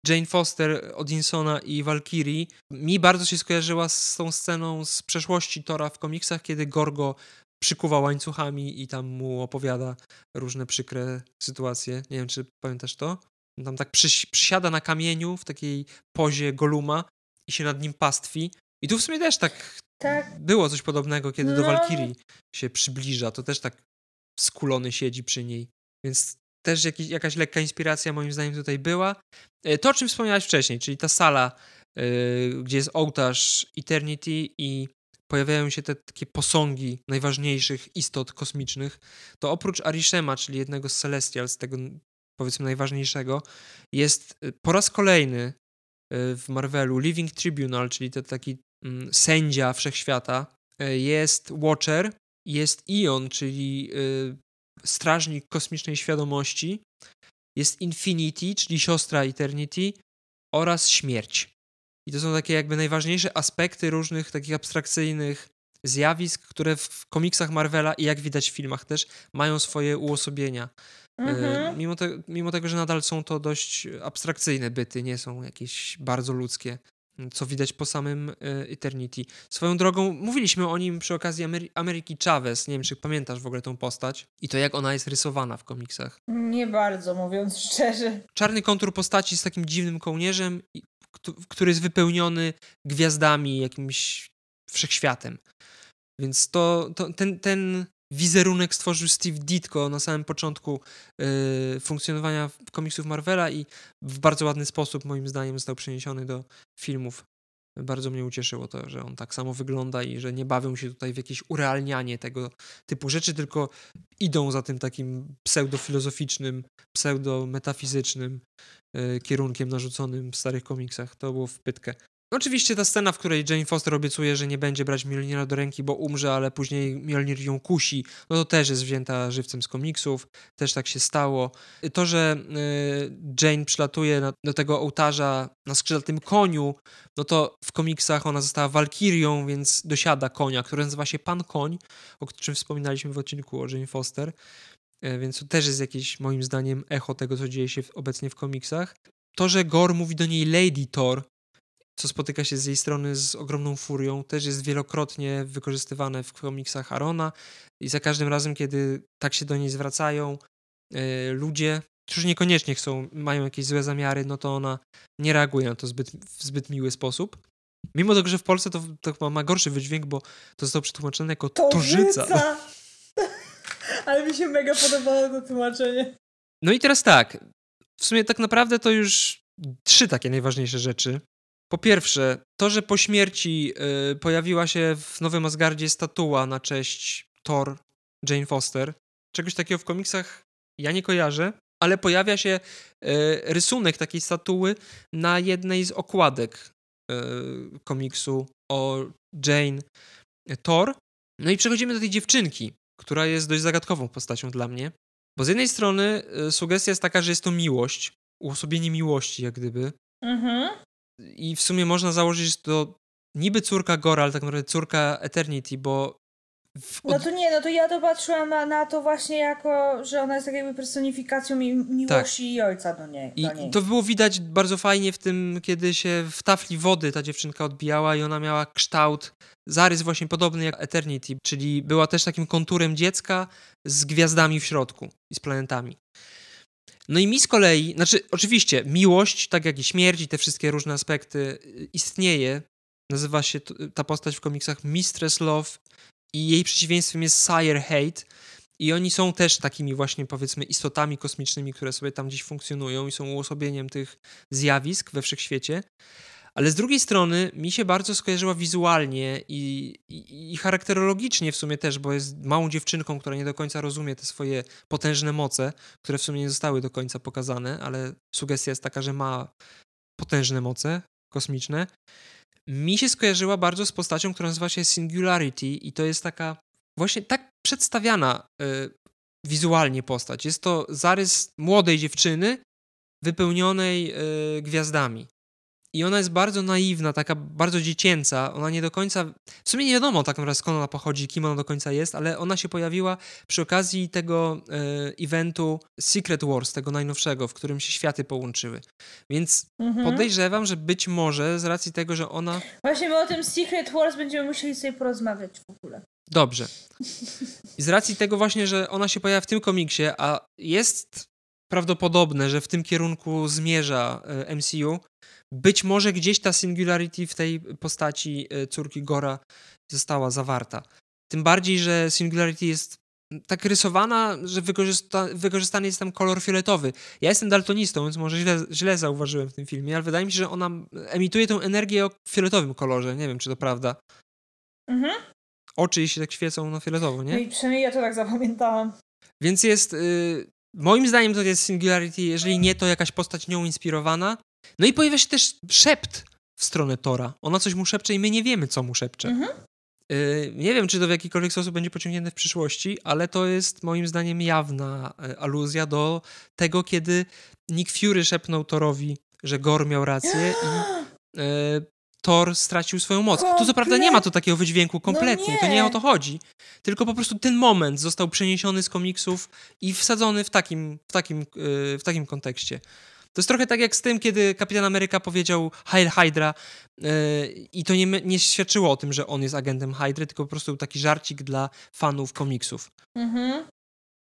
Jane Foster, Odinsona i Valkyrie, mi bardzo się skojarzyła z tą sceną z przeszłości Tora w komiksach, kiedy Gorgo przykuwa łańcuchami i tam mu opowiada różne przykre sytuacje. Nie wiem, czy pamiętasz to? Tam tak przysiada na kamieniu w takiej pozie Goluma i się nad nim pastwi. I tu w sumie też tak Tak. było coś podobnego, kiedy do No. Valkyrii się przybliża, to też tak skulony siedzi przy niej. Więc też jakiś, jakaś lekka inspiracja moim zdaniem tutaj była. E, To, o czym wspomniałeś wcześniej, czyli ta sala, e, gdzie jest ołtarz Eternity i pojawiają się te takie posągi najważniejszych istot kosmicznych, to oprócz Arishema, czyli jednego z Celestials, tego powiedzmy najważniejszego, jest e, po raz kolejny e, w Marvelu Living Tribunal, czyli to taki mm, sędzia wszechświata, e, jest Watcher, jest Ion, czyli y, strażnik kosmicznej świadomości, jest Infinity, czyli siostra Eternity oraz śmierć. I to są takie jakby najważniejsze aspekty różnych takich abstrakcyjnych zjawisk, które w komiksach Marvela i jak widać w filmach też mają swoje uosobienia. E, Mhm. Mimo, te, mimo tego, że nadal są to dość abstrakcyjne byty, nie są jakieś bardzo ludzkie, co widać po samym e, Eternity. Swoją drogą, mówiliśmy o nim przy okazji Amery- Ameryki Chavez, nie wiem, czy pamiętasz w ogóle tą postać i to, jak ona jest rysowana w komiksach. Nie bardzo, mówiąc szczerze. Czarny kontur postaci z takim dziwnym kołnierzem, który jest wypełniony gwiazdami, jakimś wszechświatem. Więc to, to ten, ten wizerunek stworzył Steve Ditko na samym początku yy, funkcjonowania komiksów Marvela i w bardzo ładny sposób, moim zdaniem, został przeniesiony do filmów. Bardzo mnie ucieszyło to, że on tak samo wygląda i że nie bawią się tutaj w jakieś urealnianie tego typu rzeczy, tylko idą za tym takim pseudofilozoficznym, pseudometafizycznym yy, kierunkiem narzuconym w starych komiksach. To było w pytkę. Oczywiście ta scena, w której Jane Foster obiecuje, że nie będzie brać Mjolnira do ręki, bo umrze, ale później Mjolnir ją kusi, no to też jest wzięta żywcem z komiksów, też tak się stało. To, że y, Jane przylatuje do tego ołtarza na skrzydlatym koniu, no to w komiksach ona została walkirią, więc dosiada konia, który nazywa się Pan Koń, o czym wspominaliśmy w odcinku o Jane Foster. Y, Więc to też jest jakieś, moim zdaniem, echo tego, co dzieje się obecnie w komiksach. To, że Gore mówi do niej Lady Thor, co spotyka się z jej strony z ogromną furią, też jest wielokrotnie wykorzystywane w komiksach Arona i za każdym razem, kiedy tak się do niej zwracają e, ludzie, którzy niekoniecznie chcą, mają jakieś złe zamiary, no to ona nie reaguje na to zbyt, w zbyt miły sposób. Mimo tego, że w Polsce to, to ma, ma gorszy wydźwięk, bo to zostało przetłumaczone jako torzyca. Torzyca! Ale mi się mega podobało to tłumaczenie. No i teraz tak, w sumie tak naprawdę to już trzy takie najważniejsze rzeczy Po pierwsze, to, że po śmierci y, pojawiła się w Nowym Asgardzie statua na cześć Thor, Jane Foster. Czegoś takiego w komiksach ja nie kojarzę, ale pojawia się y, rysunek takiej statuły na jednej z okładek y, komiksu o Jane Thor. No i przechodzimy do tej dziewczynki, która jest dość zagadkową postacią dla mnie. Bo z jednej strony y, sugestia jest taka, że jest to miłość, uosobienie miłości, jak gdyby. Mhm. I w sumie można założyć, że to niby córka Gora, ale tak naprawdę córka Eternity, bo No od... to nie, no to ja to patrzyłam na, na to właśnie jako, że ona jest tak jakby personifikacją mi, miłości i ojca do niej. I do niej. to było widać bardzo fajnie w tym, kiedy się w tafli wody ta dziewczynka odbijała i ona miała kształt, zarys właśnie podobny jak Eternity, czyli była też takim konturem dziecka z gwiazdami w środku i z planetami. No i mi z kolei, znaczy oczywiście miłość, tak jak i śmierć i te wszystkie różne aspekty y, istnieje. Nazywa się t- ta postać w komiksach Mistress Love i jej przeciwieństwem jest Sire Hate. I oni są też takimi właśnie, powiedzmy, istotami kosmicznymi, które sobie tam gdzieś funkcjonują i są uosobieniem tych zjawisk we wszechświecie. Ale z drugiej strony mi się bardzo skojarzyła wizualnie i, i, i charakterologicznie w sumie też, bo jest małą dziewczynką, która nie do końca rozumie te swoje potężne moce, które w sumie nie zostały do końca pokazane, ale sugestia jest taka, że ma potężne moce kosmiczne. Mi się skojarzyła bardzo z postacią, która nazywa się Singularity i to jest taka właśnie tak przedstawiana y, wizualnie postać. Jest to zarys młodej dziewczyny wypełnionej y, gwiazdami. I ona jest bardzo naiwna, taka bardzo dziecięca. Ona nie do końca. W sumie nie wiadomo tak naprawdę skąd ona pochodzi, kim ona do końca jest, ale ona się pojawiła przy okazji tego e, eventu Secret Wars, tego najnowszego, w którym się światy połączyły. Więc Mhm. podejrzewam, że być może z racji tego, że ona. Właśnie my o tym Secret Wars będziemy musieli sobie porozmawiać w ogóle. Dobrze. I z racji tego właśnie, że ona się pojawia w tym komiksie, a jest prawdopodobne, że w tym kierunku zmierza e, MCU, być może gdzieś ta singularity w tej postaci e, córki Gora została zawarta. Tym bardziej, że singularity jest tak rysowana, że wykorzysta, wykorzystany jest tam kolor fioletowy. Ja jestem daltonistą, więc może źle, źle zauważyłem w tym filmie, ale wydaje mi się, że ona emituje tę energię o fioletowym kolorze. Nie wiem, czy to prawda. Mhm. Oczy jej się tak świecą na fioletowo, No nie? i przynajmniej ja to tak zapamiętałam. Więc jest. Y, moim zdaniem to jest Singularity, jeżeli nie, to jakaś postać nią inspirowana. No i pojawia się też szept w stronę Tora. Ona coś mu szepcze i my nie wiemy, co mu szepcze. Mhm. Y, nie wiem, czy to w jakikolwiek sposób będzie pociągnięte w przyszłości, ale to jest moim zdaniem jawna y, aluzja do tego, kiedy Nick Fury szepnął Thorowi, że Gor miał rację i y, Thor stracił swoją moc. Tu co prawda nie ma tu takiego wydźwięku kompletnie, to nie nie. o to chodzi. Tylko po prostu ten moment został przeniesiony z komiksów i wsadzony w takim, w takim, yy, w takim kontekście. To jest trochę tak jak z tym, kiedy Kapitan Ameryka powiedział Heil Hydra yy, i to nie, nie świadczyło o tym, że on jest agentem Hydry, tylko po prostu taki żarcik dla fanów komiksów. Mhm.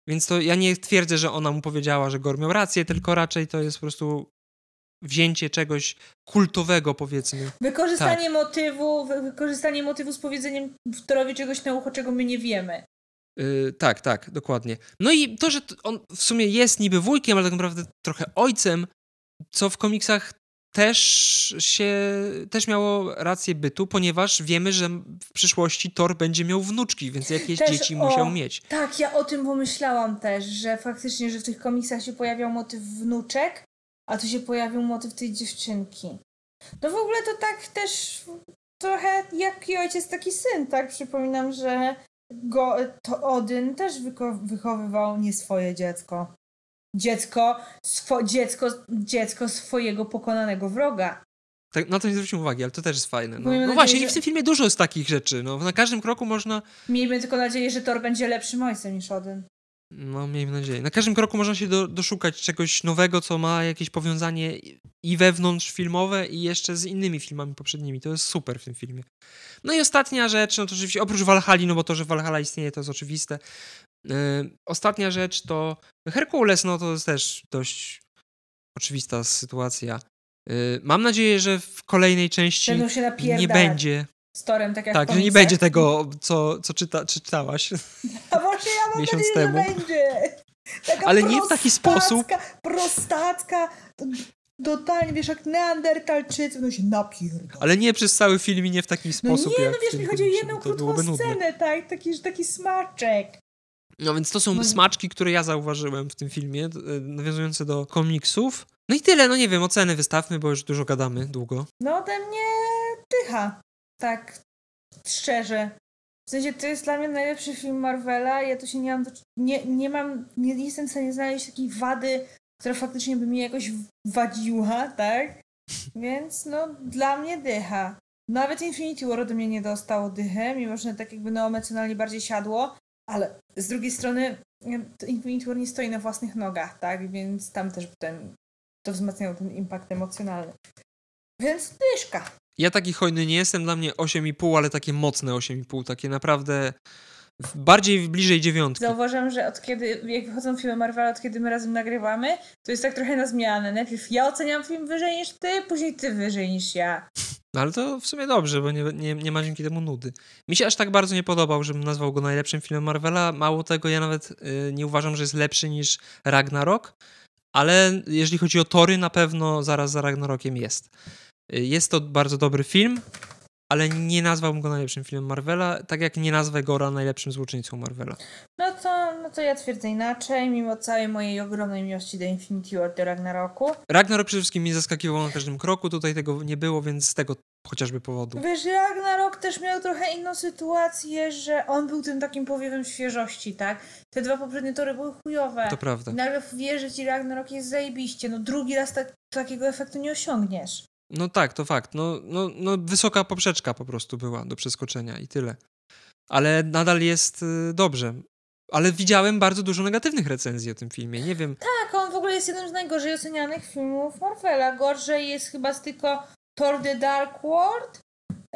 Więc to ja nie twierdzę, że ona mu powiedziała, że Gor miał rację, tylko raczej to jest po prostu wzięcie czegoś kultowego, powiedzmy. Wykorzystanie Tak. motywu, wy- wykorzystanie motywu z powiedzeniem Torowi czegoś na ucho, czego my nie wiemy. Yy, tak, tak, dokładnie. No i to, że on w sumie jest niby wujkiem, ale tak naprawdę trochę ojcem, co w komiksach też się, też miało rację bytu, ponieważ wiemy, że w przyszłości Thor będzie miał wnuczki, więc jakieś Też, dzieci o, musiał mieć. Tak, ja o tym pomyślałam też, że faktycznie, że w tych komiksach się pojawiał motyw wnuczek, a tu się pojawił motyw tej dziewczynki. No w ogóle to tak też trochę jaki ojciec, taki syn, tak? Przypominam, że go, to Odyn też wychowywał nie swoje dziecko. Dziecko, swo, dziecko, dziecko swojego pokonanego wroga. Tak, na to nie zwróciłem uwagi, ale to też jest fajne. No, no właśnie, i że- w tym filmie dużo jest takich rzeczy. No, na każdym kroku można Miejmy tylko nadzieję, że Thor będzie lepszym ojcem niż Odyn. No, miejmy nadzieję. Na każdym kroku można się do, doszukać czegoś nowego, co ma jakieś powiązanie i- wewnątrz filmowe, i jeszcze z innymi filmami poprzednimi. To jest super w tym filmie. No i ostatnia rzecz, no to oczywiście, oprócz Valhalla, no bo to, że Valhalla istnieje, to jest oczywiste. Yy, ostatnia rzecz to Herkules, no to jest też dość oczywista sytuacja. Yy, mam nadzieję, że w kolejnej części nie będzie, z Torem, tak jak tak, że nie będzie tego, co, co czyta, czy czytałaś. A właśnie ja mam miesiąc nadzieję, temu. że będzie. Taka Ale nie w taki sposób. Prostacka, totalnie, wiesz, jak neandertalczycy, no się napierdol. Ale nie przez cały film i nie w taki No sposób nie, jak no wiesz, mi chodzi o jedną krótką scenę, tak? Taki, taki smaczek. No więc to są No- smaczki, które ja zauważyłem w tym filmie, e, nawiązujące do komiksów. No i tyle, no nie wiem, oceny wystawmy, bo już dużo gadamy, długo. No ode mnie dycha. Tak, szczerze. W sensie to jest dla mnie najlepszy film Marvela. Ja tu się nie mam, do, nie, nie mam, nie jestem w stanie znaleźć takiej wady, która faktycznie by mi jakoś wadziła, tak? Więc no, dla mnie dycha. Nawet Infinity War ode mnie nie dostało dychę, mimo że tak jakby no emocjonalnie bardziej siadło, ale z drugiej strony Infinity War nie stoi na własnych nogach, tak? Więc tam też ten, to wzmacniało ten impact emocjonalny. Więc dyszka. Ja taki hojny nie jestem, dla mnie 8,5, ale takie mocne 8,5, takie naprawdę bardziej bliżej dziewiątki. Zauważam, że od kiedy, jak wychodzą filmy Marvela, od kiedy my razem nagrywamy, to jest tak trochę na zmianę. Najpierw ja oceniam film wyżej niż ty, później ty wyżej niż ja. No ale to w sumie dobrze, bo nie, nie, nie ma dzięki temu nudy. Mi się aż tak bardzo nie podobał, żebym nazwał go najlepszym filmem Marvela. Mało tego, ja nawet y, nie uważam, że jest lepszy niż Ragnarok, ale jeżeli chodzi o tory, na pewno zaraz za Ragnarokiem jest. Y, jest to bardzo dobry film, ale nie nazwałbym go najlepszym filmem Marvela, tak jak nie nazwę Gora najlepszym złoczyńcą Marvela. No to, no to ja twierdzę inaczej, mimo całej mojej ogromnej miłości do Infinity War, do Ragnaroku. Ragnarok przede wszystkim mnie zaskakiwał na każdym kroku, tutaj tego nie było, więc z tego chociażby powodu. Wiesz, Ragnarok też miał trochę inną sytuację, że on był tym takim powiewem świeżości, tak? Te dwa poprzednie tory były chujowe. To prawda. I nagle wiesz, że ci Ragnarok jest zajebiście. No drugi raz tak, takiego efektu nie osiągniesz. No tak, to fakt. No, no, no wysoka poprzeczka po prostu była do przeskoczenia i tyle. Ale nadal jest y, dobrze. Ale widziałem bardzo dużo negatywnych recenzji o tym filmie. Nie wiem, Tak, on w ogóle jest jednym z najgorzej ocenianych filmów Marvela. Gorzej jest chyba z tylko Thor The Dark World,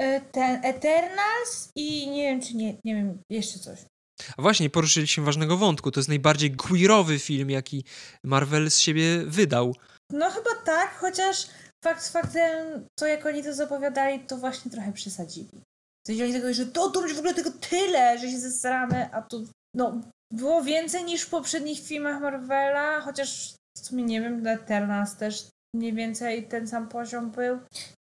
y, ten Eternals i nie wiem, czy nie, nie wiem, jeszcze coś. a właśnie poruszyliśmy ważnego wątku. To jest najbardziej queerowy film, jaki Marvel z siebie wydał. No chyba tak, chociaż fakt faktem, to jak oni to zapowiadali, to właśnie trochę przesadzili. W sensie oni tego, że to, będzie w ogóle tego tyle, że się zesramy, a tu, no, było więcej niż w poprzednich filmach Marvela, chociaż w sumie nie wiem, dla Eternals też mniej więcej ten sam poziom był.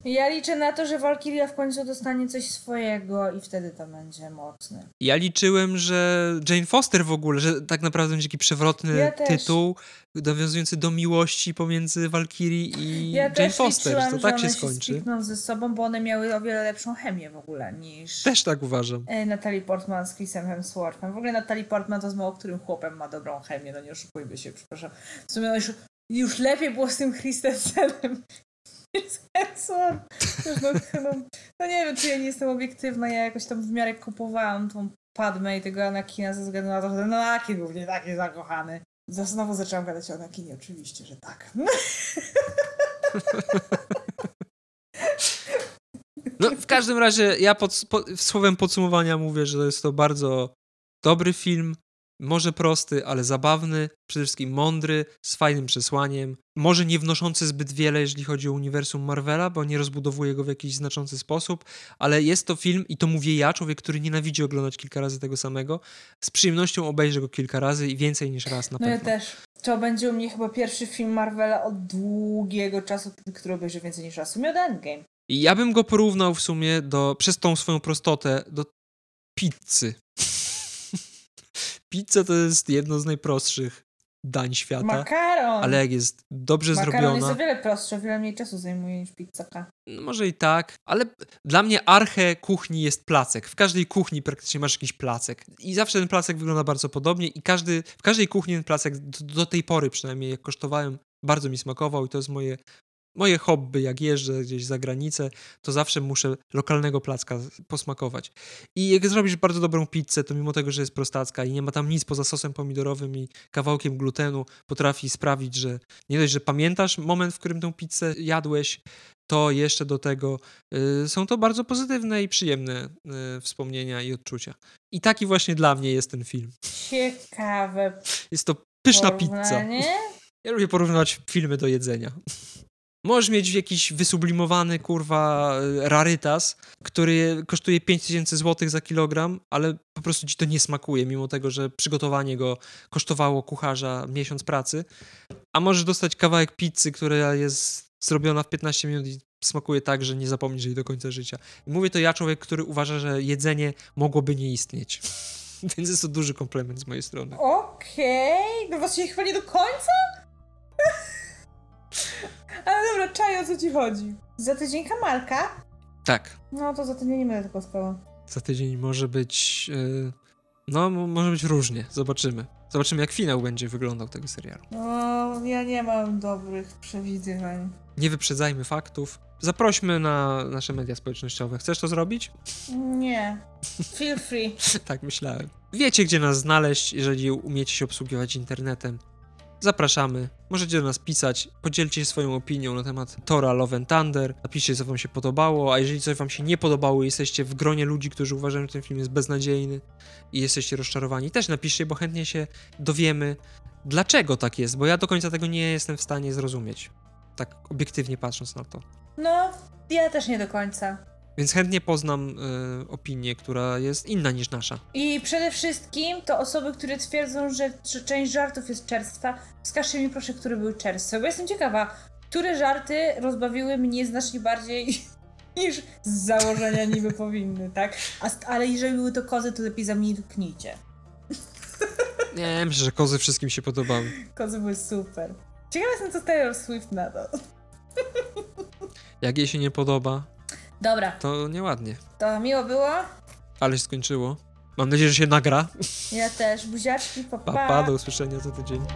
Ja liczę na to, że Valkyria w końcu dostanie coś swojego i wtedy to będzie mocne. Ja liczyłem, że Jane Foster w ogóle, że tak naprawdę będzie taki przewrotny Ja tytuł nawiązujący do miłości pomiędzy Valkyrie i Ja Jane Foster, liczyłam, to tak się skończy. się spikną ze sobą, bo one miały o wiele lepszą chemię w ogóle niż... Też tak uważam. E, Natalie Portman z Chrisem Hemsworthem. W ogóle Natalie Portman to z mało którym chłopem ma dobrą chemię, no nie oszukujmy się, przepraszam. W sumie już, już lepiej było z tym Christensenem Hemsworth. Już No, no, no nie wiem, czy ja nie jestem obiektywna, ja jakoś tam w miarę kupowałam tą Padmę i tego Anakina ze względu na to, że ten Anakin był nie taki zakochany. Za- Znowu zaczęłam gadać o Anakinie, oczywiście, że tak. No, w każdym razie ja pod, po, słowem podsumowania mówię, że jest to bardzo dobry film, może prosty, ale zabawny, przede wszystkim mądry, z fajnym przesłaniem, może nie wnoszący zbyt wiele, jeżeli chodzi o uniwersum Marvela, bo nie rozbudowuje go w jakiś znaczący sposób, ale jest to film, i to mówię ja, człowiek, który nienawidzi oglądać kilka razy tego samego, z przyjemnością obejrzę go kilka razy i więcej niż raz na No ja pewno. też. To będzie u mnie chyba pierwszy film Marvela od długiego czasu, który obejrzę więcej niż raz. W sumie od Endgame. I ja bym go porównał w sumie do, przez tą swoją prostotę, do pizzy. Pizza to jest jedno z najprostszych dań świata, Makaron! ale jak jest dobrze Makaron zrobiona, jest o wiele prostszy, o wiele mniej czasu zajmuje niż pizzaka. no może i tak, ale dla mnie archę kuchni jest placek. W każdej kuchni praktycznie masz jakiś placek. I zawsze ten placek wygląda bardzo podobnie i każdy, w każdej kuchni ten placek do, do tej pory przynajmniej jak kosztowałem, bardzo mi smakował i to jest moje Moje hobby, jak jeżdżę gdzieś za granicę, to zawsze muszę lokalnego placka posmakować. I jak zrobisz bardzo dobrą pizzę, to mimo tego, że jest prostacka i nie ma tam nic poza sosem pomidorowym i kawałkiem glutenu, potrafi sprawić, że nie dość, że pamiętasz moment, w którym tą pizzę jadłeś, to jeszcze do tego y, są to bardzo pozytywne i przyjemne y, wspomnienia i odczucia. I taki właśnie dla mnie jest ten film. Ciekawe Jest to pyszna pizza. Ja lubię porównywać filmy do jedzenia. Możesz mieć jakiś wysublimowany, kurwa, y, rarytas, który kosztuje 5000 zł za kilogram, ale po prostu ci to nie smakuje, mimo tego, że przygotowanie go kosztowało kucharza miesiąc pracy. A możesz dostać kawałek pizzy, która jest zrobiona w 15 minut i smakuje tak, że nie zapomnisz jej do końca życia. I mówię to ja, człowiek, który uważa, że jedzenie mogłoby nie istnieć. Więc jest to duży komplement z mojej strony. Okej, no właśnie chyba nie do końca? Ale dobra, czaj, o co ci chodzi? Za tydzień kamalka? Tak, No to za tydzień nie będę tylko spała. za tydzień może być. yy, No, może być różnie. Zobaczymy. Zobaczymy, jak finał będzie wyglądał tego serialu. No, ja nie mam dobrych przewidywań. Nie wyprzedzajmy faktów. Zaprośmy na nasze media społecznościowe. Chcesz to zrobić? Nie. Feel free. tak myślałem. Wiecie, gdzie nas znaleźć, jeżeli umiecie się obsługiwać internetem. Zapraszamy. Możecie do nas pisać. Podzielcie się swoją opinią na temat Tora Love and Thunder. Napiszcie, co wam się podobało, a jeżeli coś wam się nie podobało i jesteście w gronie ludzi, którzy uważają, że ten film jest beznadziejny i jesteście rozczarowani, też napiszcie, bo chętnie się dowiemy, dlaczego tak jest, bo ja do końca tego nie jestem w stanie zrozumieć. Tak obiektywnie patrząc na to. No, ja też nie do końca. Więc chętnie poznam y, opinię, która jest inna niż nasza. I przede wszystkim to osoby, które twierdzą, że, że część żartów jest czerstwa, wskażcie mi proszę, które były czerstwe, bo jestem ciekawa, które żarty rozbawiły mnie znacznie bardziej niż z założenia niby powinny, tak? A, ale jeżeli były to kozy, to lepiej zamilknijcie. Nie, myślę, że kozy wszystkim się podobały. Kozy były super. Ciekawa jestem, co Taylor Swift na to. Jak jej się nie podoba, Dobra, to nieładnie. to miło było. Ale się skończyło. Mam nadzieję, że się nagra. Ja też. Buziaczki, papa. Pa, pa, do usłyszenia za tydzień.